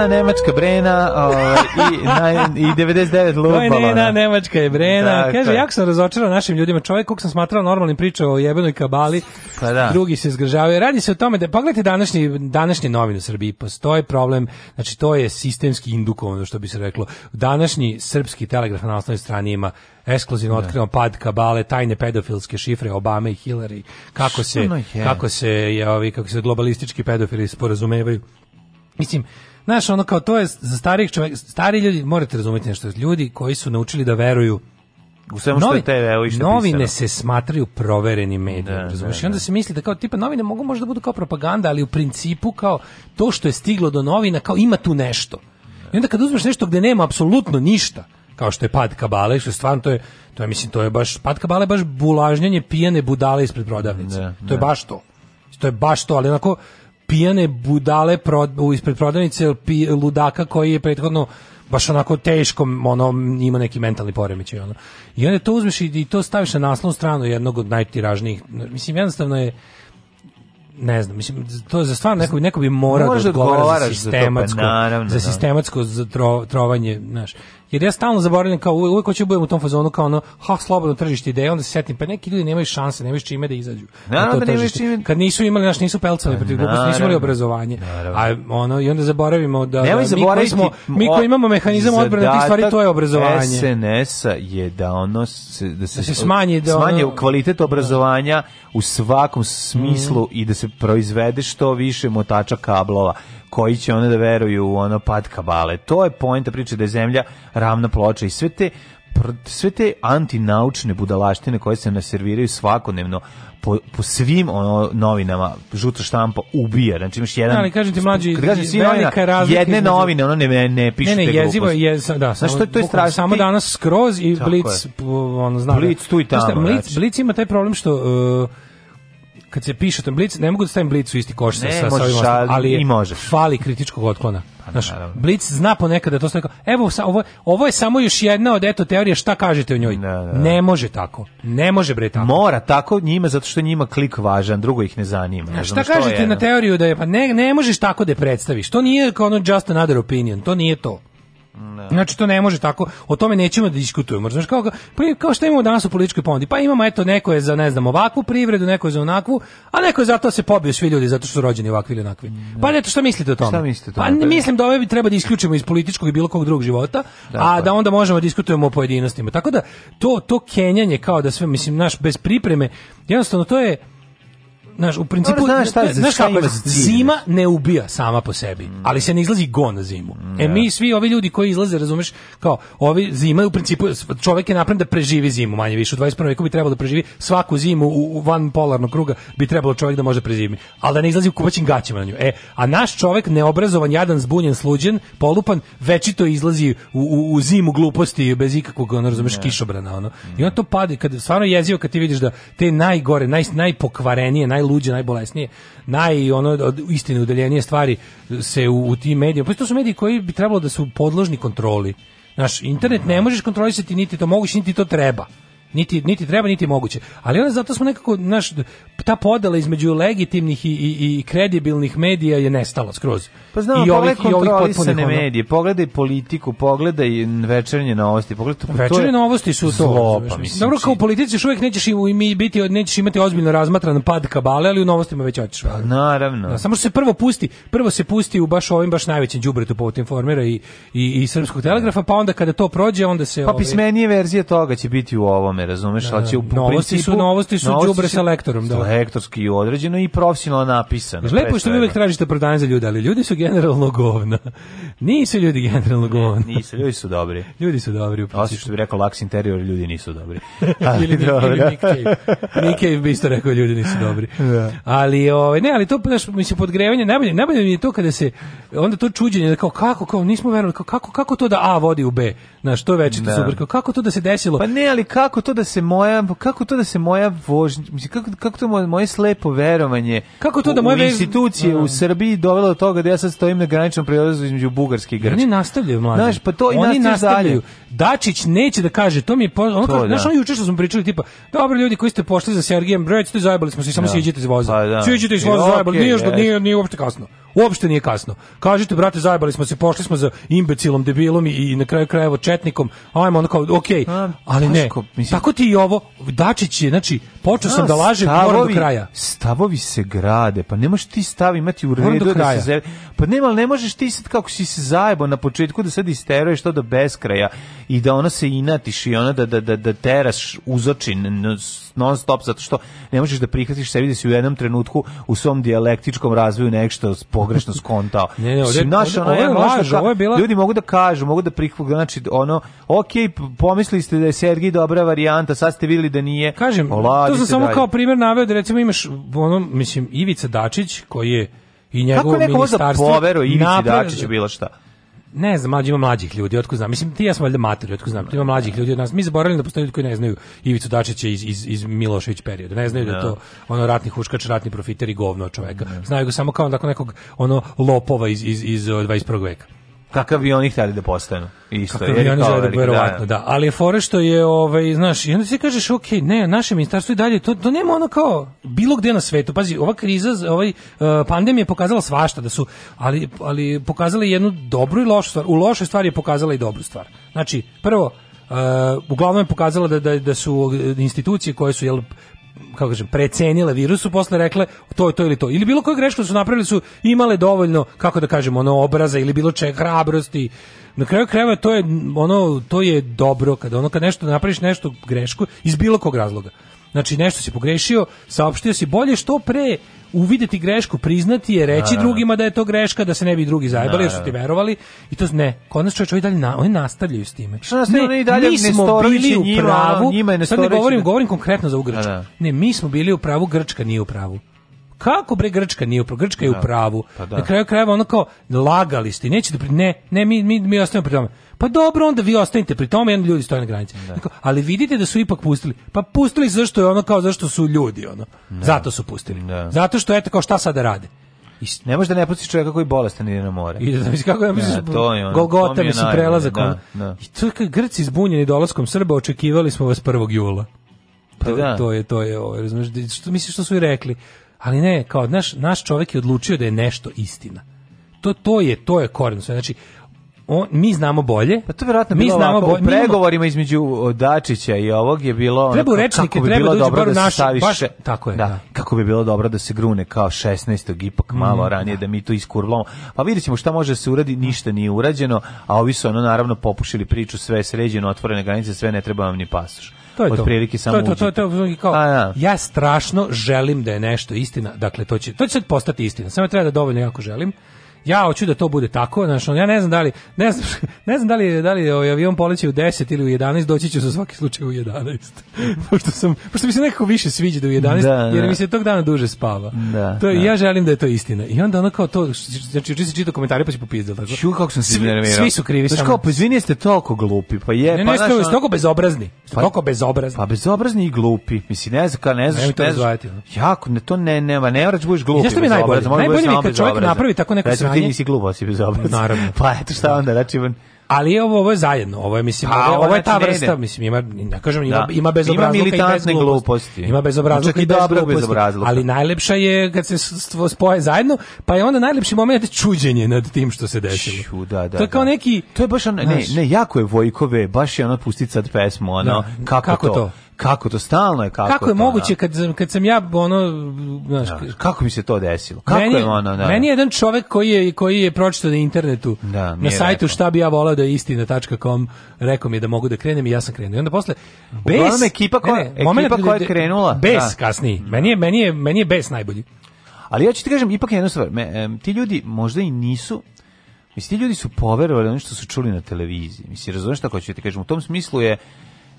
S12: Brena, Nemačka Brena ovaj, i,
S11: na, i 99 Nena, Nemačka je Brena. Dakle. Kaže, jako sam razočaran našim ljudima. Čovjek kog sam smatrao normalnim pričao o jebenoj kabali, pa da. drugi se zgražavaju. Radi se o tome da, pogledajte današnji, današnji novine u Srbiji, postoje problem, znači to je sistemski indukovano, što bi se reklo. Današnji srpski telegraf na osnovnoj strani ima ekskluzivno otkrivamo pad kabale, tajne pedofilske šifre Obame i Hillary, kako se, kako se, je, ovi, kako se globalistički pedofili sporazumevaju Mislim, Znaš, ono kao to je za starih čovjek, stari ljudi, morate razumjeti nešto, ljudi koji su naučili da veruju
S12: u svemu što je TV što
S11: Novine se smatraju proverenim medijom, razumiješ? I onda se misli da kao, tipa, novine mogu možda budu kao propaganda, ali u principu kao to što je stiglo do novina, kao ima tu nešto. I onda kad uzmeš nešto gdje nema apsolutno ništa, kao što je pad kabale, što stvarno to je, to je, mislim, to je baš, pad kabale je baš bulažnjenje pijane budale ispred prodavnice. To je baš to. To je baš to, ali onako, pijane budale ispred prodavnice pi, ludaka koji je prethodno baš onako teško ono ima neki mentalni poremećaj ono. I onda to uzmeš i, to staviš na naslovnu stranu jednog od najtiražnijih. Mislim jednostavno je ne znam, mislim, to je za stvarno neko, neko bi morao
S12: da odgovara za pa sistematsko, za,
S11: za sistematsko trovanje, znaš. Jer ja stalno zaboravljam kao uvek hoće budem u tom fazonu kao ono ha slobodno tržište ideje, onda se setim pa neki ljudi nemaju šanse, nemaju čime da izađu.
S12: Na to da tržište.
S11: Kad nisu imali naš nisu pelcali protiv gluposti, nisu imali obrazovanje. A ono i onda zaboravimo da, mi koji
S12: smo
S11: mi koji imamo mehanizam odbrane tih stvari to je obrazovanje.
S12: sns je da ono se, da se,
S11: da smanji da ono- smanji
S12: kvalitet obrazovanja u svakom smislu i da se proizvede što više motača kablova koji će one da veruju u ono pad kabale. To je poenta priče da je zemlja ravna ploča i sve te sve te antinaučne budalaštine koje se naserviraju svakodnevno po, po svim ono novinama žuto štampa ubija znači imaš jedan ali
S11: kažem ti mlađi
S12: jedne novine ono ne ne, ne piše ne, ne, jezivo
S11: je da samo što je to je strašno samo danas skroz i blic
S12: ono tu
S11: i
S12: tamo
S11: blic, znači. ima taj problem što e, kad se piše tom blic,
S12: ne
S11: mogu da stavim blicu isti koš sa,
S12: ali
S11: fali kritičkog otklona. Pa Znaš, Blic zna ponekad da to sve evo, ovo, ovo je samo još jedna od eto teorije šta kažete o njoj. Ne može tako. Ne može bre tako.
S12: Mora tako njima zato što njima klik važan, drugo ih ne zanima.
S11: šta kažete na teoriju da je, pa ne, ne možeš tako da je predstaviš. To nije kao ono just another opinion, to nije to. Ne. Znači to ne može tako. O tome nećemo da diskutujemo. kao pa kao što imamo danas u političkoj ponudi. Pa imamo eto neko je za ne znam ovakvu privredu, neko je za onakvu, a neko je zato se pobio svi ljudi zato što su rođeni ovakvi ili onakvi. Pa eto šta mislite o tome?
S12: Šta mislite o pa, tome? Pa
S11: mislim da ove bi treba da isključimo iz političkog i bilo kog drugog života, a da onda možemo da diskutujemo o pojedinostima. Tako da to to kenjanje kao da sve mislim naš bez pripreme jednostavno to je znaš, u principu, Dobre, znaš, zima ne ubija sama po sebi, mm. ali se ne izlazi go na zimu. e mi svi ovi ljudi koji izlaze, razumeš, kao, ovi zima u principu, čovjek je napravljen da preživi zimu, manje više, u 21. veku bi trebalo da preživi svaku zimu u, van polarnog kruga, bi trebalo čovjek da može preživiti, ali da ne izlazi u kupaćim gaćima na nju. E, a naš čovjek neobrazovan, jadan, zbunjen, sluđen, polupan, većito izlazi u, zimu gluposti bez ikakvog, ono, razumeš, yeah. kišobrana, ono. Mm. I on to padi kad, stvarno jezio kad ti vidiš da te najgore, naj, najpokvarenije, naj najluđe, najbolesnije, naj ono od istine stvari se u, tim medijima. Pa to su mediji koji bi trebalo da su podložni kontroli. Naš internet ne možeš kontrolisati niti to možeš niti to treba. Niti, niti treba, niti moguće. Ali onda zato smo nekako, naš, ta podela između legitimnih i, i, i kredibilnih medija je nestala skroz.
S12: Pa znam,
S11: I
S12: ovih, kontrolisane ono- medije, pogledaj politiku, pogledaj večernje novosti,
S11: pogledaj... večernje novosti su zlo, pa mislim, u politici još uvijek nećeš, i, biti, nećeš imati ozbiljno razmatran pad kabale, ali u novostima već hoćeš. Pa,
S12: naravno.
S11: samo što se prvo pusti, prvo se pusti u baš ovim baš najvećim đubretu povod pa informera i, i, i srpskog telegrafa, pa onda kada to prođe, onda se...
S12: Pa ovaj- pismenije verzije toga će biti u ovom tome, razumeš, da, će u novosti principu,
S11: su novosti su džubre sa lektorom,
S12: da. Lektorski i određeno i profesionalno napisano.
S11: Lepo što vi uvijek tražite prodanje za ljude, ali ljudi su generalno govna. [LAUGHS] Nisu ljudi generalno govna.
S12: Nisu, ljudi su dobri.
S11: [LAUGHS] Ljudi su dobri u
S12: principu. Osim što bi rekao laks interior, ljudi nisu dobri.
S11: [LAUGHS] ali, ili, ili Nick Cave. Nick isto rekao ljudi nisu dobri. Ali ovaj, ne, ali to znaš, mislim, se podgrevanje najbolje, najbolje mi je to kada se onda to čuđenje da kao kako kao nismo verovali kako kako to da A vodi u B. Na što da to super kako to da se desilo.
S12: Pa ne, ali kako to da se moja kako to da se moja vožnja mislim kako kako to moje, moje slepo verovanje
S11: kako to da moje institucije u Srbiji dovelo do toga da ja sad stojim na graničnom prelazu između Bugarske i Grčke. Oni nastavljaju, mladi. Znaš, pa to i oni nastavljaju. Dačić neće da kaže, to mi je on ono, znaš, ono juče što smo pričali tipa, dobro ljudi koji ste pošli za Sergejem to ste zajebali smo se, samo da. siđite iz voza. Pa, da. Siđite iz voza, zajebali, nije, nije, nije uopšte kasno. Uopšte nije kasno. Kažite, brate, zajebali smo se, pošli smo za imbecilom, debilom i, na kraju krajeva četnikom. Ajmo, ono kao, okej, ali ne. Tako ti i ovo, Dačić je, znači, počeo sam da lažem, moram do kraja.
S12: Stavovi se grade, pa ne možeš ti stav imati u redu
S11: se
S12: Pa ne, ali ne možeš ti sad kako si se zajebo na početku da sad isteruješ to do beskraja i da ona se inatiš i ona da, da, da, da teraš oči non stop zato što ne možeš da prihvatiš sebi da si u jednom trenutku u svom dijalektičkom razvoju nešto pogrešno skontao. [LAUGHS] ne, ne, ovdje,
S11: je bila...
S12: Ljudi mogu da kažu, mogu da prihvati znači, ono, ok, pomislili ste da je Sergij dobra varijanta, sad ste vidjeli da nije.
S11: Kažem, to sam samo kao primjer naveo da recimo imaš, ono, mislim, Ivica Dačić, koji je i njegovo ministarstvo...
S12: Kako neko da bilo šta?
S11: Ne znam, mlađi ima mlađih ljudi, otko znam. Mislim, ti ja sam valjda mater, otko znam. Ima mlađih ljudi od nas. Mi zaboravili da postoje ljudi koji ne znaju Ivicu Dačića iz, iz, iz Milošević perioda. Ne znaju da je to ono ratni huškač, ratni profiter i govno čoveka. Znaju ga samo kao nekog ono lopova iz, iz, iz 21. Ovaj, veka.
S12: Kakav bi oni htjeli da postanu? Isto, Kakav
S11: oni žele da da. Ali je fore što je, ovaj, znaš, i onda si kažeš, ok, ne, naše ministarstvo i dalje, to, to nema ono kao bilo gdje na svetu. Pazi, ova kriza, ovaj, eh, pandemija je pokazala svašta da su, ali, ali pokazala i jednu dobru i lošu stvar. U lošoj stvari je pokazala i dobru stvar. Znači, prvo, eh, uglavnom je pokazala da, da, da su institucije koje su jel, kako kažem, precenile virusu, posle rekle to je to ili to. Ili bilo koju grešku su napravili su imale dovoljno, kako da kažem, ono obraza ili bilo čeg hrabrosti. Na kraju krajeva to je ono to je dobro kada ono kad nešto napraviš nešto grešku iz bilo kog razloga. Znači nešto si pogrešio, saopštio si bolje što pre uvideti grešku, priznati je, reći drugima da je to greška, da se ne bi drugi zajbali jer su ti verovali i to ne. Kod nas čovjek dalje na, oni nastavljaju s time. Što
S12: oni
S11: dalje
S12: ne smo u ono, pravu. Njima, sad ne
S11: govorim, govorim konkretno za Ugrčku. Ne, mi smo bili u pravu, Grčka nije u pravu kako bre Grčka nije u pravu, Grčka je u pravu. Pa na kraju krajeva ono kao lagali ste, nećete ne, ne mi mi mi ostajemo pri tome. Pa dobro, onda vi ostanite pri tome, jedan ljudi stoje na granici. Ali vidite da su ipak pustili. Pa pustili zašto je ono kao zašto su ljudi ono. Zato su pustili. Zato što eto kao šta sada rade.
S12: ne može da ne pustiš čovjeka koji bolestan ide na more. I
S11: kako ja mislim, to je ono, Golgota mi se ono. I to kao Grci zbunjeni dolaskom Srba očekivali smo vas 1. jula. Pa to je to je ovo, ovaj, što misliš što su i rekli. Ali ne, kao naš naš čovjek je odlučio da je nešto istina. To to je to je koren. Znači on, mi znamo bolje.
S12: Pa to verovatno mi znamo pregovorima između Dačića i ovog je bilo
S11: treba reći kako bi bilo dobro da baš,
S12: tako je, da, Kako bi bilo dobro da se grune kao 16. ipak malo mm, ranije da. mi to iskurlom Pa vidjet ćemo šta može se uradi, ništa nije urađeno, a ovi su ono naravno popušili priču, sve je sređeno, otvorene granice, sve ne treba vam ni pasoš.
S11: To je to. samo to je to, ja strašno želim da je nešto istina, dakle to će to će postati istina. Samo treba da dovoljno jako želim ja hoću da to bude tako, znači ja ne znam da li ne znam, [LAUGHS] ne znam da li da li ovaj avion poleće u 10 ili u 11, doći ću za svaki slučaj u 11. [LAUGHS] pošto sam pošto mi se nekako više sviđa do 11 da, jer mi se tog dana duže spava. Da, to da. ja želim da je to istina. I onda ona kao to znači čisti čita komentare pa će popizdel
S12: tako. Ču kako sam se
S11: iznervirao. Svi su krivi. Znači
S12: kao pa izvini ste toliko glupi, pa je ne, pa
S11: ne, ne, ste toliko bezobrazni. Pa, toliko bezobrazni. Pa
S12: bezobrazni i glupi. Mislim ne znam, ne znam šta.
S11: Ono. Jako, ne to ne nema, ne moraš budeš glup. Jeste mi najbolje. Najbolje mi je kad čovjek napravi tako neko
S12: ti nisi glup osip bezobrac. Naravno. [LAUGHS] pa eto šta onda, znači
S11: ali ovo ovo je zajedno, ovo je mislim pa, ovo, je ta znači vrsta, ne, mislim ima ne kažem ima
S12: da.
S11: ima bezobrazluka ima i bez
S12: gluposti. Ima bezobrazluka
S11: znači, i bez dobro bezobrazluka. Ali najlepša je kad se spoje zajedno, pa je onda najlepši moment čuđenje nad tim što se desilo. Ču,
S12: da, da, to je
S11: kao neki
S12: to je baš ono, ne, ne, jako je Vojkove, baš je ono pustica sad pesmu, ono kako, kako to? to? Kako to stalno je kako.
S11: Kako je
S12: to,
S11: moguće kad kad sam ja ono znaš da,
S12: kako mi se to desilo? Kako
S11: meni, je ono, da. Meni je jedan čovjek koji je koji je pročitao na internetu da, na sajtu šta bi ja volao da istina.com rekao mi je da mogu da krenem i ja sam krenuo. I onda posle
S12: bez Uglavnom, ekipa koja koja je krenula.
S11: Bez kasni Meni je meni je meni je bez najbolji.
S12: Ali ja ću ti kažem ipak jedno stvar, ti ljudi možda i nisu Mislim, ti ljudi su poverovali ono što su čuli na televiziji. Mislim, razumiješ šta hoću ti kažem. U tom smislu je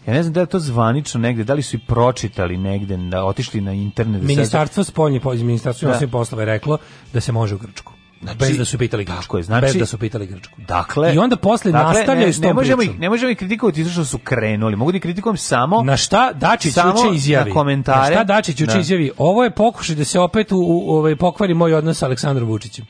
S12: ja ne znam da je to zvanično negde, da li su i pročitali negde, da otišli na internet.
S11: Ministarstvo spoljnje poslova, ministarstvo da. poslova je reklo da se može u Grčku. Znači, bez da su pitali Grčku. je, znači, bez da su pitali Grčku.
S12: Dakle,
S11: I onda poslije dakle, nastavljaju
S12: ne, ne,
S11: možemo
S12: ne možemo ih kritikovati zato što su krenuli. Mogu da kritikom samo na
S11: šta Dačić
S12: uče
S11: izjavi. Na
S12: komentare. Na šta
S11: Dačić uče izjavi? Ovo je pokušaj da se opet u, ovaj, pokvari moj odnos sa Aleksandrom Vučićem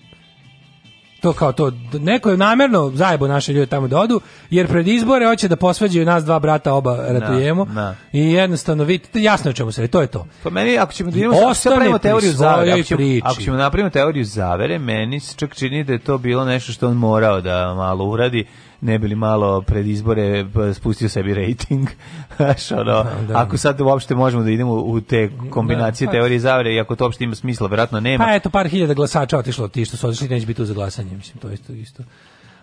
S11: to kao to neko je namjerno zajebo naše ljude tamo da odu jer pred izbore hoće da posvađaju nas dva brata oba ratujemo i jednostavno vidite jasno je čemu se to je to pa meni ako ćemo
S12: da teoriju zavere ako ćemo, ako ćemo napravimo teoriju zavere meni se čak čini da je to bilo nešto što on morao da malo uradi ne bili malo pred izbore spustio sebi rating. [LAUGHS] ono, ako sad uopšte možemo da idemo u te kombinacije pa- teorije zavere, i ako to uopšte ima smisla, vjerojatno nema.
S11: Pa eto, par hiljada glasača otišlo, ti što su neće biti tu za glasanje, mislim, to isto isto.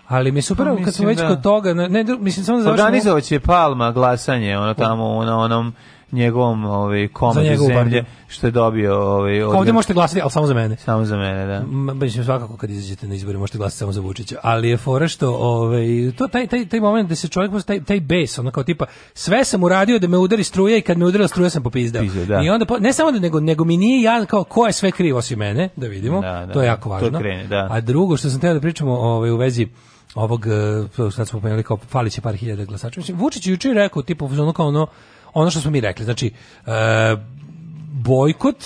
S11: Ali mi super pa kad smo već kod toga, ne, ne mislim samo da
S12: Organizovaće Palma glasanje, ono tamo na onom njegovom ovaj komadu zemlje što je dobio ovaj od... Ovdje
S11: možete glasati, al samo za mene.
S12: Samo za mene, da.
S11: Mislim svakako kad izađete na izbore možete glasati samo za Vučića, ali je fora što ovaj to taj taj taj moment da se čovjek taj taj bes, ono kao tipa sve sam uradio da me udari struja i kad me udarila struja sam popizdao. I onda ne samo da nego nego mi nije ja kao ko je sve krivo, osim mene, da vidimo. to je jako važno.
S12: da.
S11: A drugo što sam teo da pričamo ovaj u vezi ovog eh, sad smo pomenuli kao fali par hiljada glasača. Vučić juče rekao tipa ono kao ono ono što smo mi rekli, znači e, bojkot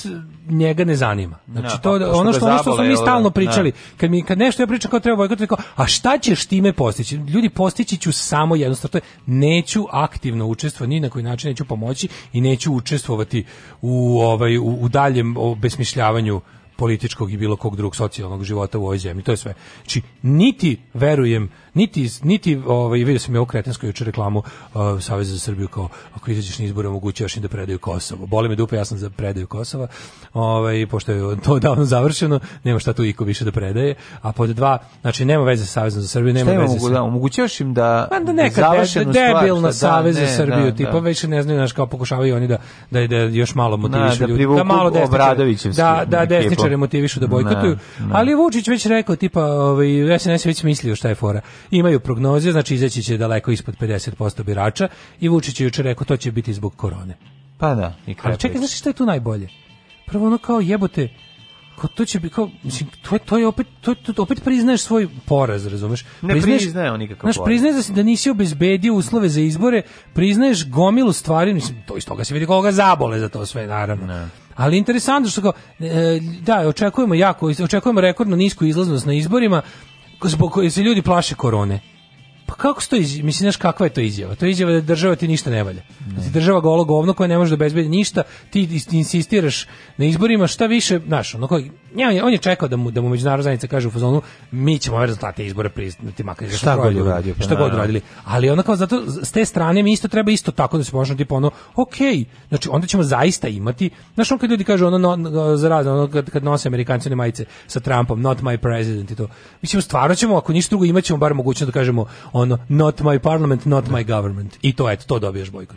S11: njega ne zanima. Znači to pa ono što ono što smo mi stalno pričali, kad mi kad nešto ja pričam kao treba bojkot, a šta ćeš time postići? Ljudi postići ću samo jednostavno to je neću aktivno učestvovati ni na koji način neću pomoći i neću učestvovati u ovaj u, daljem besmišljavanju političkog i bilo kog drugog socijalnog života u ovoj zemlji. To je sve. Znači, niti verujem niti, niti ovaj, vidio sam je u juče jučer reklamu uh, Saveza za Srbiju kao ako izađeš na izbore omogućavaš im da predaju Kosovo. Boli me dupe, ja sam za predaju Kosova. Ovaj, pošto je to [LAUGHS] davno završeno, nema šta tu iko više da predaje. A pod dva, znači nema veze sa Savezom za Srbiju, nema veze
S12: mogu, sa... Da,
S11: omogućavaš im da, Ma pa da neka da debilna debilna Savez za Srbiju, da, tipa da. već ne znaju, znaš, kao pokušavaju oni da, da, da još malo motivišu
S12: da, da, da malo
S11: desničare, da, da desničare motivišu da bojkotuju. Ali Vučić već rekao, tipa, ovaj, SNS već mislio šta je fora imaju prognoze, znači izaći će daleko ispod 50% birača i Vučić je jučer rekao to će biti zbog korone.
S12: Pa da,
S11: i kraj Ali čekaj, znaš šta je tu najbolje? Prvo ono kao jebote, kao to će biti kao mislim to je to je opet to, to opet priznaješ svoj poraz, razumeš?
S12: Ne priznaješ, priznaje on nikakav
S11: znaš, poraz. da da nisi obezbedio uslove za izbore, priznaješ gomilu stvari, mislim to iz toga se vidi koga zabole za to sve naravno. Ali interesantno što kao, e, da, očekujemo jako, očekujemo rekordno nisku izlaznost na izborima, zbog koje se ljudi plaše korone. Pa kako sto iz mislim znaš kakva je to izjava? To je izjava da država ti ništa ne valja. Da država golo govno koja ne može da obezbedi ništa, ti insistiraš na izborima, šta više, znaš, ono ne on je, čekao da mu da mu međunarodna zajednica kaže u fazonu mi ćemo ove rezultate izbora priznati makar
S12: šta, pa šta god uradio,
S11: god Ali onda kao zato s te strane mi isto treba isto tako da se možemo tipo ono, ok, znači onda ćemo zaista imati, znači on kad ljudi kažu ono no, za ono kad, kad nose Amerikanci majice sa Trumpom, not my president i to. Mislim stvarno ćemo ako ništa drugo imaćemo bar mogućnost da kažemo ono not my parliament, not my government. I to eto, to dobiješ bojkot.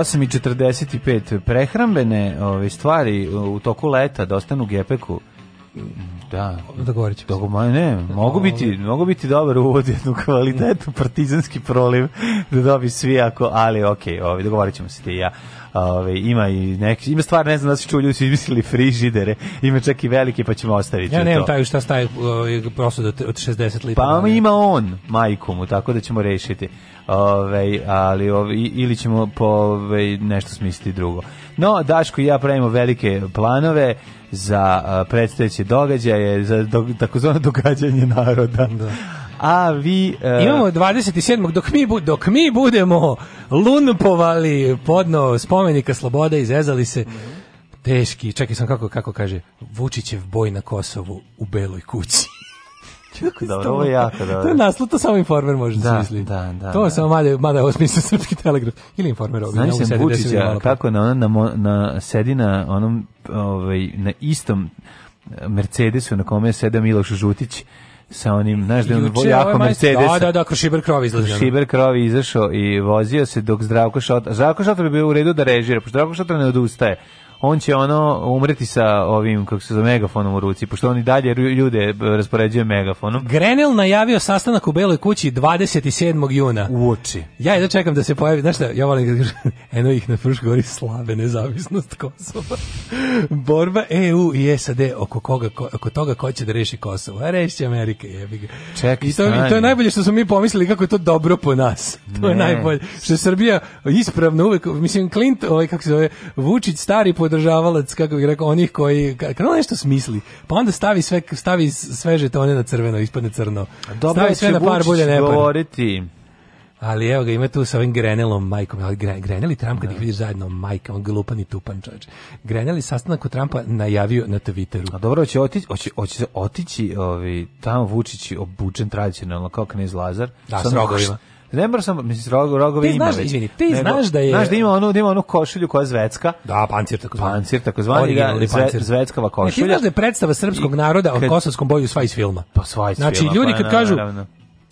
S12: 8.45 prehrambene ove stvari u toku leta da ostanu u gepeku.
S11: Da,
S12: dogovorit ćemo. ne, mogu biti, mogu biti dobar uvod jednu kvalitetu partizanski proliv da dobi svi ako, ali ok okay, dogovorit ćemo se ti i ja. Ove, ima i neki, ima stvar, ne znam da su ljudi, su izmislili frižidere, ima čak i velike, pa ćemo ostaviti
S11: Ja nemam taj šta staje ovaj, prosud od 60 lipa.
S12: Pa ima on, majku mu, tako da ćemo rešiti. Ove, ali ili ćemo po nešto smisliti drugo. No, Daško i ja pravimo velike planove za predstojeće događaje, za do, takozvano događanje naroda. A vi
S11: uh, imamo 27. dok mi bu, dok mi budemo lunpovali podno spomenika slobode i zezali se mhm. teški. Čekaj sam kako kako kaže Vučićev boj na Kosovu u beloj kući
S12: jako [LAUGHS] dobro, ovo je jako dobro. To je naslov,
S11: to samo informer može da, Da, da, to da. samo mada, mada ovo smisli [LAUGHS] srpski telegraf. Ili informer
S12: ovdje. Znaš sam Vučića pa. kako na, ono, na, na, sedi na onom, ovaj, na istom eh, Mercedesu na kome je sedao Miloš Žutić sa onim, znaš
S11: da
S12: je
S11: on
S12: jako ovaj Mercedes. Da, da, da, kroz Šiber Krovi izlazio. Ono. Šiber Krovi izašao i vozio se dok Zdravko Šotar, Zdravko Šotar bi bio u redu da režira, pošto Zdravko Šotar ne odustaje on će ono umreti sa ovim, kako se za megafonom u ruci, pošto on dalje ljude raspoređuje megafonom.
S11: Grenell najavio sastanak u Beloj kući 27. juna.
S12: Uoči.
S11: Ja jedno čekam da se pojavi, znaš šta, ja volim kad [LAUGHS] eno ih na Frušku govori slabe nezavisnost Kosova. [LAUGHS] Borba EU i SAD oko, koga, oko toga ko će da reši Kosovo. A reši će Amerika, jebi
S12: Čekaj,
S11: I to, to je najbolje što smo mi pomislili kako je to dobro po nas. [LAUGHS] To je najbolje. Što je Srbija ispravno uvek, mislim, Clint, ovaj, kako se zove, Vučić stari podržavalac, kako bih rekao, onih koji, kad nešto smisli, pa onda stavi sve, stavi sve žetone na crveno, ispadne crno.
S12: Dobro, stavi sve na par bolje ne Govoriti.
S11: Ali evo ga, ima tu sa ovim Grenelom, majkom, ali Grenel i Trump, kad ih vidiš zajedno, majka, on glupan i tupan čovječ. greneli sastanak kod Trumpa najavio na Twitteru.
S12: A dobro, hoće otići, hoće, hoće se otići ovi, tamo Vučići obučen tradicionalno, kao knjez Lazar.
S11: Da,
S12: sa ne moram sam, mislim, rog, rogovi
S11: ti ima znaš, već. Izvini, ti nego, znaš da je...
S12: Znaš
S11: da
S12: ima onu, da ima onu košulju koja je zvecka.
S11: Da, pancir tako
S12: zvani. Pancir tako zvani,
S11: da, zve, zveckava košulja. Ne, ti znaš da je predstava srpskog naroda o kosovskom boju sva iz filma.
S12: Pa sva iz znači, filma.
S11: ljudi pa kad pa, kažu, naravno.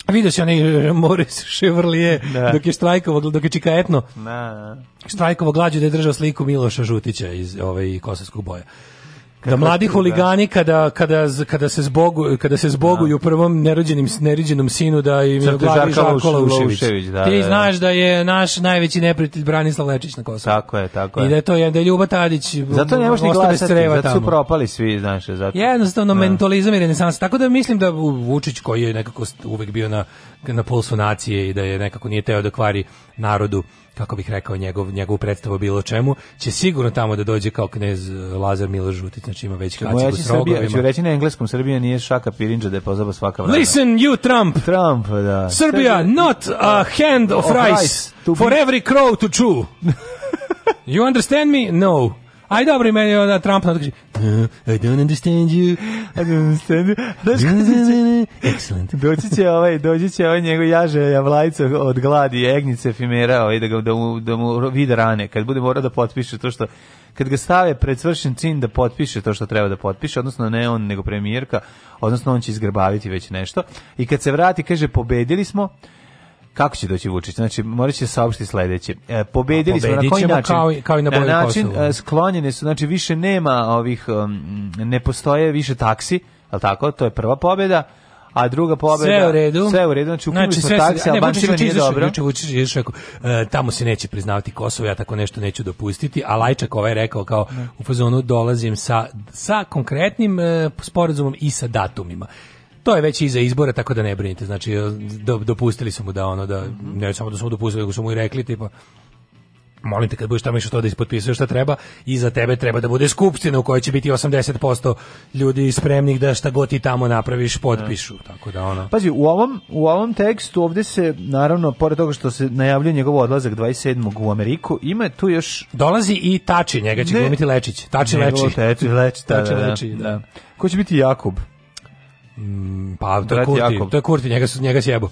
S11: Vidio si onaj [LAUGHS] Moris Ševrlije dok je štrajkovo, dok je čikajetno. Da, da. Štrajkovo glađu da je držao sliku Miloša Žutića iz ovaj, kosovskog boja da mladi huligani kada, kada, kada se zbogu kada se zboguju u prvom nerođenim nerođenom sinu da im je glavi Da, Ti znaš da je naš najveći neprijatelj Branislav Lečić na Kosovu.
S12: Tako je, tako je.
S11: I da je to je da je Ljuba Tadić.
S12: Zato ne možeš ni zato su propali svi, znaš, zato.
S11: Jednostavno da. mentalizam i renesans. Tako da mislim da Vučić koji je nekako uvek bio na na pulsu nacije i da je nekako nije teo da kvari narodu kako bih rekao njegov njegovu predstavu bilo čemu će sigurno tamo da dođe kao knez e, Lazar Miloš Žutić znači ima već kaći Srbija, rogovima
S12: reći na engleskom Srbija nije šaka pirinđa da je pozaba svaka vrata
S11: Listen you Trump
S12: Trump da
S11: Srbija not a hand of, of rice, rice for every crow to chew [LAUGHS] You understand me? No Aj dobro, meni je onda Trump kaže, uh, I don't understand you. I don't understand you. [LAUGHS] Excellent.
S12: Doći će ovaj, doći će ovaj njegov jaže javlajca od gladi, egnice efimera, ovaj, da, ga, da, mu, da mu vide rane, kad bude morao da potpiše to što kad ga stave pred svršen cin da potpiše to što treba da potpiše, odnosno ne on nego premijerka, odnosno on će izgrbaviti već nešto. I kad se vrati kaže pobedili smo, kako će doći Vučić? Znači, morat će saopštiti sledeće. E, pobedili smo na koji način?
S11: Kao, i, kao i na, na način
S12: Kosovo. E, sklonjene su, znači više nema ovih, um, ne postoje više taksi, je tako? To je prva pobjeda, a druga pobeda sve
S11: u redu
S12: sve u redu znači ukinuli znači, smo taksi ali nije dobro
S11: juče Vučić je rekao e, tamo se neće priznavati Kosovo ja tako nešto neću dopustiti a Lajčak ovaj rekao kao ne. u fazonu dolazim sa sa konkretnim e, sporazumom i sa datumima to je već iza izbora, tako da ne brinite. Znači, e, dopustili su mu da ono, da, mhm. ne samo da su mu dopustili, nego su mu i rekli, tipa, molim te kad budeš tamo išao to da ispotpisuješ šta treba i za tebe treba da bude skupština u kojoj će biti 80% ljudi spremnih da šta god ti tamo napraviš potpišu tako da ono
S12: Pazi u ovom u ovom tekstu ovdje se naravno pored toga što se najavljuje njegov odlazak 27. u Ameriku ima tu još
S11: dolazi i Tači njega će glumiti Lečić
S12: Tači Lečić. [LAUGHS] Ko će biti Jakub
S11: Mm, pa to je Kurti, to je Kurti, njega su njega sjebo.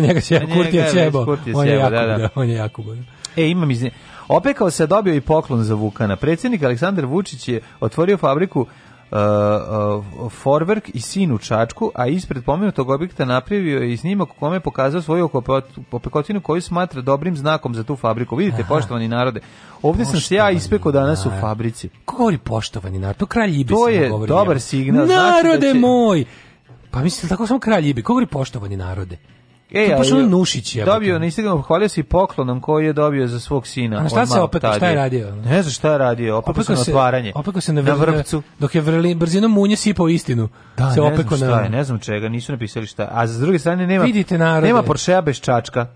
S11: njega pa Kurti je sjebo. On je da, on je E,
S12: imam iz Opekao se dobio i poklon za Vukana. Predsjednik Aleksandar Vučić je otvorio fabriku Uh, uh Forverk i sin u Čačku, a ispred pomenutog objekta napravio je i snimak u kome je pokazao svoju opekotinu koju smatra dobrim znakom za tu fabriku. Vidite, poštovani narode, ovdje sam se ja ispekao danas u fabrici.
S11: Ko poštovani narod? To kralj Ibis
S12: To
S11: je dobar
S12: signal. Znači
S11: narode moj! Pa mislim, tako samo kralj govori poštovani narode. E, to Nušić je.
S12: Dobio, na Instagramu hvalio se i poklonom koji je dobio za svog sina.
S11: A šta se opet, tadi. šta je radio?
S12: Ne znam šta je radio, opet, se
S11: na
S12: otvaranje.
S11: Opet se na, vrpcu. Dok je vrli, brzinom munje sipao istinu.
S12: Da, se ne znam šta ne znam čega, nisu napisali šta. A s druge strane nema, Vidite narode. nema Porschea bez čačka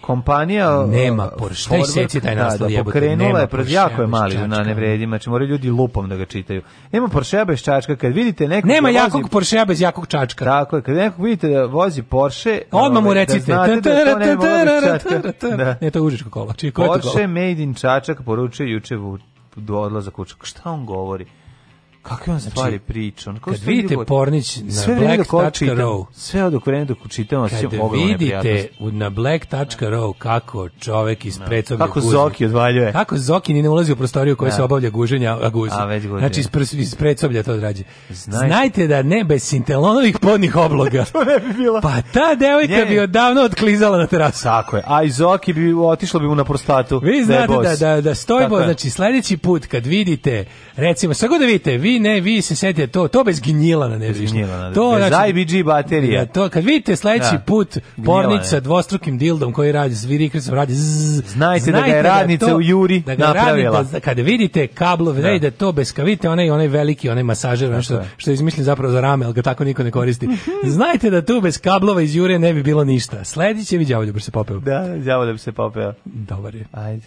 S12: kompanija
S11: nema
S12: Porsche, taj seći
S11: taj naslov
S12: pokrenula je pred jako je mali na nevredima, znači moraju ljudi lupom da ga čitaju. Nema Porsche bez čačka, kad vidite nekog
S11: Nema jakog Porschea bez jakog čačka.
S12: Tako je, kad nekog vidite da vozi Porsche, odmah mu recite. Ne
S11: to užičko kola
S12: je Porsche made in čačak poručuje juče do u kuću Šta on govori? Kakve on stvari priča? Ono,
S11: kad vidite ljubo... Pornić na sve black.ro
S12: sve od vreme dok čitam
S11: ono, vidite na black.ro kako čovek iz predsobne
S12: kako Zoki odvaljuje
S11: kako
S12: Zoki
S11: ni ne ulazi u prostoriju koja se obavlja guženja a guzi znači iz, prs, iz predsoblja to odrađe znajte da ne bez sintelonovih podnih obloga [LAUGHS] to ne bi pa ta devojka bi odavno Odklizala na
S12: terasu tako je a i Zoki bi otišla bi mu na prostatu
S11: vi znate da, da,
S12: da,
S11: da stojbo znači sledeći put kad vidite recimo sve da vidite vi ne, vi se setite to, to bez gnjila ne
S12: to, znači, IBG baterija.
S11: to, kad vidite sledeći put pornica sa dvostrukim dildom koji radi, zviri radi znajte,
S12: da ga je radnica u juri da napravila.
S11: kada vidite kablove, da. da to bez kavite, onaj, onaj veliki, onaj masažer, ono što, što zapravo za rame, ali ga tako niko ne koristi. Mhm. znajte da tu bez kablova iz jure ne bi bilo ništa. Sledeće vi bi se popeo.
S12: Da, bi se popeo.
S11: Dobar je.
S12: Ajde.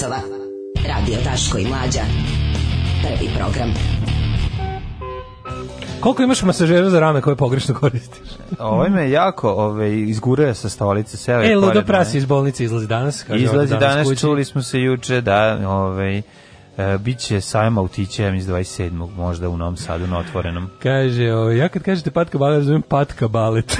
S14: časova. Radio Taško i Mlađa. Prvi program. Koliko imaš masažera za rame koje pogrešno koristiš? Ovo ovaj me jako ove, ovaj, izgurao sa stolice. Seo e, Ludo Prasi iz bolnice izlazi danas. Kaže, izlazi danas, danas čuli smo se juče da ove, ovaj, će biće sajma Tićem iz 27. možda u Novom Sadu na otvorenom. Kaže, o, ja kad kažete patka balet, zovem patka balet.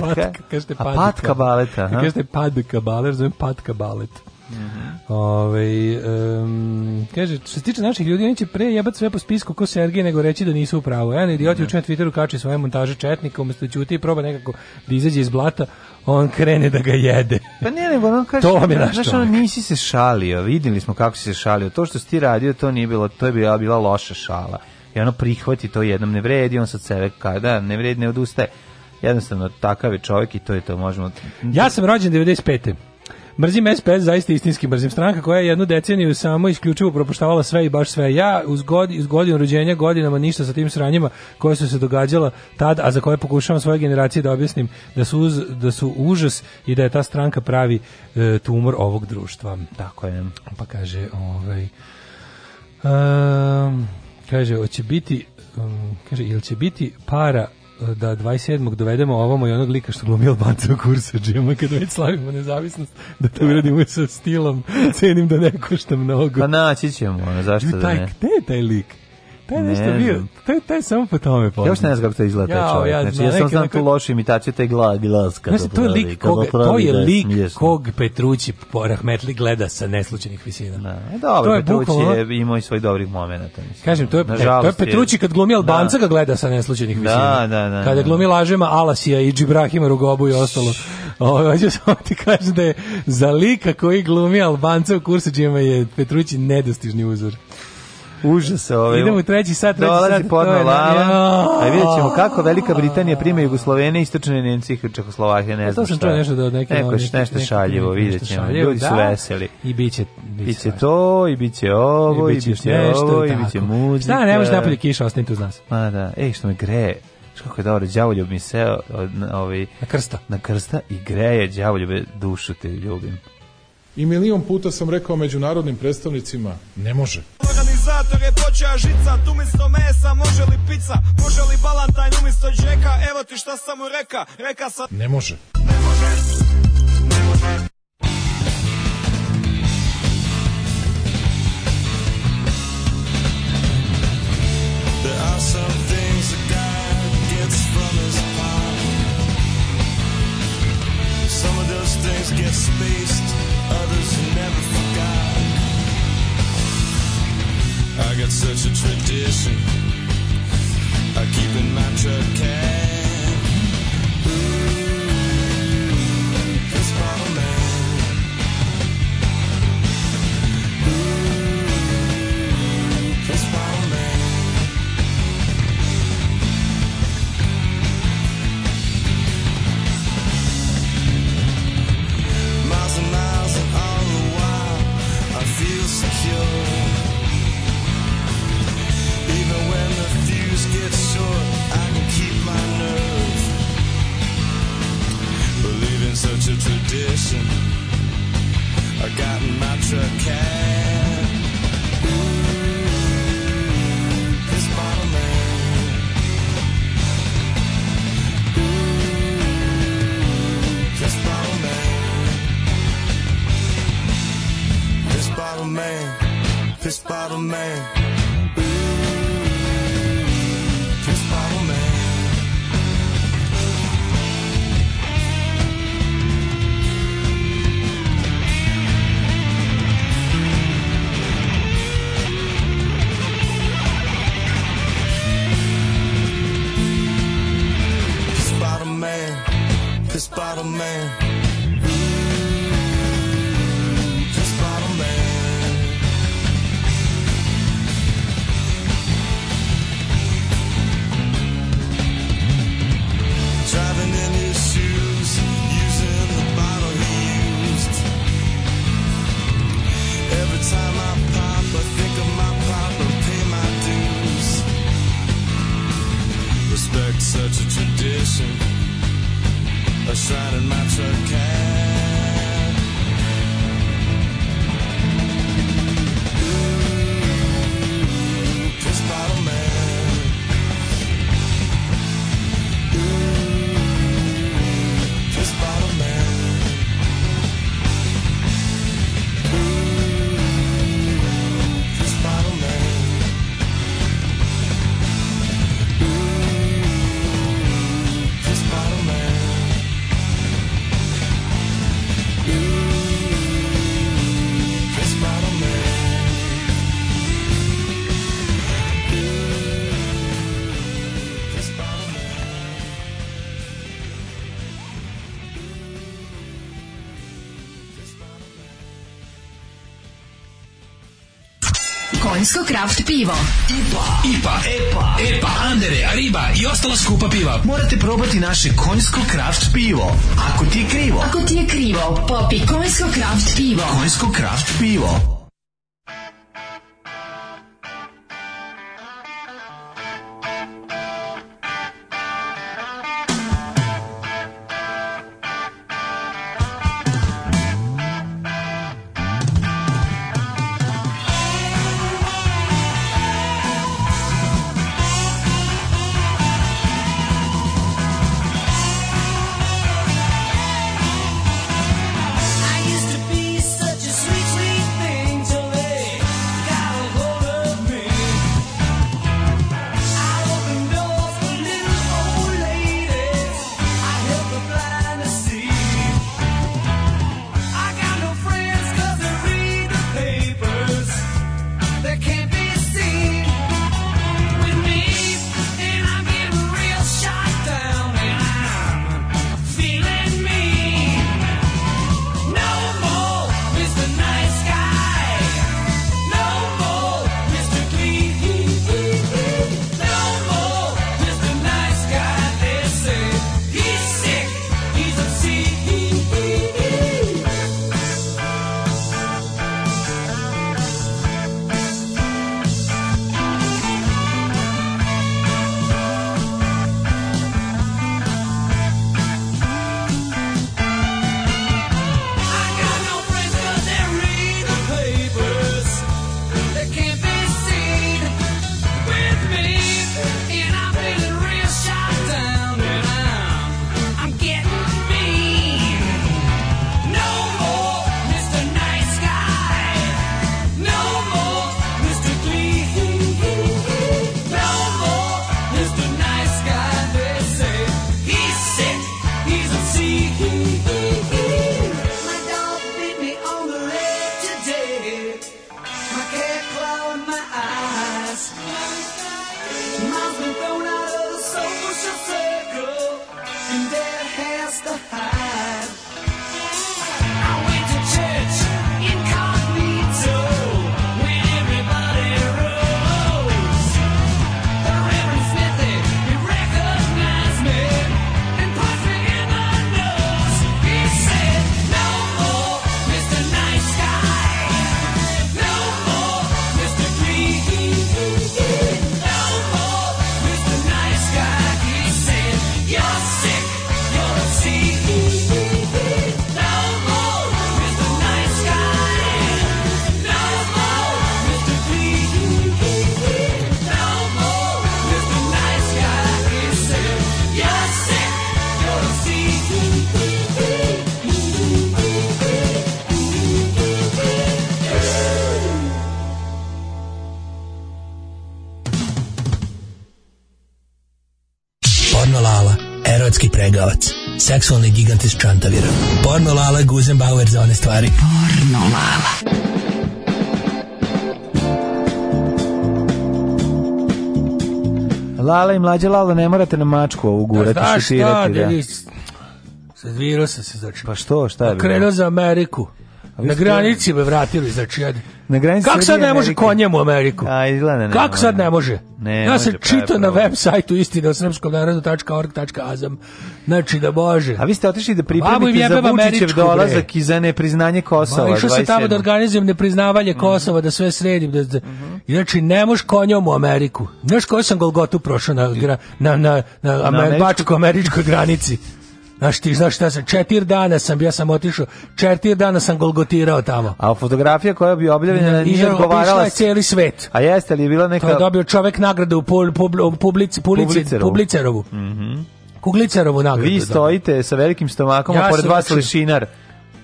S14: patka, kažete patka. A patka baleta. Kad kažete patka balet, zovem patka balet. Mhm. Ove, ovaj, kaže, što se tiče naših ljudi, oni će pre sve po spisku ko Sergije nego reći da nisu u pravu. Jedan idiot je mhm. u na Twitteru kači svoje montaže četnika, umjesto ćuti i proba nekako da izađe iz blata, on krene da ga jede. Pa ne, nego on kaže, [LAUGHS] to mi je naš ono, nisi se šalio, vidjeli smo kako si se šalio. To što si ti radio, to nije bilo, to je bila, bila loša šala. I ono prihvati to jednom, ne vredi, on sa sebe kada, ne vredi, ne odustaje. Jednostavno, takav je čovjek i to je to, možemo... Ja sam rođen 95. Mrzim SPS, zaista istinski mrzim stranka koja je jednu deceniju samo isključivo propuštavala sve i baš sve. Ja uz, god, uz godinu rođenja godinama ništa sa tim sranjima koje su se događala tad, a za koje pokušavam svoje generacije da objasnim da su, da su užas i da je ta stranka pravi e, tumor ovog društva. Tako je. Pa kaže, ovaj, um, kaže, biti kaže, ili će biti para da 27. dovedemo ovamo i onog lika što glumi Albanca u kursu džema kad već slavimo nezavisnost, da to uradimo sa stilom, cenim da ne košta mnogo. Pa naći ćemo, ono, zašto da ne? gde je taj lik? Taj je nešto bio, taj, taj samo po tome poznat. Ja još ne znam kako to izgleda taj čovjek. Ja, znači, ja sam znam tu lošu imitaciju, taj glas, glas znači, to je lik, kog, to je lik kog Petrući Rahmetli gleda sa neslučenih visina. Da, e, dobro, to je Petrući bukalo, je ono- imao i svoj dobrih momenata. Mislim. Kažem, to je, e, to je Petrući kad glumi Albanca ga gleda sa neslučenih visina. Da, da, da. Kada glumi Lažema, Alasija i Džibrahima, Rugobu i ostalo. Ovo, ovaj, ću samo ti kažem da je za lika koji glumi Albanca u kursu džima je Petrući nedostižni uzor. Užas ovaj. Idemo u treći sat, treći dolazi sat. Dolazi lava. Aj vidjet kako Velika Britanija prima Jugoslovene, istočne Nemci i Čehoslovakije, ne pa znam šta. To sam čuo da od neke... Neko, nešto, nešto šaljivo, vidjet ćemo. Ljudi su veseli. I bit će... Biće to, i biće će ovo, i bit će ovo, i bit će muzika. Šta, ne možeš napolje kiša, ostanite tu nas. Ma da, ej, što me greje kako je dobro, đavoljub mi se ovaj, na krsta. Na krsta i greje đavoljube dušu te ljubim. I milion puta sam rekao međunarodnim predstavnicima, ne može. Generator je počeo žicat Umjesto mesa može li pizza Može li balantajn umjesto džeka Evo ti šta sam mu reka Reka sam Ne može Ne može Ne može There are some things a guy gets from his pop Some of those things get spaced
S11: got such a tradition. Craft Kraft pivo. IPA, IPA, EPA, EPA, Andere, Ariba i ostala skupa piva. Morate probati naše konjsko kraft pivo. Ako ti je krivo. Ako ti je krivo, popi konjsko kraft pivo. Konjsko kraft pivo. seksualni gigant iz Čantavira. Porno Lala, Guzenbauer za one stvari. Porno Lala. Lala i mlađa Lala, ne morate na mačku ovu pa gurati, da, šutirati. Da,
S12: Zadvirao sam se, znači. Pa što, šta je?
S11: Krenuo za Ameriku. Na granici me vratili, znači, jedi. Na granici Kako sad ne može konjem u Ameriku?
S12: A,
S11: izgleda ne Kako sad ne može? Ne, ja sam pa čitao na web sajtu istina srpskom narodu.org.azam. Znači da bože.
S12: A vi ste otišli da pripremite za Vučićev dolazak i za nepriznanje Kosova. Ma,
S11: išao sam tamo da organizujem nepriznavanje mm Kosova, da sve sredim. Da, da, mm -hmm. Znači, ne moš konjom u Ameriku. Znaš koju sam Golgotu prošao na, na, na, na, na američkoj granici? Znaš ti, znaš šta sam, četir dana sam, ja sam otišao, četir dana sam golgotirao tamo.
S12: A fotografija koja bi objavljena nije odgovarala...
S11: je cijeli svet.
S12: A jeste li je bila neka...
S11: To je dobio čovek nagradu u publici, publici, Publicerovu. Mm Kuglicerovu nagradu.
S12: Vi stojite sa velikim stomakom, ja a pored vas lišinar.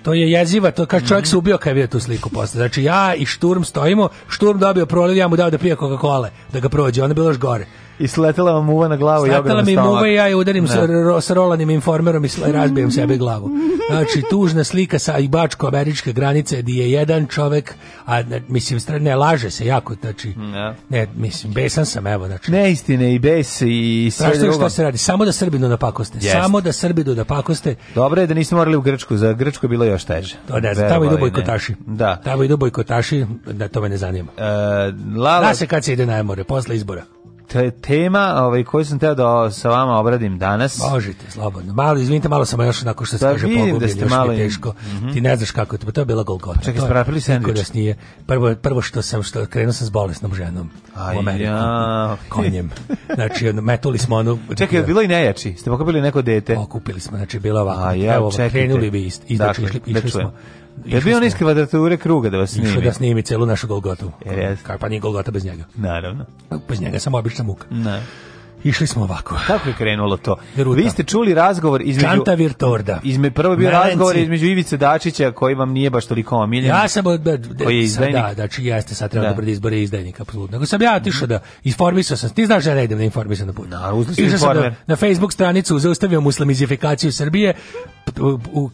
S11: To je jeziva, to kad čovjek se mhm. ubio kad je vidio tu sliku posle. Znači ja i Šturm stojimo, Šturm dobio proliv, ja mu dao da pije Coca-Cola, da ga prođe, onda bilo još gore.
S12: I sletela vam muva na glavu i
S11: mi
S12: muva
S11: i ja je udarim s, ro, rolanim informerom i razbijem sebe glavu. Znači, tužna slika sa ibačko-američke granice gdje je jedan čovek, a mislim, ne laže se jako, znači, ne, mislim, besan sam, evo, znači. Ne
S12: istine i bes i sve drugo.
S11: se radi, samo da Srbinu napakoste, samo da Srbinu napakoste.
S12: Dobro je da nismo morali u Grčku, za Grčku je bilo još teže.
S11: To ne znam, tamo idu bojkotaši. Da. Tamo idu da to me ne zanima. E, Lala... Da se kad se ide na more, posle izbora
S12: te, tema ovaj, koju sam
S11: teo
S12: da sa vama obradim danas.
S11: Možete, slobodno. Malo, izvinite, malo sam još onako što se da, kaže pogubljen, da ste još malo mi teško. Mm -hmm. Ti ne znaš kako, je to pa to je bila golgota.
S12: Čekaj, ste sandvič? nije.
S11: Prvo, prvo što sam, što krenuo sam s bolesnom ženom Aj, u Ameriku. Ja. Konjem. Znači, ono, metuli smo ono...
S12: Čekaj, je bilo i nejači? Ste pokupili neko dete?
S11: Pokupili smo, znači, bilo ovako. A, ja, evo, čekajte. krenuli bi, ist, dakle, išli, išli smo
S12: je bi on iz kvadrature kruga da vas
S11: snimi.
S12: Išao
S11: da snimi celu našu Golgotu. Jer, pa nije Golgota bez njega.
S12: Naravno.
S11: Bez njega samo obična muka. Ne. Išli smo ovako.
S12: Kako je krenulo to? Vi ste čuli razgovor
S11: između... Čanta
S12: Virtorda. Izme, prvo bio razgovor između Ivice Dačića, koji vam nije baš toliko omiljen. Ja sam... Od, koji
S11: da, znači, da, jeste sad treba da. pred izbore izdajnika, apsolutno. Nego sam ja otišao mhm. da informisao sam. Ti znaš da redim idem na na put. Na, na Facebook stranicu zaustavio muslimizifikaciju Srbije,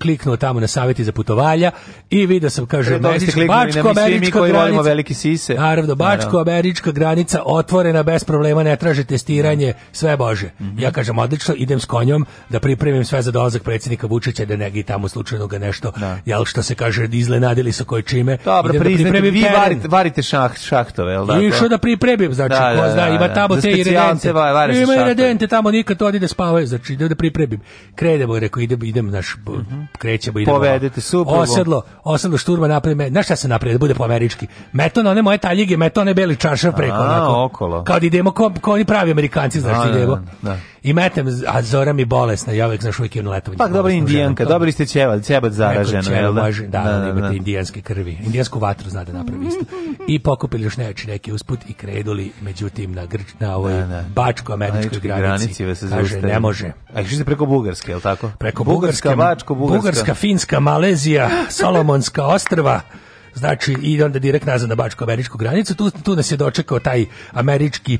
S11: kliknuo tamo na savjeti za putovalja i vidio sam, kaže, bačko, američka granica. veliki sise.
S12: Naravno, bačko, američka granica otvorena, bez problema, ne traže testiranje, sve bože. Mhm. Ja kažem odlično, idem s konjom da pripremim sve za dolazak predsjednika Vučića da negi tamo slučajno ga nešto, da. jel što se kaže, iznenadili sa koje čime. Dobro, da vi varite, varite šahtove, jel da?
S11: Išao da pripremim, znači, da, ko zna, ima tamo te iredente. Ima iredente tamo, nikad to da spavaju, znači, idem da pripremim. Kredemo, rekao, idem, idem, naš, mm -hmm. krećemo, idemo.
S12: Povedete, super.
S11: Osedlo, osedlo šturma napravim, znaš šta se napred, da bude po američki. meton ne one moje taljige, meto beli čaršav preko, onako. okolo. Kao idemo, ko, ko oni pravi amerikanci, začinjemo. I metem, a Zora mi bolesna, ja uvijek znaš
S12: uvijek
S11: ono letovanje.
S12: Pak dobro indijanka, dobro ste ćeval, ćevat zaraženo, jel
S11: da? da, da, imate da. indijanske krvi. Indijansku vatru zna da napravi I pokupili još neči neki usput i kreduli, međutim, na, Grč, na ovoj da, bačko-američkoj granici, granici kaže, ne može.
S12: A išli ste preko Bugarske, li tako?
S11: Preko Bugarske, Bugarska,
S12: Bačko, Bugarska. Bugarska,
S11: Finska, Malezija, Solomonska ostrva, znači i onda direkt nazad na bačku američku granicu, tu, tu nas je dočekao taj američki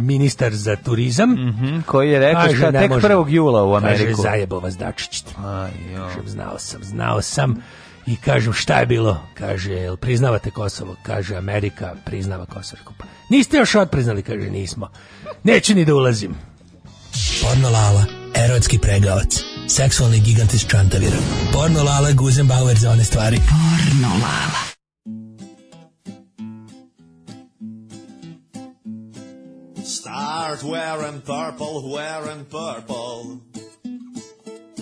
S11: ministar za turizam.
S12: Mhm, koji je rekao kaže, tek 1. jula u Ameriku.
S11: Kaže, zajebo vas Dačić. znao sam, znao sam. I kažem, šta je bilo? Kaže, jel priznavate Kosovo? Kaže, Amerika priznava Kosovo. Pa, niste još odpriznali? Kaže, nismo. Neću ni da ulazim.
S15: Pornolala, erotski seksualni gigant iz Čantavira. Porno Lala Guzenbauer za one stvari. Porno Lala.
S16: Start wearing purple, wearing purple.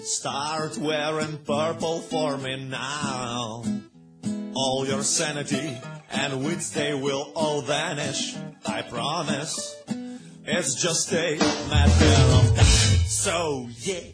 S16: Start wearing purple for me now. All your sanity and wits, they will all vanish. I promise. It's just a matter of time. So yeah.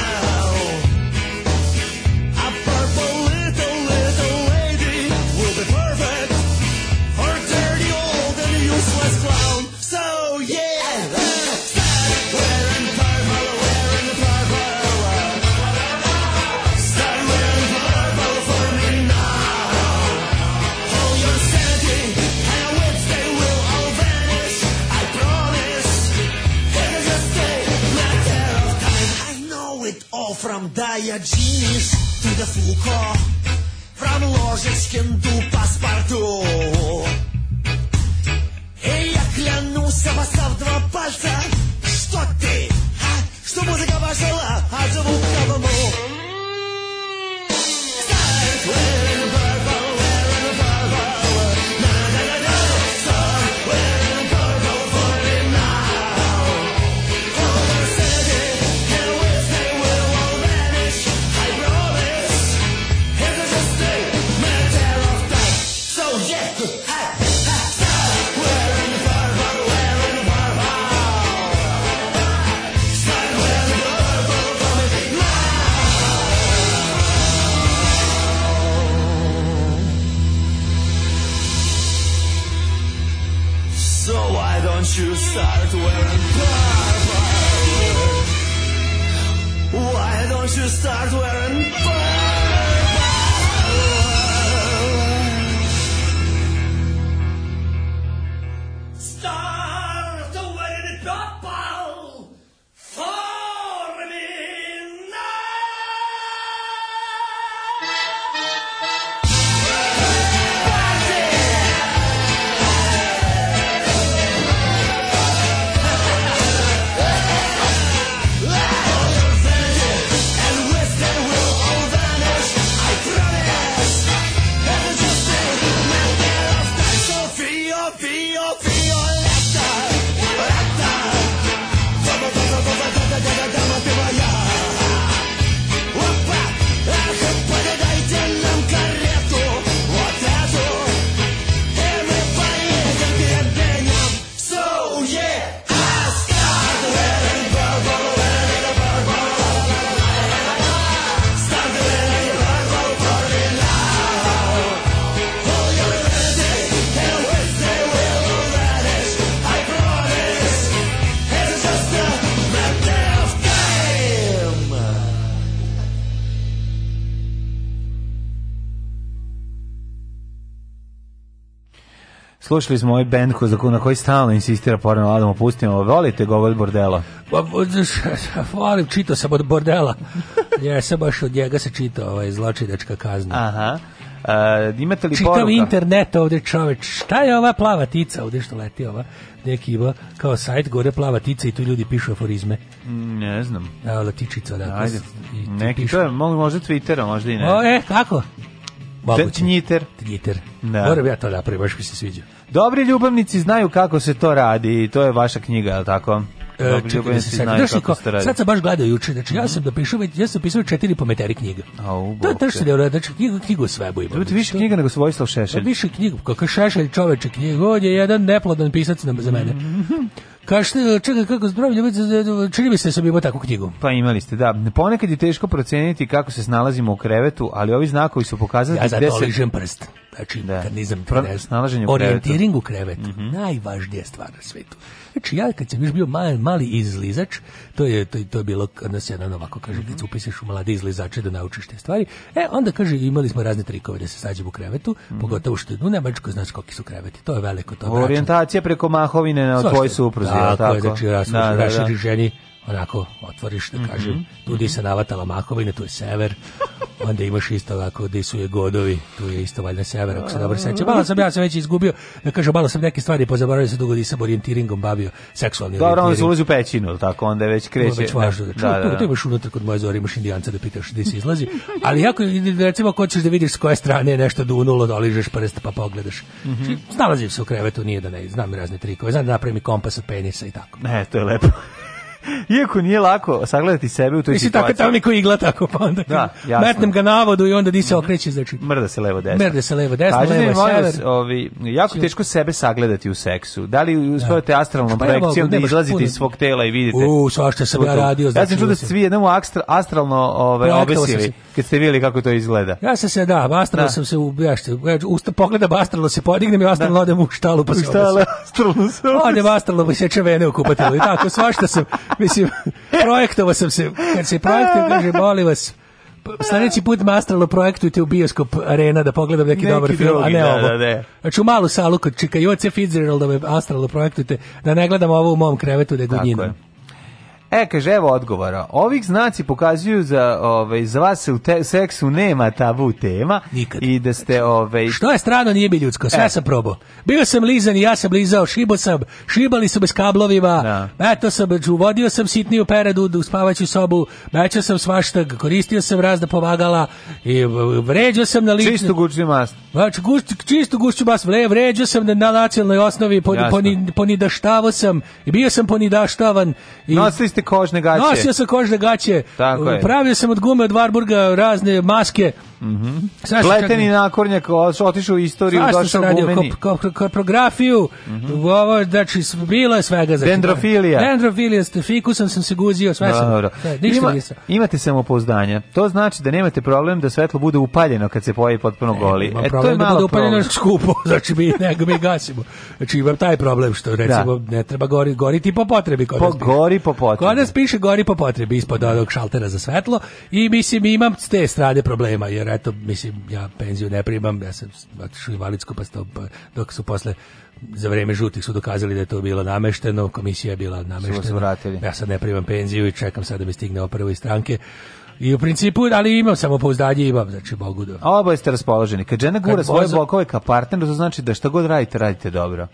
S16: Дай-я джинс, ты да фуко, Фрам ложечкин ду паспорту. Эй, я клянусь, обоссав два пальца, Что ты, а? Что музыка пожила, а звук кого should start wearing
S12: Slušali smo ovaj band ko, na koji stalno insistira porno Adamo, opustimo Volite govor bordela?
S11: Pa, [LAUGHS] volim, čitao sam od bordela. [LAUGHS] ja sam baš od njega se čitao ovaj, zločinačka kazna.
S12: Aha. E, imate li
S11: Čitam internet ovdje čoveč. Šta je ova plava tica ovdje što leti ova? Neki ima kao sajt gore plava tica i tu ljudi pišu aforizme.
S12: Mm, ne znam.
S11: ova latičica, da.
S12: Neki to je, možda Twittera, možda i ne.
S11: O, e, kako? Moguće. Twitter. Twitter. Da. Moram ja to napraviti, baš mi se sviđa.
S12: Dobri ljubavnici znaju kako se to radi i to je vaša knjiga, je tako? E, čekaj, se znaju kako
S11: se radi. Sad sam baš gledao juče, znači ja sam dopisao, ja sam pisao četiri pometeri knjiga.
S12: Au,
S11: to je to da je, znači knjigu, knjigu svebu ima.
S12: Znači, više knjiga nego svojstvo pa Šešelj.
S11: više
S12: knjigu, kako
S11: Šešelj čoveče knjige. on je jedan neplodan pisac za mene. [LAUGHS] Kašte, čekaj, kako zdravlje čini mi se da sam imao takvu knjigu.
S12: Pa imali ste, da. Ponekad je teško proceniti kako se snalazimo u krevetu, ali ovi znakovi su pokazali
S11: ja
S12: se...
S11: prst. Znači, da. kad nizam... Snalaženje u krevetu. Orijentiring u krevetu. Mhm. Najvažnija stvar na svetu. Znači ja kad sam još bio mali, mali izlizač, to je to, to je bilo na se jedan ono, ovako kaže mhm. kad se upisiš u mlade izlizače da naučiš te stvari. E onda kaže imali smo razne trikove da se sađemo u krevetu, mm -hmm. pogotovo što u nemačku znaš koliki su kreveti. To je veliko to.
S12: Orijentacija preko mahovine na tvoj supruzi,
S11: tako.
S12: Tako
S11: je, znači ženi onako otvoriš da kažem, mm -hmm. tu se navatala Mahovina, tu je sever, [LAUGHS] onda imaš isto ovako gdje su je godovi, tu je isto valjda sever, ako se dobro mhm. seća. Malo sam ja se već izgubio, da kažem, malo sam neke stvari pozaboravio se dugo gdje sam orijentiringom bavio, seksualni
S12: Dobro, on se ulazi u pećinu, tako, onda već kreće. Već
S11: važno da, da, da, da. imaš kod moje zore, imaš indijanca da pitaš gdje se izlazi, ali jako, recimo, ako hoćeš da vidiš s koje strane je nešto dunulo, doližeš prst pa pogledaš. Mm -hmm. se u krevetu, nije da ne, znam razne trikove, znam da napravim kompas od penisa i tako. Ne, to je
S12: lepo. [LAUGHS] Iako nije lako sagledati sebe u toj situaciji.
S11: Mislim, tako tamo igla tako, pa onda da, jasno. metnem ga na vodu i onda di se okreće, znači...
S12: Mrda se levo desno.
S11: Mrda se levo
S12: desno, Kažete levo sever. Ovi, jako teško sebe sagledati u seksu. Da li uspavate da. astralnom pa projekcijom da izlazite puno. iz svog tela i vidite...
S11: U, svašta sam ja radio.
S12: znači... Ja sam znači čuo da svi jednom astralno ove, obesili kad ste vidjeli kako to izgleda.
S11: Ja sam se, da, da. sam se, u, ja usta pogleda bastralo se podignem i da. odem u štalu pa se Štala, [LAUGHS] se Odem astralo, pa se čevene u I tako, svašta
S12: sam,
S11: mislim, projektovao sam se, kad se projektujem, kaže, boli [LAUGHS] vas, Sljedeći put mastralo projektujte u bioskop arena da pogledam neki, neki dobar film, a ne da, ovo. Da, da. Znači u malu salu kod da astralo projektujte da ne gledam ovo u mom krevetu da je
S12: E, kaže, evo odgovora. Ovih znaci pokazuju za, ovaj, za vas u seksu nema tabu tema. Nikad. I da ste, ovaj...
S11: Što je strano, nije bi ljudsko. Sve e. sam probao. Bio sam lizan i ja sam lizao, šibo sam, šibali su bez kablovima, da. eto sam, uvodio sam sitniju peredu u spavaću sobu, mećao sam svašta, koristio sam razda pomagala, i vređao sam na lični...
S12: Čistu gušću mast.
S11: Znači, čistu vređao sam na, nacionalnoj osnovi, poni, poni, ponidaštavo sam, i bio sam ponidaštavan. I...
S12: Nosili ste nosite kožne gaće.
S11: Nosio sam kožne gaće. Tako je. Pravio sam od gume od Warburga razne maske. Mhm. Mm
S12: Pleteni čak... nakornjak, otišao u istoriju, došao radio, gumeni.
S11: Ko, ko, koprografiju, mm -hmm. ovo, znači, bilo je svega. Znači,
S12: Dendrofilija.
S11: Dendrofilija, fikusom sam se guzio, sve sam. Dobro. Ima,
S12: imate
S11: samopouzdanja.
S12: To znači da nemate problem da svetlo bude upaljeno kad se pojavi potpuno e, goli. E, to je da malo
S11: bude upaljeno problem. [LAUGHS] skupo, znači mi, ne, mi gasimo. Znači imam taj problem što recimo da. ne treba goriti goriti po potrebi.
S12: po, gori po potrebi.
S11: Kod piše gori po potrebi ispod ovog šaltera za svetlo i mislim imam s te strane problema jer eto mislim ja penziju ne primam, ja sam otišao invalidsko pa, pa dok su posle za vrijeme žutih su dokazali da je to bilo namešteno, komisija je bila nameštena. Ja sad ne primam penziju i čekam sad da mi stigne opravo iz stranke. I u principu, ali imam samopouzdanje, imam, znači, Bogu
S12: da. Oboje ste raspoloženi. Kad žena gura Kad svoje blokove ka partneru, to znači da što god radite, radite dobro.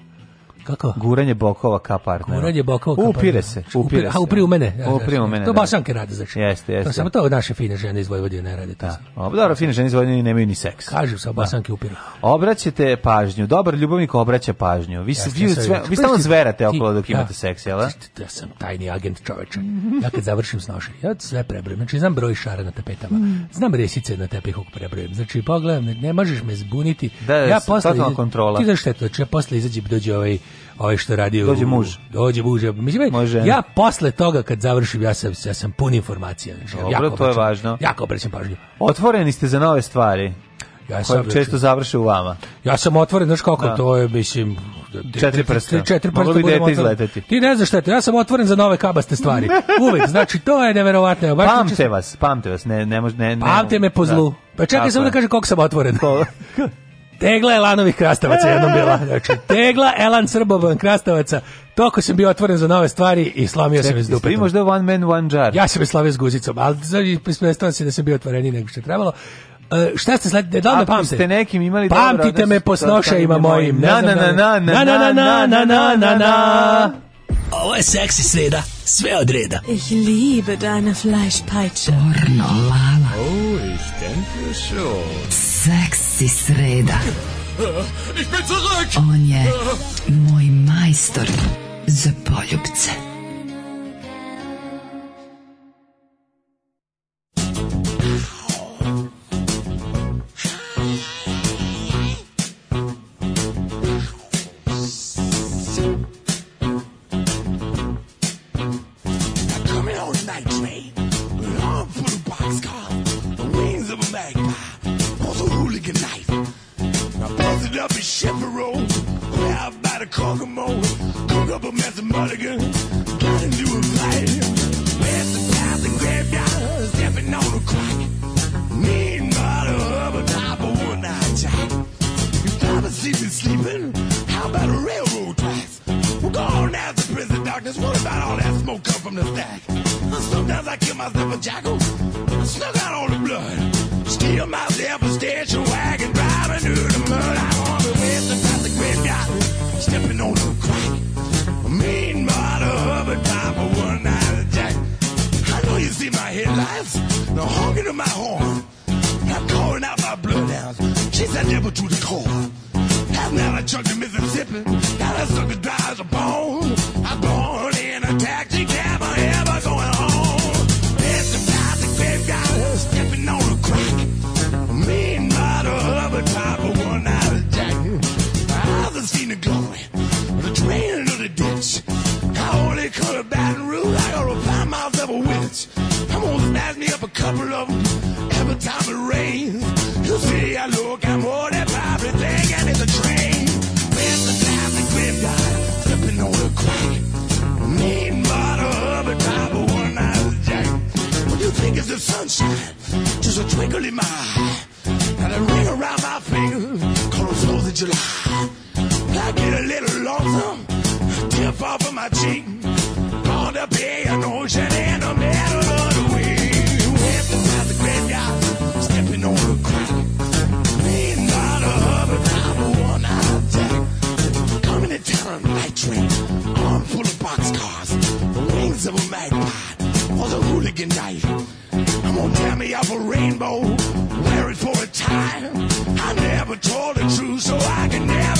S11: Kako?
S12: Guranje bokova ka partneru.
S11: Guranje bokova ka
S12: Upire se,
S11: upire se. A upri u mene. Ja,
S12: upri u mene.
S11: To bašanke rade, znači.
S12: Jeste, jeste. To
S11: samo to naše fine žene iz Vojvodine ne rade. Da.
S12: dobro, fine žene iz Vojvodine nemaju ni seks.
S11: Kažu sa basanke upire.
S12: Obraćate pažnju. Dobar ljubavnik obraća pažnju. Vi se vi, sve, vi stalno zverate okolo dok imate seks, jel? Ja
S11: sam tajni agent čoveče. Ja kad završim s našim, ja sve prebrojim. Znači, znam broj šara na tapetama. Znam resice na tepihu prebrojim. Znači, pogledam, ne možeš me zbuniti. Da, ja
S12: posle, kontrola.
S11: Ti znaš šta je to, znači, ja posle izađe
S12: dođe
S11: ovaj ovaj što radi
S12: dođe
S11: muž dođe muž mislim Može. ja posle toga kad završim ja sam ja sam pun informacija znači Dobro, jako
S12: to je važno
S11: jako
S12: obraćam
S11: pažnju
S12: otvoreni ste za nove stvari ja sam često završio u vama.
S11: Ja sam otvoren, znaš kako da. to je, mislim...
S12: Četiri prsta. Četiri
S11: prsta
S12: izletati izleteti.
S11: Ti ne znaš šta ja sam otvoren za nove kabaste stvari. [LAUGHS] Uvijek, znači to je neverovatno.
S12: Baš pamte znači- vas, pamte vas, ne, ne, ne, ne
S11: Pamte me po zlu. Da. Pa čekaj samo da kažem koliko sam otvoren. [LAUGHS] [LAUGHS] Tegla Elanovih krastavaca jednom bila. Znači, tegla Elan Srboban krastavaca. Toko sam bio otvoren za nove stvari i slamio sam iz dupetom.
S12: možda one man, one jar?
S11: Ja sam slavio s guzicom, ali predstavljam se da sam bio otvoreniji nego što je trebalo. Uh, šta ste sledi, da li pamtite?
S12: ste nekim imali
S11: Pamtite dobro, me po snošajima mojim. Na, na, na, na, na, na, na, na, na, na, na.
S17: Ovo je seksi sreda, sve od reda. Ich liebe deine Fleischpeitsche. Porno, lava. Oh, ich denke schon. Seks
S18: si sreda. On je moj majstor za poljubce.
S19: Chevron, how about a Kokomo. Cook up a mess of mulligan, got into a fight. Where's the past and graveyard, stepping on a crack. Mean mother of a type of one night jack. You probably see me sleeping, how about a railroad tracks? We're going out to prison darkness, what about all that smoke come from the stack? Sometimes I kill myself a jackal, snuck out on the blood. Steal my a station wagon, driving through the mud. I see my headlights, no honking of my horn. I'm calling out my bloodhounds. She's a devil to the core. Half mile I chunk the Mississippi, got a sucker dry as a bone. I'm born in a taxi. couple of them every time it rains. You see, I look, at more than everything, and it's a train. With the time the graveyard, flipping on the crane. Mean model of a type of one night jack. What you think is the sunshine? Just a twinkle in my eye. and a ring around my finger, call it 4th of July. I get a little lonesome, tip off of my jeans. night. I'm gonna tear me up a rainbow, wear it for a time. I never told the truth, so I can never.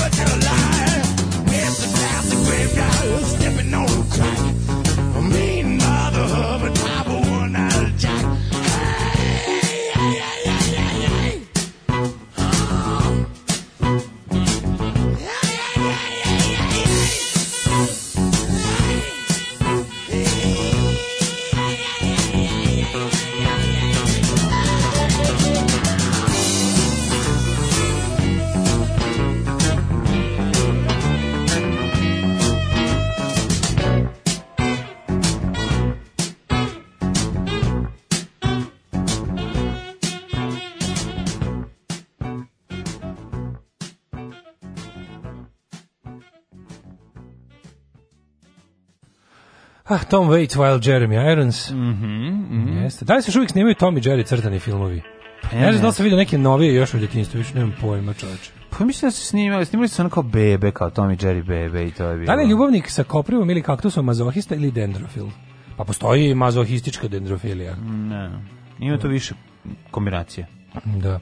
S11: Ah, Tom Waits, Wild Jeremy Irons. Mm
S12: mm
S11: -hmm. Jeste. Da li se još uvijek snimaju Tom i Jerry crtani filmovi? Pa ja ne, znam da sam vidio neke novije još u djetinjstvu, više nemam pojma čoveče. Pa mislim
S12: da se snimali, snimali su onako bebe, kao Tom i Jerry bebe i to je bilo. Da
S11: li je ljubavnik sa koprivom ili kaktusom mazohista ili dendrofil? Pa postoji mazohistička dendrofilija.
S12: Ne, ima to više kombinacije.
S11: Da.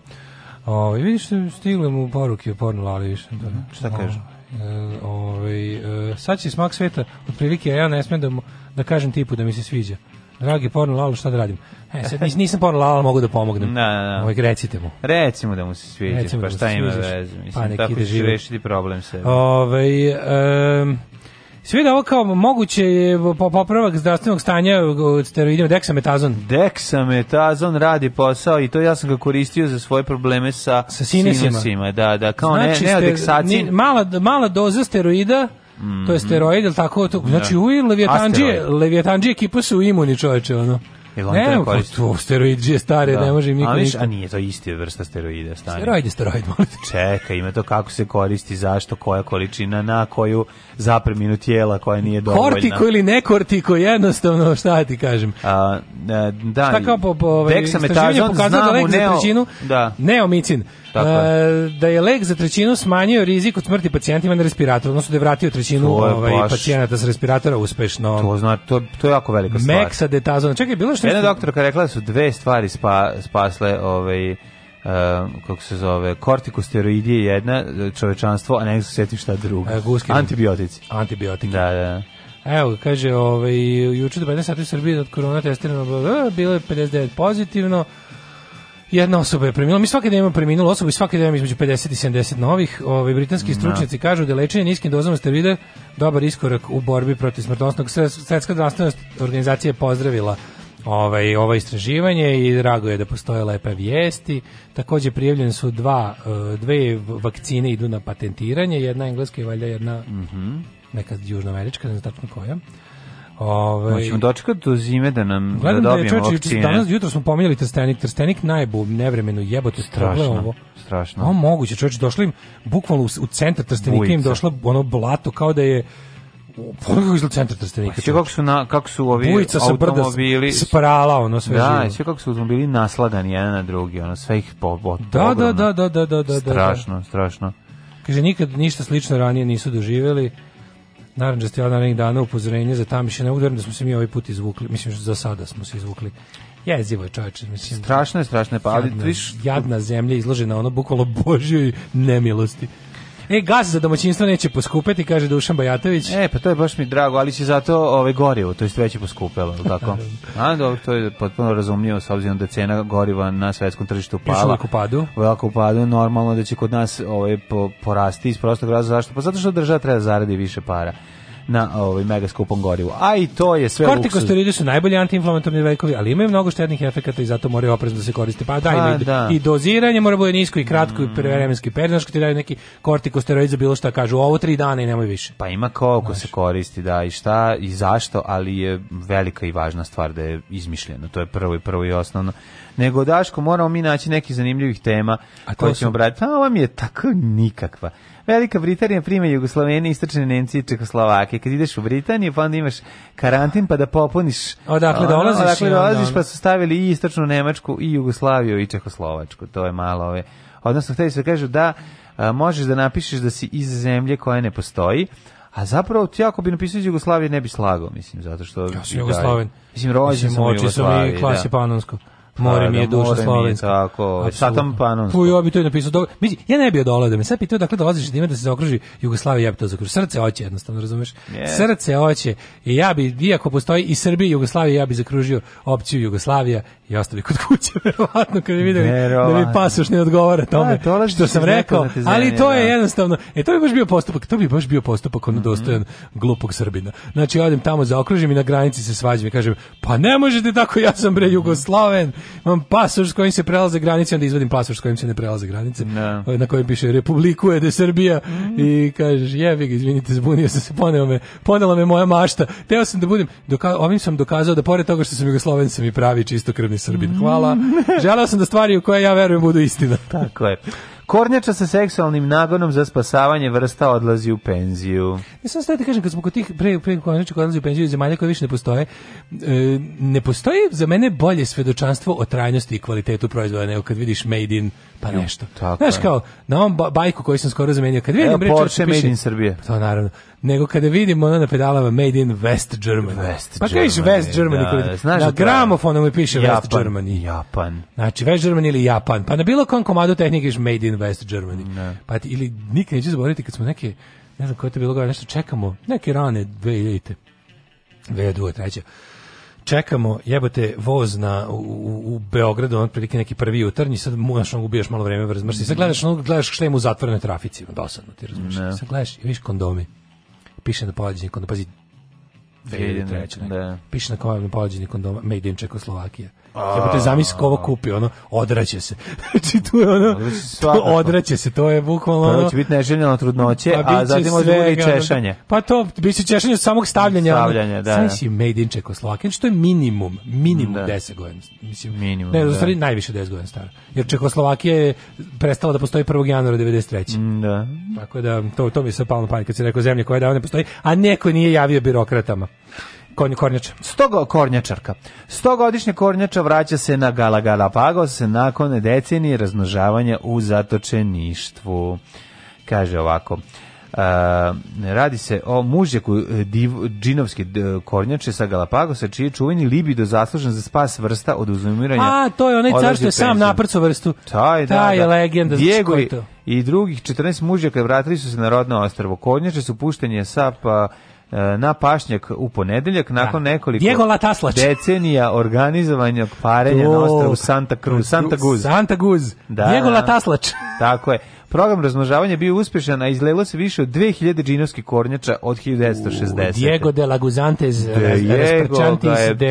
S11: Ovaj, o, vidiš, stigle mu poruke porno, ali više. Da, mhm. šta ovaj, kažem? E, ovaj, uh, sad će smak sveta, otprilike, ja ne smijem da, mu, da kažem tipu da mi se sviđa. Dragi porno lalo, šta da radim? E, sad nisam porno lalo, mogu da pomognem. Da, da, da. Ovaj, recite mu.
S12: Recimo da mu se sviđa, recimo pa da šta ima veze. Mislim, pa tako tako ćeš rešiti problem sebe.
S11: Ove, ovaj, um, sve da ovo kao moguće je popravak zdravstvenog stanja od steroidima deksametazon.
S12: Deksametazon radi posao i to ja sam ga koristio za svoje probleme sa, sa sinusima. Da, da, kao znači, ne, ne adeksacin...
S11: mala, mala doza steroida Mm To je mhm. steroid, ili tako? To, znači, u levijetanđije Leviatanđije ekipa su imuni, čoveče, ono. Jel on ne, to, pa to steroidžije stare, da. ne može im niko...
S12: A,
S11: viš, a
S12: nije to isti vrsta steroida. Stani.
S11: Steroid je steroid, molite.
S12: Čekaj, ima to kako se koristi, zašto, koja količina, na koju zapreminu tijela koja nije dovoljna. Kortiko
S11: ili nekortiko, jednostavno, šta ti kažem.
S12: A, e, da, šta
S11: kao po, po ovaj, istraživanje pokazao da za da. neomicin, E, da je lek za trećinu smanjio rizik od smrti pacijentima na respiratoru, odnosno da je vratio trećinu je ovaj, baš... pacijenata sa respiratora uspešno.
S12: To, zna, to, to je jako velika stvar.
S11: Meksa detazona. Čekaj, bilo što...
S12: Jedna doktorka rekla da su dve stvari spa, spasle ovaj, e, kako se zove, kortikosteroidi je jedna, čovečanstvo, a ne se sjetim šta druga. E, guski Antibiotici. Antibiotici. Da, da.
S11: Evo, kaže, ovaj, juče do 15 sati u Srbiji od korona testirano bilo je 59 pozitivno, jedna osoba je preminula. Mi svaki dan imamo preminulu osobu i svaki dan imamo između 50 i 70 novih. Ovi britanski stručnjaci kažu da lečenje niskim dozama steroida dobar iskorak u borbi protiv smrtonosnog. Svetska zdravstvena organizacija je pozdravila ovaj ovo istraživanje i drago je da postoje lepe vijesti. također prijavljene su dva e, dve vakcine idu na patentiranje, jedna engleska i valjda jedna mm -hmm. neka južnoamerička, ne znam koja.
S12: Ovaj Moćemo dočekati do zime da nam da dobijemo vakcine. Danas
S11: jutro smo pominjali Trstenik, Trstenik najbu nevremeno jebote
S12: strašno.
S11: Ovo.
S12: Strašno. Ovo
S11: moguće, čoveče, došli im bukvalno u, u centar Trstenika im došlo ono blato kao da je Pogledaj izgleda centar Trstenika. Pa,
S12: sve kako su na kako su ovi Bujica automobili brda
S11: sprala ono sve
S12: da, živo.
S11: sve
S12: kako su automobili naslagani jedan na drugi, ono sve ih po, po da,
S11: da, da, da, da, da, da,
S12: strašno, strašno.
S11: Kaže nikad ništa slično ranije nisu doživjeli. Naravno, da od narednih dana upozorenje za ne udar, da smo se mi ovaj put izvukli, mislim što za sada smo se izvukli. Jezivo je čovječe, mislim.
S12: Strašno je, strašno je, pa
S11: jadna, jadna zemlja izložena ono bukvalo božjoj nemilosti. E, gaz za domaćinstvo neće poskupeti, kaže Dušan Bajatović. E,
S12: pa to je baš mi drago, ali će zato ove ovaj, gorivo, to je već je poskupelo, tako? [LAUGHS] A, dobro, to je potpuno razumljivo s obzirom da cena goriva na svjetskom tržištu pala.
S11: Išu u padu.
S12: U padu, normalno da će kod nas ove ovaj, porasti iz prostog razloga. Zašto? Pa zato što država treba zaradi više para na ovaj mega skupom gorivu. A i to je sve
S11: Kortikosteroidi su najbolji antiinflamatorni lekovi, ali imaju mnogo štetnih efekata i zato moraju oprezno da se koriste. Pa da, A, pa da. i doziranje mora biti nisko i kratko i prevremenski period, znači ti daju neki kortikosteroid za bilo šta kažu, ovo tri dana i nemoj više.
S12: Pa ima koliko se koristi, da, i šta i zašto, ali je velika i važna stvar da je izmišljeno. To je prvo i prvo i osnovno nego Daško moramo mi naći neki zanimljivih tema A koje ćemo su... brati. Pa vam je tako nikakva. Velika Britanija prima Jugoslaveni, istočne Nemci i Čehoslovake. Kad ideš u Britaniju, pa onda imaš karantin pa da popuniš.
S11: Odakle ono, dolaziš? Odakle
S12: dolaziš, ono. pa su stavili i istočnu Nemačku i Jugoslaviju i Čehoslovačku. To je malo ove. Odnosno, hteli se kažu da možeš da napišeš da si iz zemlje koja ne postoji, a zapravo ti ako bi napisao iz Jugoslavije ne bi slagao, mislim, zato što...
S11: Ja sam Mislim, rođen sam u Jugoslaviji. Oči i klasi panonsko. Pa More mi je duša slovenska. Tako, ovaj, to je napisao. Mislim, ja ne bi odolao da me sad pitao dakle dolaziš da ima da se zaokruži Jugoslavija, ja bih to zaokružio. Srce hoće jednostavno, razumeš? Srce hoće. I ja bi, iako postoji i Srbije i Jugoslavija, ja bi zakružio opciju Jugoslavija i ostavi kod kuće, [LAUGHS] verovatno, kad bi vidio da mi pasoš ne odgovara tome da, što sam rekao. ali to je jednostavno, e, to bi baš bio postupak, to bi baš bio postupak ono mhm. dostojan glupog Srbina. Znači, ja odem tamo, zaokružim i na granici se svađam i kažem, pa ne možete tako, ja sam bre Jugoslaven imam pasoš s kojim se prelaze granice, onda izvadim pasoš s kojim se ne prelaze granice, eh, na kojem piše Republikuje de Srbija mm. i kažeš jebik, izvinite, zbunio sam se, poneo me, ponela me moja mašta. Teo sam da budem, ovim sam dokazao da pored toga što sam Jugosloven sam i pravi čistokrvni Srbin. Hvala. Mm. [LAUGHS] Želeo sam da stvari u koje ja verujem budu istina. Tako je.
S12: Kornjača sa seksualnim nagonom za spasavanje vrsta odlazi u penziju.
S11: Ne sam stavite kažem, kad smo kod tih pre, pre Kornjača koja odlazi u penziju zemalja koje više ne postoje, e, ne postoji za mene bolje svedočanstvo o trajnosti i kvalitetu proizvoda nego kad vidiš made in pa nešto. Znaš kao, na ovom bajku koji sam skoro zamenio, kad vidim... Evo,
S12: Made in Srbije.
S11: To naravno. Nego kada vidim ono na pedalama Made in West Germany.
S12: West pa kažeš
S11: West Germany. Da, koji, znaš na gramofonu mi piše Japan, West Germany.
S12: Japan.
S11: Znači West Germany ili Japan. Pa na bilo kom komadu tehnike je Made in West Germany. Pa ti, ili nikad neće zaboraviti kad smo neke, ne znam koje to bilo nešto čekamo, neke rane ili te dve, dve, čekamo jebote voz na u, u Beogradu on prilike neki prvi jutarnji sad mu našom ono, ubiješ malo vreme razmrsi sad gledaš onog gledaš šta ima u zatvorenoj trafici ono, dosadno ti razmišljaš, no. sad gledaš i viš kondomi piše na palađini kondom pazi
S12: 2003. Da.
S11: Piše na kojem palađini kondoma Made in Czechoslovakia Jebote, zamisli ko ovo kupi, ono, odraće se. [LAUGHS] Znači, tu je ono, to odraće se, to je bukvalno pa, ono... To
S12: znači, će biti neželjeno trudnoće, pa, a
S11: zatim od i ono, češanje. Pa to, biće češanje od samog stavljanja. Ono. Stavljanje, da. Sam si made in Čekoslovakijan, znači, što je minimum, minimum da. 10 godina. Mislim, minimum, ne,
S12: da.
S11: Stvari,
S12: najviše 10
S11: godina
S12: stara. Jer Čekoslovakija je
S11: prestala da postoji 1. januara 93. Mm, da. Tako da, to, to mi se palno pani kad si rekao zemlje koja davno ne postoji, a neko nije
S12: javio birokratama.
S11: Kornjača. Stoga kornjačarka. Stogodišnja kornjača vraća se na
S12: Galagalapagos
S11: nakon decenije raznožavanja u zatočeništvu. Kaže ovako. Uh,
S12: radi se o mužjaku e, div, džinovske kornjače sa Galapagosa, čiji je čuveni libido zaslužen za spas vrsta od uzumiranja. A, to je onaj car što je sam naprcu vrstu. Taj, da, je da. legenda. Diego i, drugih 14 mužjaka vratili su se na rodno ostrvo. Kornjače su puštenje sa pa E, na pašnjak
S11: u ponedeljak nakon da. nekoliko decenija
S12: organizovanja parenja
S11: to.
S12: na ostrvu Santa Cruz, Santa Guz. Santa Guz. Da. Diego Lataslač. Tako
S11: je.
S12: Program razmnožavanja bio uspješan, a izlelo se više od
S11: 2000 džinovskih
S12: kornjača od 1960.
S11: Diego
S12: de
S11: la Guzantes, de Diego,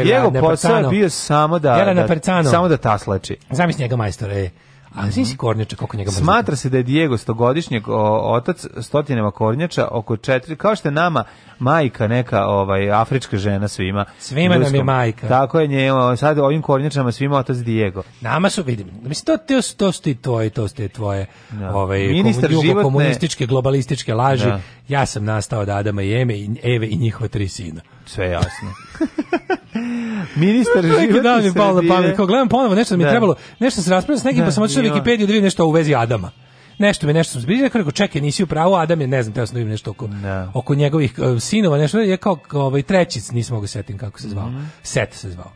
S11: Diego posao je
S12: bio samo da, da, samo da taslači. Zamisli njega majstore, a znaš si mhm. kornjača, koliko njega Smatra se da je
S11: Diego stogodišnjeg
S12: o, otac stotinama
S11: kornjača, oko četiri, kao što
S12: je nama
S11: majka neka
S12: ovaj, afrička
S11: žena svima. Svima nam je majka. Tako je njema, sad
S12: ovim kornjačama
S11: svima
S12: otac Diego. Nama su, vidim, mislim, to, to, to su i tvoje, to su i tvoje no. ovaj, komunističke, globalističke
S11: laži. No. Ja sam
S12: nastao od Adama i Eme, i Eve i njihova tri sina. Sve
S11: jasno.
S12: [LAUGHS] Ministar
S11: životne da
S12: mi
S11: pao na pamet.
S12: gledam ponovo nešto da mi je
S11: trebalo, nešto se raspravlja s nekim, pa sam otišao na Wikipediju da vidim nešto u vezi Adama. Nešto mi nešto sam zbilja, rekao,
S12: čekaj, nisi
S11: u
S12: pravu, Adam je, ne znam,
S11: teo
S12: sam da
S11: nešto
S12: oko, oko njegovih e,
S11: sinova, nešto je kao, ovaj, trećic, nisam mogu setim kako se zvao, mm Set se zvao.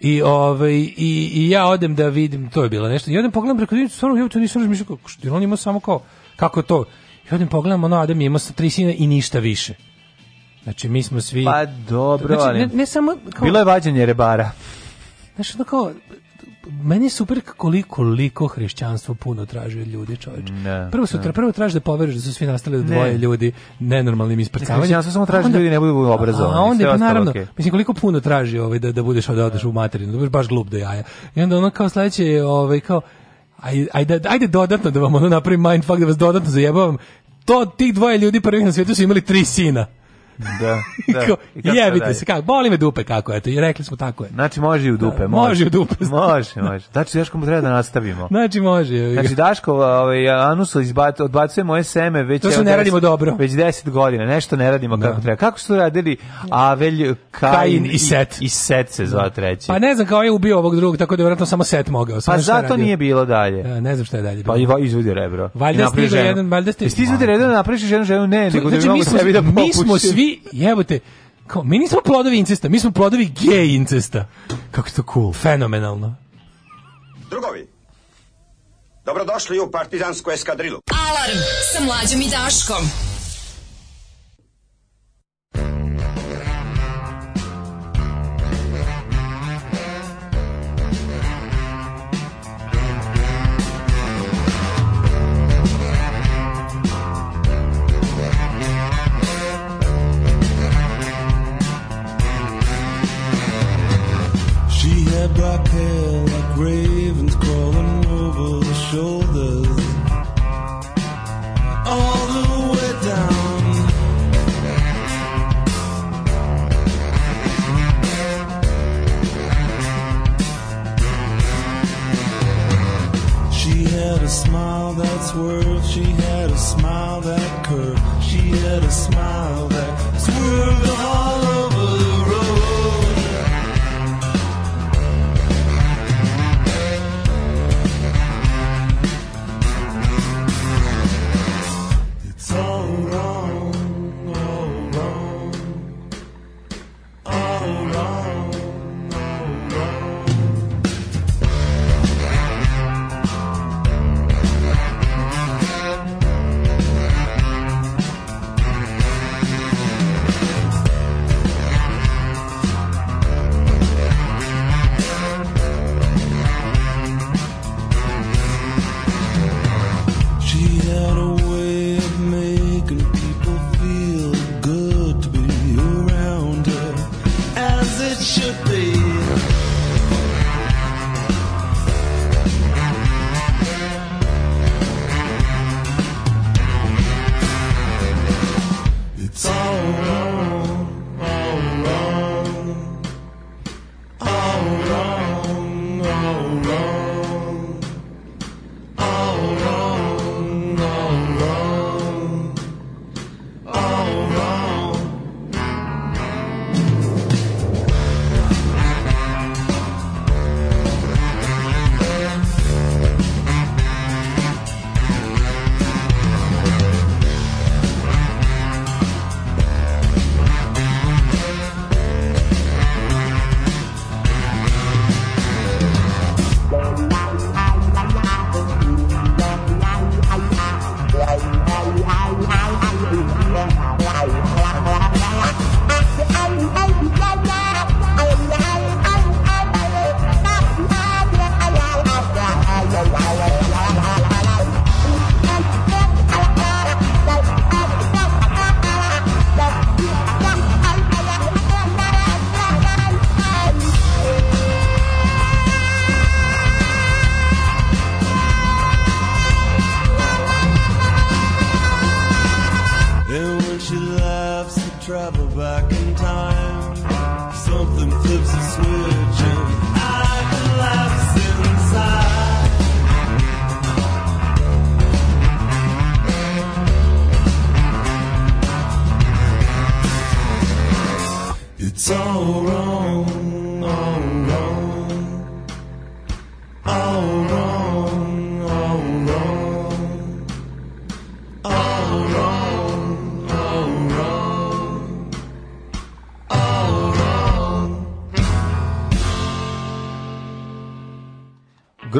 S11: I, ovaj, i, i, ja odem da vidim, to je bilo nešto, i odem pogledam preko stvarno, ja to nisam razmišljao, on ima samo kao, kako to, i odem pogledam, ono, Adam ima imao tri sina i ništa više. Znači, mi smo svi... Pa dobro, znači, ne, ne samo... Kao... Bilo je vađanje rebara. Znači, ono kao, meni
S12: je
S11: super koliko koliko hrišćanstvo puno traži od ljudi, čoveče. Prvo su prvo traži
S12: da povežeš da su svi
S11: nastali od dvoje ne. ljudi
S12: nenormalnim
S11: Ja sam samo traži da ljudi ne budu obrazovani. A onda pa, naravno, okay. mislim koliko puno
S12: traži
S11: ovaj da da budeš da odeš
S12: u
S11: materinu, da budeš baš glup do jaja. I onda ono kao sledeće je ovaj kao Ajde, ajde, ajde dodatno da
S12: vam ono napravim mindfuck,
S11: da
S12: vas
S11: dodatno zajebavam. To, tih dvoje ljudi prvih na svijetu su imali tri sina. Da, [LAUGHS] da. I kako Jebite se kako, boli me dupe kako eto, i rekli smo tako
S12: je.
S11: Znači može i u dupe,
S12: da,
S11: može. Može u dupe. [LAUGHS] Može, može. Znači Daško mu treba da nastavimo.
S12: Znači može.
S11: Znači
S12: Daško,
S11: ovaj,
S12: Anuso izbacio, odbacuje
S11: moje seme već... To što ne radimo dobro. Već 10 godina,
S12: nešto ne radimo da.
S11: kako
S12: treba. Kako su radili Avelj, Kain, Kain
S11: i
S12: Set?
S11: I Set se zva
S12: treći. Pa ne znam kao je ubio ovog drugog, tako da je vratno samo Set mogao. Pa samo
S11: pa zato nije bilo
S12: dalje. Da,
S11: ne znam
S12: šta
S11: je
S12: dalje. Pa bilo. Pa i izvodi rebro. Valjda stiže jedan, valjda stiže. Stiže jedan, napraviš ženu,
S11: ženu ne, nego
S12: znači, da mi
S11: smo svi vi jebote, kao, mi nismo plodovi
S12: incesta,
S11: mi smo
S12: plodovi gej
S11: incesta.
S12: Kako je to cool,
S11: fenomenalno.
S12: Drugovi, dobrodošli u
S11: partizansku eskadrilu. Alarm sa mlađom i Daškom.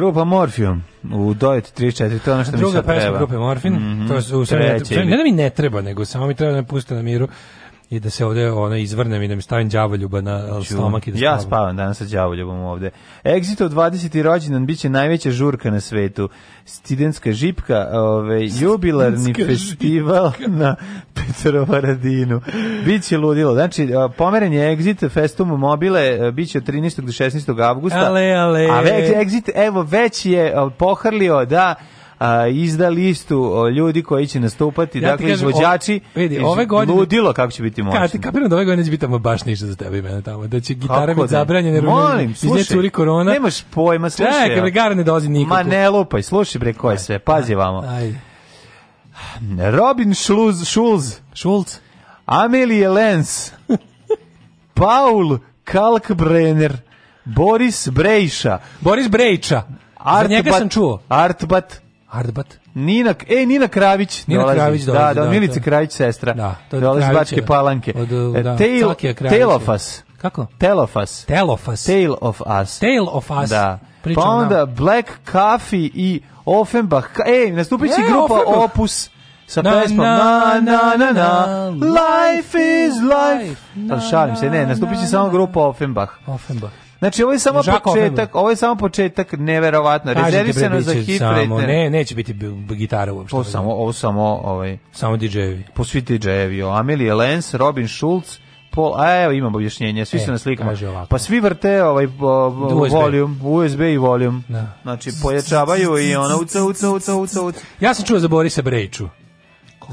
S12: grupa Morfium u Dojet 34,
S11: to je
S12: ono što
S11: mi sad treba. Druga pesma grupe Morfin, mm -hmm. to su, Treći, ne, ne da mi ne treba, nego samo mi treba da me puste na miru i da se ovde ona izvrnem i da mi stavim đavoljuba na eh, stomak i da spavam.
S12: Ja spavam danas sa đavoljubom ovde. Exit 20. rođendan biće najveća žurka na svetu. Studentska žipka, ovaj jubilarni žipka. festival na Varadinu. Biće ludilo. Znači, pomeren je exit festum mobile, e, biće od 13. do 16. augusta.
S11: Ale, ale.
S12: A već, exit, evo, već je e, pohrlio da a, izda listu ljudi koji će nastupati, ja dakle izvođači.
S11: vidi, ove godine
S12: ludilo kako će biti moćno. Kad ti
S11: kapiram da ove godine će biti tamo baš ništa za tebe i mene tamo, da će gitara biti zabranjena jer molim, slušaj, curi korona.
S12: Nemaš pojma, slušaj. Čekaj,
S11: ja. ne dozi nikako. Ma
S12: ne lupaj, slušaj bre koje sve, pazi vamo. Ajde Robin Schulz,
S11: Schulz, Schulz,
S12: Amelie Lenz, [LAUGHS] Paul Kalkbrenner, Boris Brejša.
S11: Boris Brejča. Art njega bat, sam čuo. Artbat. Artbat.
S12: Nina, e, Nina Kravić.
S11: Nina dolazi. Kravić
S12: dolazi. Da, da, da Milice
S11: da.
S12: Kravić,
S11: sestra. Da, to
S12: dolazi iz Bačke Palanke.
S11: Od, e, da, Tail,
S12: Telofas.
S11: Kako?
S12: Telofas.
S11: Telofas.
S12: Tail
S11: of Us. Tail of Us.
S12: Da. Priča pa onda Black Coffee i Offenbach. Ej, nastupići će grupa Offenbach. Opus sa na, pesmom na, na, na, na, life is life. Na, šalim se, ne, nastupići samo grupa Offenbach.
S11: Offenbach.
S12: Znači ovo je samo Žako početak, ovo je samo početak neverovatno. Rezervisano za hit samo, Ne,
S11: neće biti gitara uopšte.
S12: Ovo samo, ovo samo, ovaj
S11: samo DJ-evi.
S12: Po svi DJ-evi, Amelie Lenz, Robin Schulz, pol, a evo imam objašnjenje, svi e, su na slikama. Pa svi vrte ovaj USB. USB i volume Da. Znači pojačavaju i ona uca, uca, uca, uca, uca.
S11: Ja sam čuo za
S12: Borisa
S11: Brejču.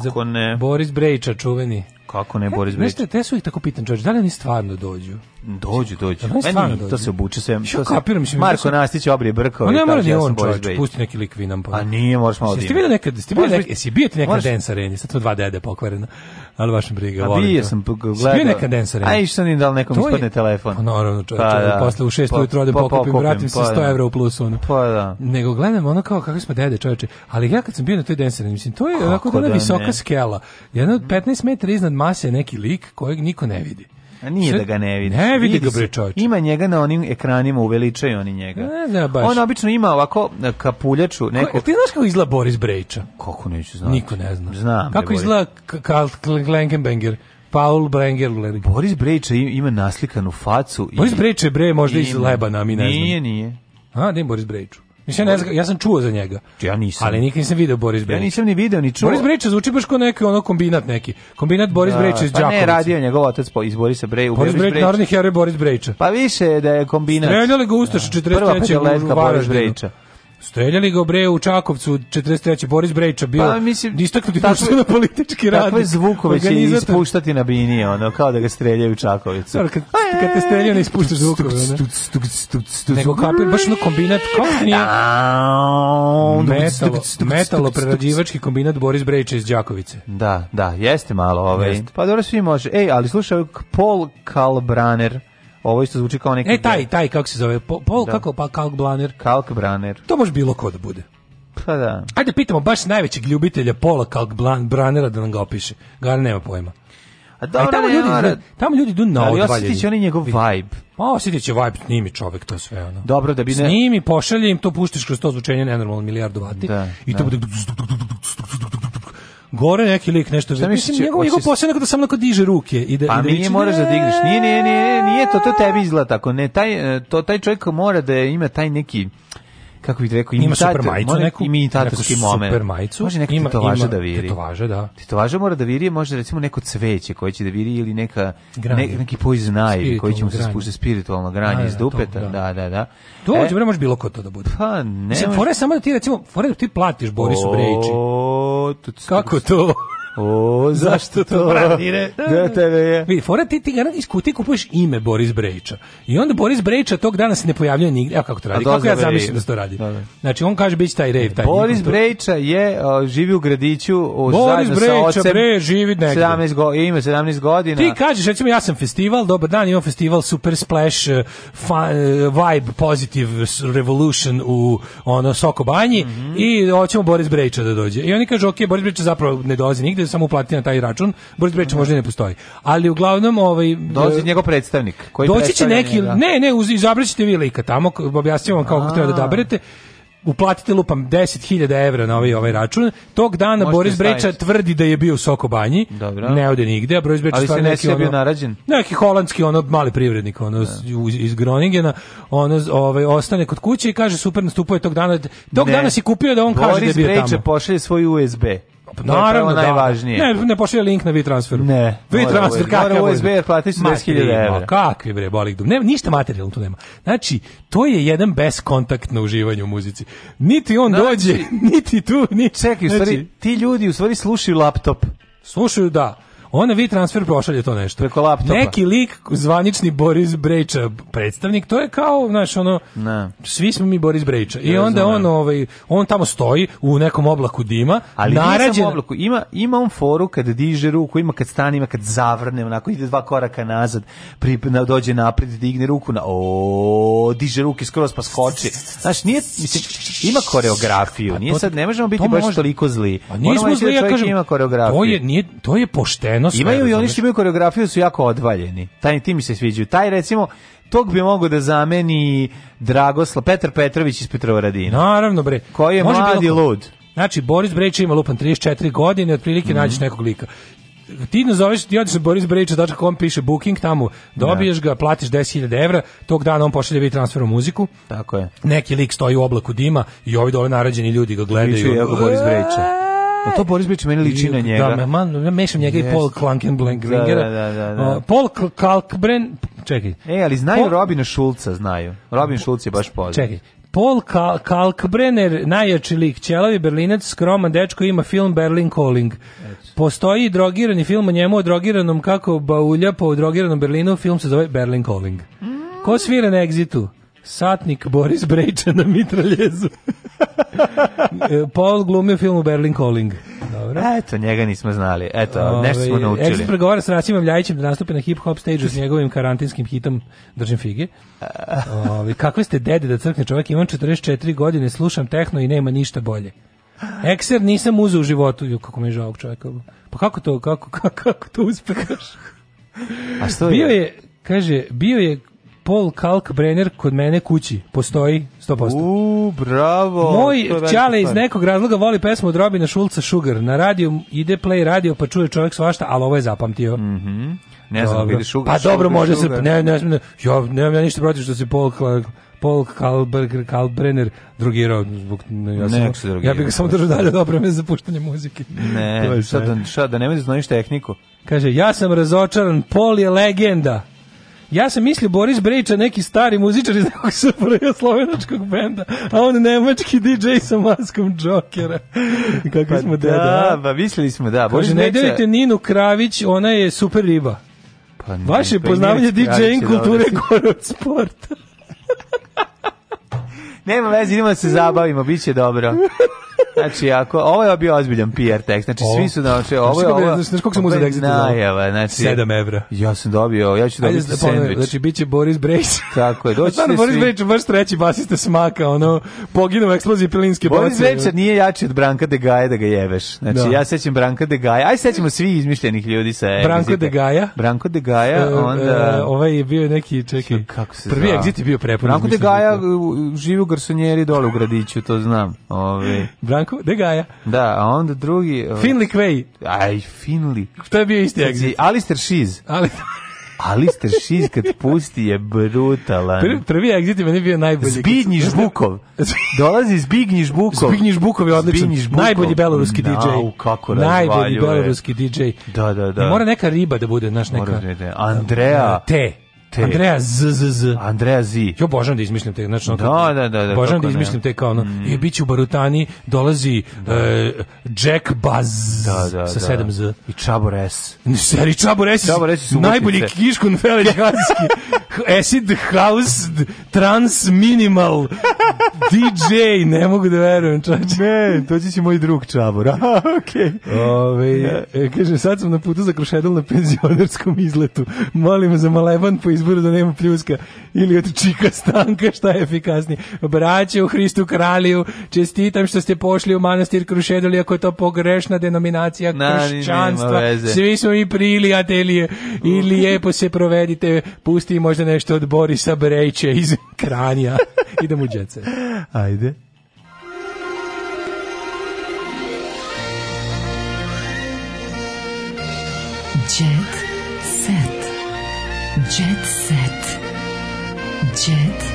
S11: Kako ne? Boris Brejča, čuveni. Kako ne, e, Boris Brejča? Nešto, te su ih tako pitan, čovječ, da li oni stvarno dođu? Dođu, dođu. Meni e, dođu. to se obuče sve. Što kapiram, mislim. Marko se... Nastić obrije brkao. Ma ne mora ni on, čovječ, pusti neki lik pa. A nije, moraš malo da. Jeste vidio nekad, jeste vidio nekad, jesi bio ti nekad dance areni, sad to dva dede pokvarena ali vaša briga. A bio
S12: sam gledao. Bio neka denser. A što ni dal nekom ispadne telefon. Pa
S11: naravno, čovječe, pa, da. posle u 6 ujutro odem pokupim, vratim pa se 100 evra u plusu. Ono.
S12: Pa da.
S11: Nego gledam ono kao kako smo dede čovječe, ali ja kad sam bio na toj denser, mislim, to je onako da visoka skela, jedna od 15 metara iznad mase neki lik kojeg niko ne vidi.
S12: A nije sve, da ga ne vidiš.
S11: Ne
S12: vidi
S11: ga bre
S12: Ima njega na onim ekranima, uveličaju oni njega.
S11: Ne, ne, baš.
S12: On obično ima ovako e, kapuljaču, neko. Ko,
S11: ti znaš kako izgleda Boris Brejča?
S12: Kako neću znati.
S11: Niko ne zna.
S12: Znam.
S11: Kako izgleda Karl Klenkenbenger? Paul Brenger
S12: Boris Brejča ima naslikanu facu.
S11: Boris Brejča je bre možda iz Lebana, mi ne
S12: znam. Nije, nije.
S11: A,
S12: da
S11: Boris Brejču. Mislim, ja, ne znam, ja sam čuo za njega.
S12: Ja nisam.
S11: Ali nikad nisam video Boris Brejča. Ja
S12: nisam ni video, ni čuo.
S11: Boris
S12: Brejča
S11: zvuči baš kao neki ono kombinat neki. Kombinat Boris da, iz Đakovice. Pa
S12: ne, radio njegov otac po, iz Borisa Brejča.
S11: Boris Brejča, narodni heroj Boris Brejča.
S12: Pa više da je kombinat.
S11: Streljali ga Ustaša da. 43. u Varaždinu. Boris Breča. Streljali ga bre u Čakovcu 43. Boris Brejča bio pa, mislim, istaknuti na politički radnik. Takve
S12: zvukove će ispuštati na bini, ono, kao da ga streljaju u Čakovcu. Dobro,
S11: kad, kad te streljaju ne ispuštaš zvukove. Stuc, stuc, stuc, stuc, Nego kapir, baš na kombinat, kako Metalo, metalo prerađivački kombinat Boris Brejča iz Đakovice.
S12: Da, da, jeste malo ovaj. Jeste. Pa dobro, svi može. Ej, ali slušaj, Paul Kalbraner, ovo isto zvuči kao neki...
S11: E, taj, taj, kako se zove, Pol, po, da. kako, pa kalk
S12: Kalkbraner.
S11: To može bilo ko da bude.
S12: Pa da.
S11: Ajde pitamo baš najvećeg ljubitelja Pola branera da nam ga opiše. Gar nema pojma.
S12: A da, tamo, ljudi,
S11: tamo ljudi do na odvaljenje.
S12: Ali osjetit će oni njegov vibe.
S11: Pa osjetit će vibe, snimi čovek to sve. Ono.
S12: Dobro, da bi ne...
S11: Snimi, pošalje im to, puštiš kroz to zvučenje nenormalno milijardu vati. I to da gore neki lik nešto. Šta mislim, njegov, njegov posle je da samo kad diže ruke. I pa i
S12: da viče, moraš da digneš. Nije, nije, nije, nije, to, to tebi izgleda tako. Ne, taj, e, to, taj čovjek mora da ima taj neki kako bih rekao, ima super
S11: majicu neku, imitatorski
S12: moment.
S11: Super majicu. Može neka
S12: ima, tetovaža ima da viri.
S11: Tetovaža, da.
S12: Tetovaža mora da viri, može recimo neko cveće koje će da viri ili neka, ne, neki poizon ivy koji će mu se spustiti spiritualno granje iz dupeta. Da, da, da. To
S11: hoće e, može bilo ko to da bude.
S12: Pa ne. Mislim,
S11: fore samo da ti recimo, fore da ti platiš Borisu Brejići. Kako to?
S12: O, zašto to?
S11: Branire.
S12: Da,
S11: tebe je. fora ti, ti iz kutije kupuješ ime Boris Brejča. I onda Boris Brejča tog dana se ne pojavljuje nigdje. Evo kako to radi. Kako ja zamislim da se to radi. Da, da. Znači,
S12: on kaže
S11: biti taj rave. Taj Boris Brejča je živi u gradiću o, Brejča, Bre, živi negdje. 17 go, ima 17 godina. Ti kažeš, recimo, ja sam festival, dobar dan, imam festival Super Splash, e, e, Vibe, Positive Revolution u ono, Sokobanji mm -hmm. i hoćemo Boris Brejča da dođe. I oni kažu, ok, Boris Brejča zapravo ne dolazi nigde, samo uplatiti na taj račun, Boris breč možda ne postoji. Ali uglavnom ovaj e,
S12: njegov predstavnik
S11: koji Doći će neki ne, ne, uz, izabraćete vi lika tamo, objasnivam vam kako treba da odaberete uplatite lupam 10.000 evra na ovaj, ovaj račun, tog dana Boris Breča tvrdi da je bio u Sokobanji, ne ode nigde, a Boris Breča Ali
S12: stvarno neki, bio ono narađen.
S11: neki holandski ono, mali privrednik ono, iz, Groningena, ono ovaj, ostane kod kuće i kaže super nastupuje tog dana, tog ne. dana si kupio da on
S12: Boris kaže
S11: da je bio Breča tamo. Boris Breča
S12: pošalje svoj USB. Pa Naravno,
S11: Ne, ne pošalje link na WeTransfer. Ne. WeTransfer kakav
S12: USB platiš 10.000 €.
S11: Kakvi bre, boli ništa materijalno tu nema. Znači, to je jedan beskontaktno na uživanju u muzici. Niti on znači- dođe, [LAUGHS] niti tu, niti.
S12: Čekaj, u znači-
S11: ti
S12: ljudi u stvari slušaju laptop. Slušaju,
S11: da. Ona vi transfer prošalje to nešto. Preko
S12: laptopa.
S11: Neki lik zvanični Boris Brejča predstavnik, to je kao, znaš, ono ne. svi smo mi Boris Brejča. I onda on ovaj on tamo stoji u nekom oblaku dima, ali narađen... oblaku.
S12: Ima ima on foru kad diže ruku, ima kad stane, ima kad zavrne, onako ide dva koraka nazad, pri, na, dođe napred, digne ruku na o, diže ruke skroz pa skoči. Znaš, nije mislim ima koreografiju. Pa nije sad ne možemo biti baš toliko zli. Pa nismo zli, ja kažem, ima koreografiju.
S11: To je
S12: nije
S11: to je pošteno
S12: prenos. Imaju i oni što imaju koreografiju su jako odvaljeni. Taj ti mi se sviđaju. Taj recimo tog bi mogao da zameni dragoslav Petar Petrović iz Petrovaradina.
S11: Naravno bre.
S12: Koji je Može mladi lud.
S11: Znači Boris Brejić ima lupan 34 godine, otprilike mm nađeš mhm. nekog lika ti nazoveš, ti odeš na borisbrejča.com, piše booking tamo, dobiješ ga, platiš 10.000 evra, tog dana on pošalje biti transfer u muziku.
S12: Tako je.
S11: Neki lik stoji u oblaku dima i ovi dole narađeni ljudi ga gledaju.
S12: je ono, Boris a to Boris Bić meni liči na njega.
S11: Da, ja mešam njega i Paul Klankenblengringera.
S12: Da, da, da, da.
S11: Paul Kalkbren, čekaj.
S12: E, ali znaju Paul... Robina Šulca, znaju. Robin Šulc je baš poznat.
S11: Čekaj, Paul Kal Kalkbrenner, najjači lik, ćelavi berlinac, skroman dečko, ima film Berlin Calling. Postoji drogirani film o njemu, o drogiranom kako baulja po drogiranom Berlinu, film se zove Berlin Calling. Ko svira na egzitu? Satnik Boris Brejča na mitraljezu. [LAUGHS] E, Paul glumio film u Berlin Calling.
S12: Dobro. Eto, njega nismo znali. Eto, Ove, nešto smo naučili. Ekstra
S11: pregovara s Rasimom Ljajićem da nastupi na hip-hop stage s njegovim karantinskim hitom Držim figi. Ove, kakve ste dede da crkne čovjek? Imam 44 godine, slušam tehno i nema ništa bolje. Ekser nisam uzeo u životu. kako mi je žao čovjeka. Pa kako to, kako, [LAUGHS] kako, to uspevaš? A što je? Bio je, kaže, bio je Paul Kalkbrenner kod mene kući. Postoji 100%. U,
S12: bravo.
S11: Moj čale iz nekog razloga voli pesmu od Robina Šulca Sugar. Na radiju ide play radio pa čuje čovjek svašta, ali ovo je zapamtio.
S12: Mm Ne znam,
S11: vidiš Sugar. Pa dobro, može sugar. se... Ne, ne, ne, ja nemam ja ništa protiv što se Paul Kalk... Paul Kalberger, Kalbrenner drugirao zbog ne, ja sam, Ja bih ga samo pa držao dalje dobro me za puštanje muzike.
S12: Ne, sad da, ne vidiš nemoj da tehniku.
S11: Kaže, ja sam razočaran, Paul je legenda. Ja sam mislio Boris Brejča neki stari muzičar iz nekog slovenačkog benda, a on nemački DJ sa maskom Jokera. Kako
S12: pa
S11: smo da.
S12: Da, pa mislili smo da.
S11: Bože, ne delite Ninu Kravić, ona je super riba. Pa Vaše pa poznavanje DJ-in kulture gore sporta.
S12: [LAUGHS] Nema veze, idemo da se zabavimo, bit će dobro. [LAUGHS] Znači, ako, ovo je bio ozbiljan PR tekst, znači svi su znači, ovo je ovo... Znaš koliko
S11: sam uzeti tekst?
S12: Najava, znači... 7 evra. Ja sam dobio, ja ću dobiti sandvič. Znači,
S11: bit će Boris Brejć. [LAUGHS]
S12: Tako je, doći
S11: [LAUGHS] svi... Boris Brejć, baš treći basista smaka, ono, poginu u eksploziji pilinske
S12: bace. Boris Brejć nije jači od Branka de Gaja da ga jeveš. Znači, da. ja sećam Branka de Gaja, aj sećamo svi izmišljenih ljudi sa... Branko
S11: de Gaja.
S12: Branko de Gaja, e, e, onda...
S11: ovaj je bio neki, čekaj, kako se prvi exit je bio prepun. Branko
S12: de Gaja živi u garsonjeri dole u gradiću, to znam. Ove. Ovaj.
S11: Branku, de
S12: Gaja. Da, a onda drugi... E,
S11: Finley Quay.
S12: Aj, Finley.
S11: To je bio isti znači, egzit. Alistair
S12: Sheez. Alistair Sheez kad pusti je brutalan. Prvi,
S11: prvi egzit je meni bio najbolji.
S12: Zbignji Žbukov. Dolazi Zbignji Žbukov.
S11: Zbignji Žbukov je odličan. Zbignji Žbukov. Najbolji beloruski DJ. Nau,
S12: kako Najbolji
S11: beloruski DJ.
S12: Da, da, da.
S11: Ne mora neka riba da bude, znaš, neka... Mora, da
S12: Andrea.
S11: Te te. Andreja Z, Z, Z.
S12: Andrea Z.
S11: Jo, božan da izmislim te, znači, ono
S12: da, da, da,
S11: da, božan da izmislim te kao ono, mm. E, bit u Barutani, dolazi e, Jack Buzz da, da, sa da. Z.
S12: I
S11: Chabores S. Seri Chabores Chabores Čabor S najbolji kiškun Velikanski [LAUGHS] Acid House Trans Minimal DJ, ne mogu da verujem, čače. Ne,
S12: to će se moj drug Čabor. [LAUGHS]
S11: Okej. Okay. Ove, e, kaže, sad sam na putu za krušedel na penzionerskom izletu. Molim za malevan po iz izboru da nema pljuska ili od Čika Stanka, šta je efikasnije. Braće u Hristu Kralju, čestitam što ste pošli u manastir Krušedoli, ako je to pogrešna denominacija Na, kršćanstva. Svi smo i atelije i lijepo se provedite, pusti možda nešto od Borisa Brejče iz Kranja. [LAUGHS] Idemo u džetce.
S12: Ajde. Jet
S11: Jet Set. Jet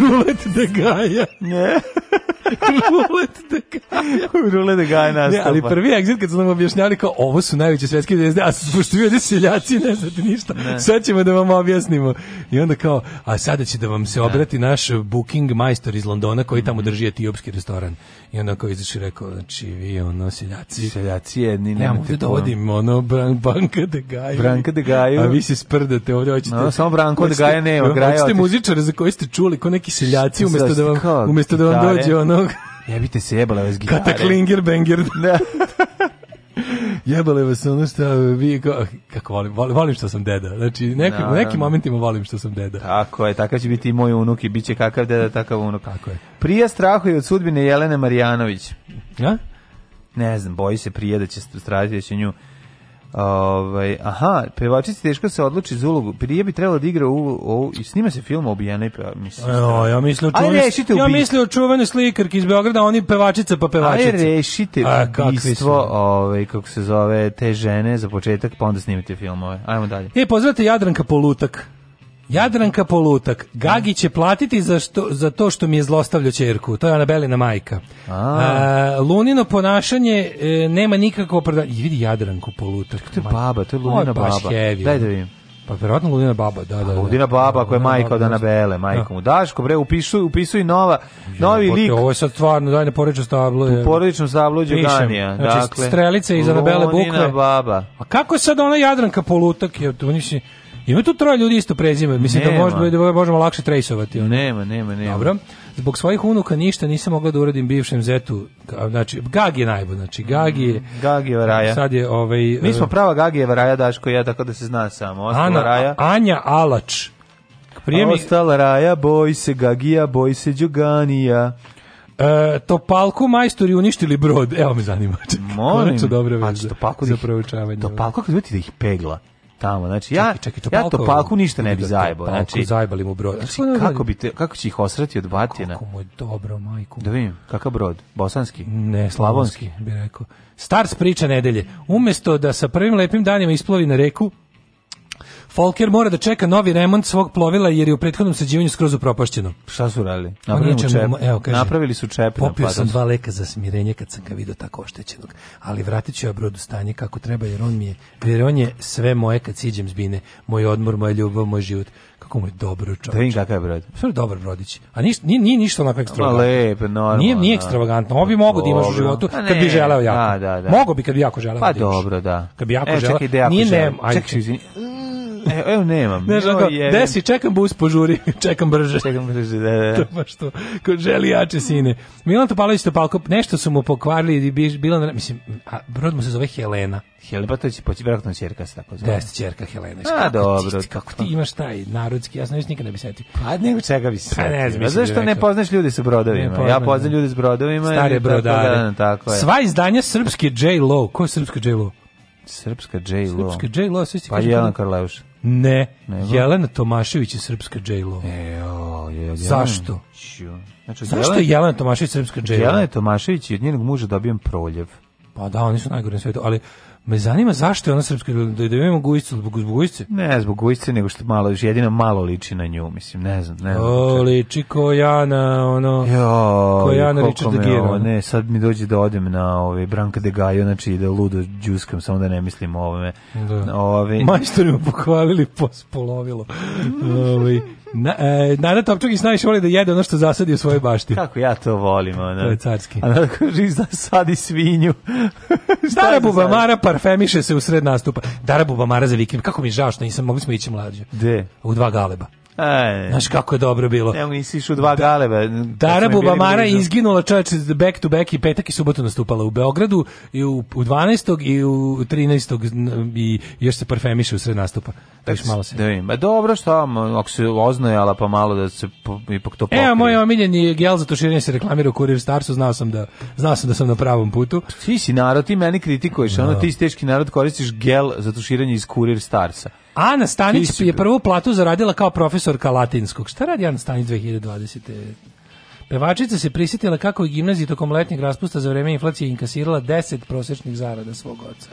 S11: rulet de
S12: gaja. Ne.
S11: [LAUGHS] rulet de gaja.
S12: rulet de gaja nastupa. Ne, ali
S11: prvi exit kad su nam objašnjali kao ovo su najveće svetske zvezde, a pošto vi ovdje seljaci ne znate ništa, ne. sve ćemo da vam objasnimo. I onda kao, a sada će da vam se obrati ne. naš booking majstor iz Londona koji tamo drži etiopski restoran. I onda kao izašao rekao, znači vi ono seljaci.
S12: Seljaci
S11: jedni, nemate ovdje ovdje odim, ono Branka de Gaja.
S12: Branka de Gaja.
S11: A vi se sprdate ovdje, hoćete. No,
S12: samo Branko de Gaja nema.
S11: hoćete muzičare za koje ste čuli, ko neki neki seljaci umjesto da vam umesto da vam dođe onog
S12: Jebite se jebale vas gitare. Kataklingir
S11: banger [LAUGHS] Da. [LAUGHS] jebale vas ono što vi kako, ah, kako volim, volim što sam deda. Znači neki, u nekim momentima volim što sam deda.
S12: Tako je, takav će biti i moj unuk i biće kakav deda, takav unuk. kako je. Prija strahuje od sudbine Jelene Marijanović
S11: Ja?
S12: Ne znam, boji se Prija da će stražiti da će nju Ovaj aha, pevačica teško se odluči za ulogu. Prije bi trebalo da igra u, u i snima se film i pa mislim. Jo,
S11: ja
S12: mislim
S11: čuveni. Ja mislim o čuvenoj iz Beograda, oni pevačica pa pevačica. Aj
S12: rešite ubistvo, ovaj kako se zove te žene za početak, pa onda snimite filmove. Ajmo dalje.
S11: E, pozdravite Jadranka Polutak. Jadranka Polutak, Gagi će platiti za, što, za to što mi je zlostavljao čerku. To je Anabelina majka. A. lunino ponašanje e, nema nikakvo opravdanje. I vidi Jadranku Polutak. To
S12: je baba, to je Lunina baba. Heavy,
S11: da ono. vidim. Pa verovatno Ludina baba, da, da.
S12: Ludina baba koja je majka od Anabele, majka mu. Daško, bre, upisuj, upisuj nova, novi lik.
S11: Ovo je sad stvarno, daj ne porodičnu stablo. U
S12: porodičnu stablo Đuganija. Znači,
S11: dakle. strelice iz Anabele Bukve. Ludina baba. A kako sad ona Jadranka Polutak? Je, to nisi... Ima tu troje ljudi isto prezime, mislim da možemo, možemo lakše trejsovati.
S12: Nema, nema, nema.
S11: Dobro. Zbog svojih unuka ništa nisam mogla da uradim bivšem zetu. Znači, Gagi je najbolj, znači Gagi je... Mm,
S12: Gagi je
S11: Sad je ovaj...
S12: Mi e, smo prava Varaja, raja, Daško ja, tako da se zna samo. Ostala raja.
S11: Anja Alač.
S12: Prijemi... Ostala raja, boj se Gagija, boj se Đuganija.
S11: E, topalku majstori uništili brod. Evo mi zanima. [LAUGHS] Molim. Konačno dobra veza. Znači, palku za proučavanje.
S12: Topalku kako da ih pegla tamo. Znači ja čekaj, ja to palku ništa ne bi zajebao. Znači
S11: zajebali
S12: mu brod. Znači,
S11: ono
S12: kako ovaj- bi te kako će ih osrati od batina?
S11: Kako mu je dobro, majku. Da
S12: kakav brod? Bosanski?
S11: Ne, slavonski, slavonski bi rekao. Stars priča nedelje. Umesto da sa prvim lepim danima isplovi na reku, Folker mora da čeka novi remont svog plovila jer je u prethodnom sađivanju skroz upropašćeno.
S12: Šta su radili? Pa napravili,
S11: čep,
S12: evo, kaže, napravili su čep.
S11: Popio sam dva leka za smirenje kad sam ga vidio tako oštećenog, ali vratit ću ja brodu stanje kako treba jer on mi je, jer on je sve moje kad siđem zbine, moj odmor, moja ljubav, moj život kako mu je dobro čovjek. Da vidim
S12: kakav je brod.
S11: Sve dobar brodić. A niš, nije, nije ništa onako ekstravagantno.
S12: Lep, normalno. Nije,
S11: nije ekstravagantno. Ovo bi mogo da imaš
S12: u
S11: životu pa kad bi želeo jako. Da, da, Mogo bi kad
S12: bi jako
S11: želeo. Pa da
S12: dobro, da. Kad bi jako e, želeo. Čekaj, da jako nije E, evo nemam. Ne znam, desi, čekam bus, požuri, [LAUGHS] čekam brže. Čekam brže, da, da. To pa što, ko želi jače sine. Milan Topalović Topalko, nešto su mu pokvarili, bilo, na, mislim, a brod mu se zove Helena. Helena, pa to će poći, vjerojatno čerka se tako zove. Desi, čerka Helena. A, kako dobro. Ti, kako ti imaš taj narodski, ja sam još nikad ne bi setio. Pa nego čega bi se pa, ne znam. Zašto ne poznaš ljudi sa brodovima? Poznam, ja poznam ljudi sa brodovima. Stare brodare. Tako, da, tako je. Sva izdanja srpske J-Lo. Ko je srpska J-Lo? Srpska J. Lo. Srpska J. Lo, sve Pa Jelena Ne, Jelena Tomašević je srpska J. Lo. Jo, jo, Zašto? Znači, Zašto je Jelena Tomašević srpska J. Lo? Jelena Tomašević i od njenog muža dobijem proljev. Pa da, oni su najgore na svijetu, ali me zanima zašto je ona srpska da da imamo gujicu zbog gujice. Ne, zbog gujice nego što malo još jedino malo liči na nju, mislim, ne znam, ne. Znam o, liči Jana, ono. Jo, Kojana Richard Gira. Ono. Ne, sad mi dođe da odem na ove Branka de Gaio, znači da ludo džuskam, samo da ne mislim o ovome. Da. Ove. Majstori mu pohvalili, pospolovilo. [LAUGHS] Ovaj, na, e, Nada i najviše voli da jede ono što zasadi u svojoj bašti. Kako ja to volim, ona. To je carski. A kaže, zasadi svinju. [LAUGHS] Dara Bubamara parfemiše se u sred nastupa. Dara Bubamara za vikend. Kako mi je žao što nisam, mogli smo ići mlađe. De? U dva galeba. Aj. Znaš kako je dobro bilo. Evo nisi išao dva galeve. Bubamara je izginula iz back to back i petak i subotu nastupala u Beogradu i u, u 12. i u 13. i još se parfemiše u sred nastupa. Tako malo se. Da vidim. dobro što ako se oznajala pa malo da se po, ipak to pokrije. Evo moj omiljeni gel za tuširanje se reklamira u Kurir Starsu, znao sam da znao sam da sam na pravom putu. Ti si narod, ti meni kritikuješ, no. ono ti teški narod koristiš gel za tuširanje iz Kurir Starsa. Ana Stanić Fisika. je prvu platu zaradila kao profesorka latinskog. Šta radi Ana Stanić 2020. Pevačica se prisjetila kako je gimnaziji tokom letnjeg raspusta za vrijeme inflacije inkasirala 10 prosječnih zarada svog oca.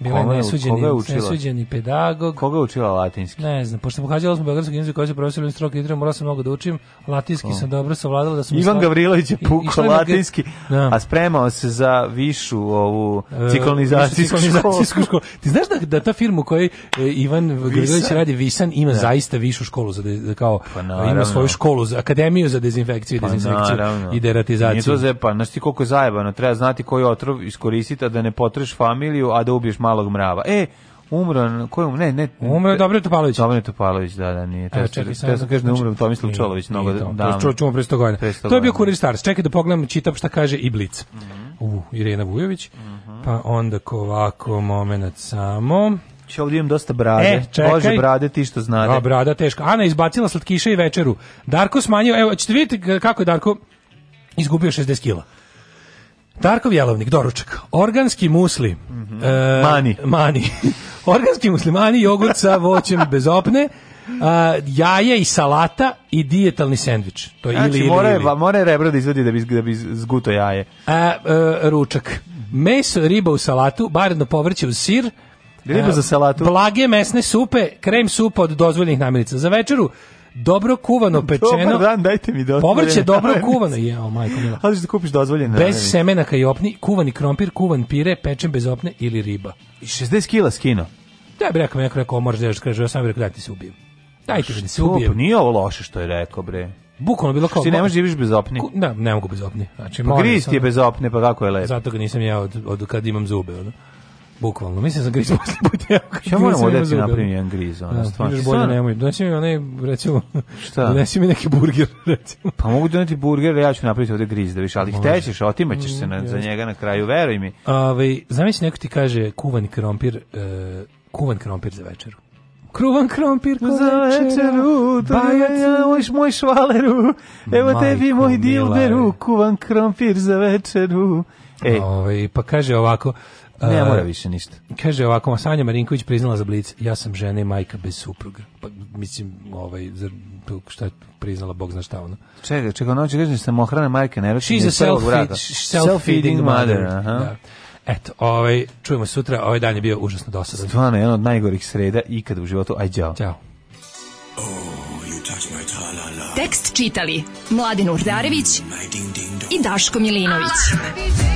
S12: Bila je nesuđeni, nesuđeni pedagog. Koga je učila latinski? Ne znam, pošto pohađala smo Beogradsku gimnaziju koja se profesora strok litera, morala sam mnogo da učim. Latinski sam dobro savladala da sam Ivan Gavrilović je pukao latinski, a spremao se za višu ovu e, ciklonizacijsku, ciklonizacijsku školu. Ti znaš da, da ta firma u kojoj e, Ivan Gavrilović radi Visan ima zaista višu školu za de, kao pa ima svoju školu za akademiju za dezinfekciju, pa dezinfekciju i deratizaciju. Nije to zepa, znaš ti koliko je zajebano, treba znati koji otrov iskoristiti, da ne potreš familiju, a da ubiješ malog mrava. E, umro, ko je Ne, ne. Umro je Dobro Topalović. Dobro Topalović, da, da, nije. Evo, čekaj, sam, kažem da znači, umro Tomislav Čolović, mnogo davno. To pre 100 godina. To je bio Kurir Stars. Čekaj da pogledam, čitav šta kaže i Blic. Mhm. U, Irena Vujović. Mhm. Pa onda ovako, moment samo. Če ovdje imam dosta brade. E, čekaj. Bože, brade, ti što znade. A, brada teško. Ana izbacila slatkiše i večeru. Darko smanjio, evo, ćete vidjeti kako je Darko izgubio 60 kila. Tarkov jelovnik, doručak, organski musli, mm mani, mani. [LAUGHS] organski muslimani, jogurt sa voćem bez opne, eh, jaje i salata i dijetalni sendvič. To je znači, ili, ili, rebro da izvedi da bi, da bi zguto jaje. Eh, ručak, meso, riba u salatu, baredno povrće uz sir, Riba za salatu. Blage mesne supe, krem supa od dozvoljenih namirnica. Za večeru dobro kuvano pečeno. Dobar dan, dajte mi dozvoljeno. Povrće [LAUGHS] dobro kuvano, o majko mila. Ali što kupiš dozvoljeno. Bez semenaka i opni, kuvani krompir, kuvan pire, pečen bez opne ili riba. I 60 kila skino. Da bi rekao, neko rekao, moraš da kaže, ja sam bi rekao, daj ti se ubijem. Dajte mi da se ubijem. Nije ovo loše što je rekao, bre. Bukvalno bilo kao. Ti znači, ne možeš živiš bez opne. Da, ne mogu bez opne. Znači, pa ti je ono- bez opne, pa kako je lepo. Zato ga nisam ja od, od kad imam zube, ono. Bukvalno, mislim za griz posle put. Ja moram odeti napravim jedan griz, ona stvarno. Ideš bolje nemoj. Donesi mi onaj, recimo, šta? [LAUGHS] Donesi mi neki burger, [LAUGHS] recimo. Pa mogu doneti burger, ja ću napraviti ovde griz da više, ali htećeš, otimaćeš se mm, na, za njega na kraju, veruj mi. Ovaj, zamisli neko ti kaže kuvan krompir, uh, kuvan krompir za večeru. Kruvan krompir ko za večeru, to je ja moj, moj švaleru, evo Majko tebi moj dilberu, e. kuvan krompir za večeru. Ej. Ove, ovaj, pa kaže ovako, ne mora više ništa. Kaže ovako, Sanja Marinković priznala za blic, ja sam žena i majka bez supruga. Pa, mislim, ovaj, pa, šta je priznala, Bog zna šta ono. čekaj, čekaj, ono će gažiti, sam ohrana majke, ne reći. She's a self-feeding mother. Eto, ovaj, čujemo sutra, ovaj dan je bio užasno dosadan. Stvarno, jedan od najgorih sreda ikad u životu. Aj, djao. Ćao. Oh, Tekst čitali Mladin Urdarević i Daško Milinović. Ah!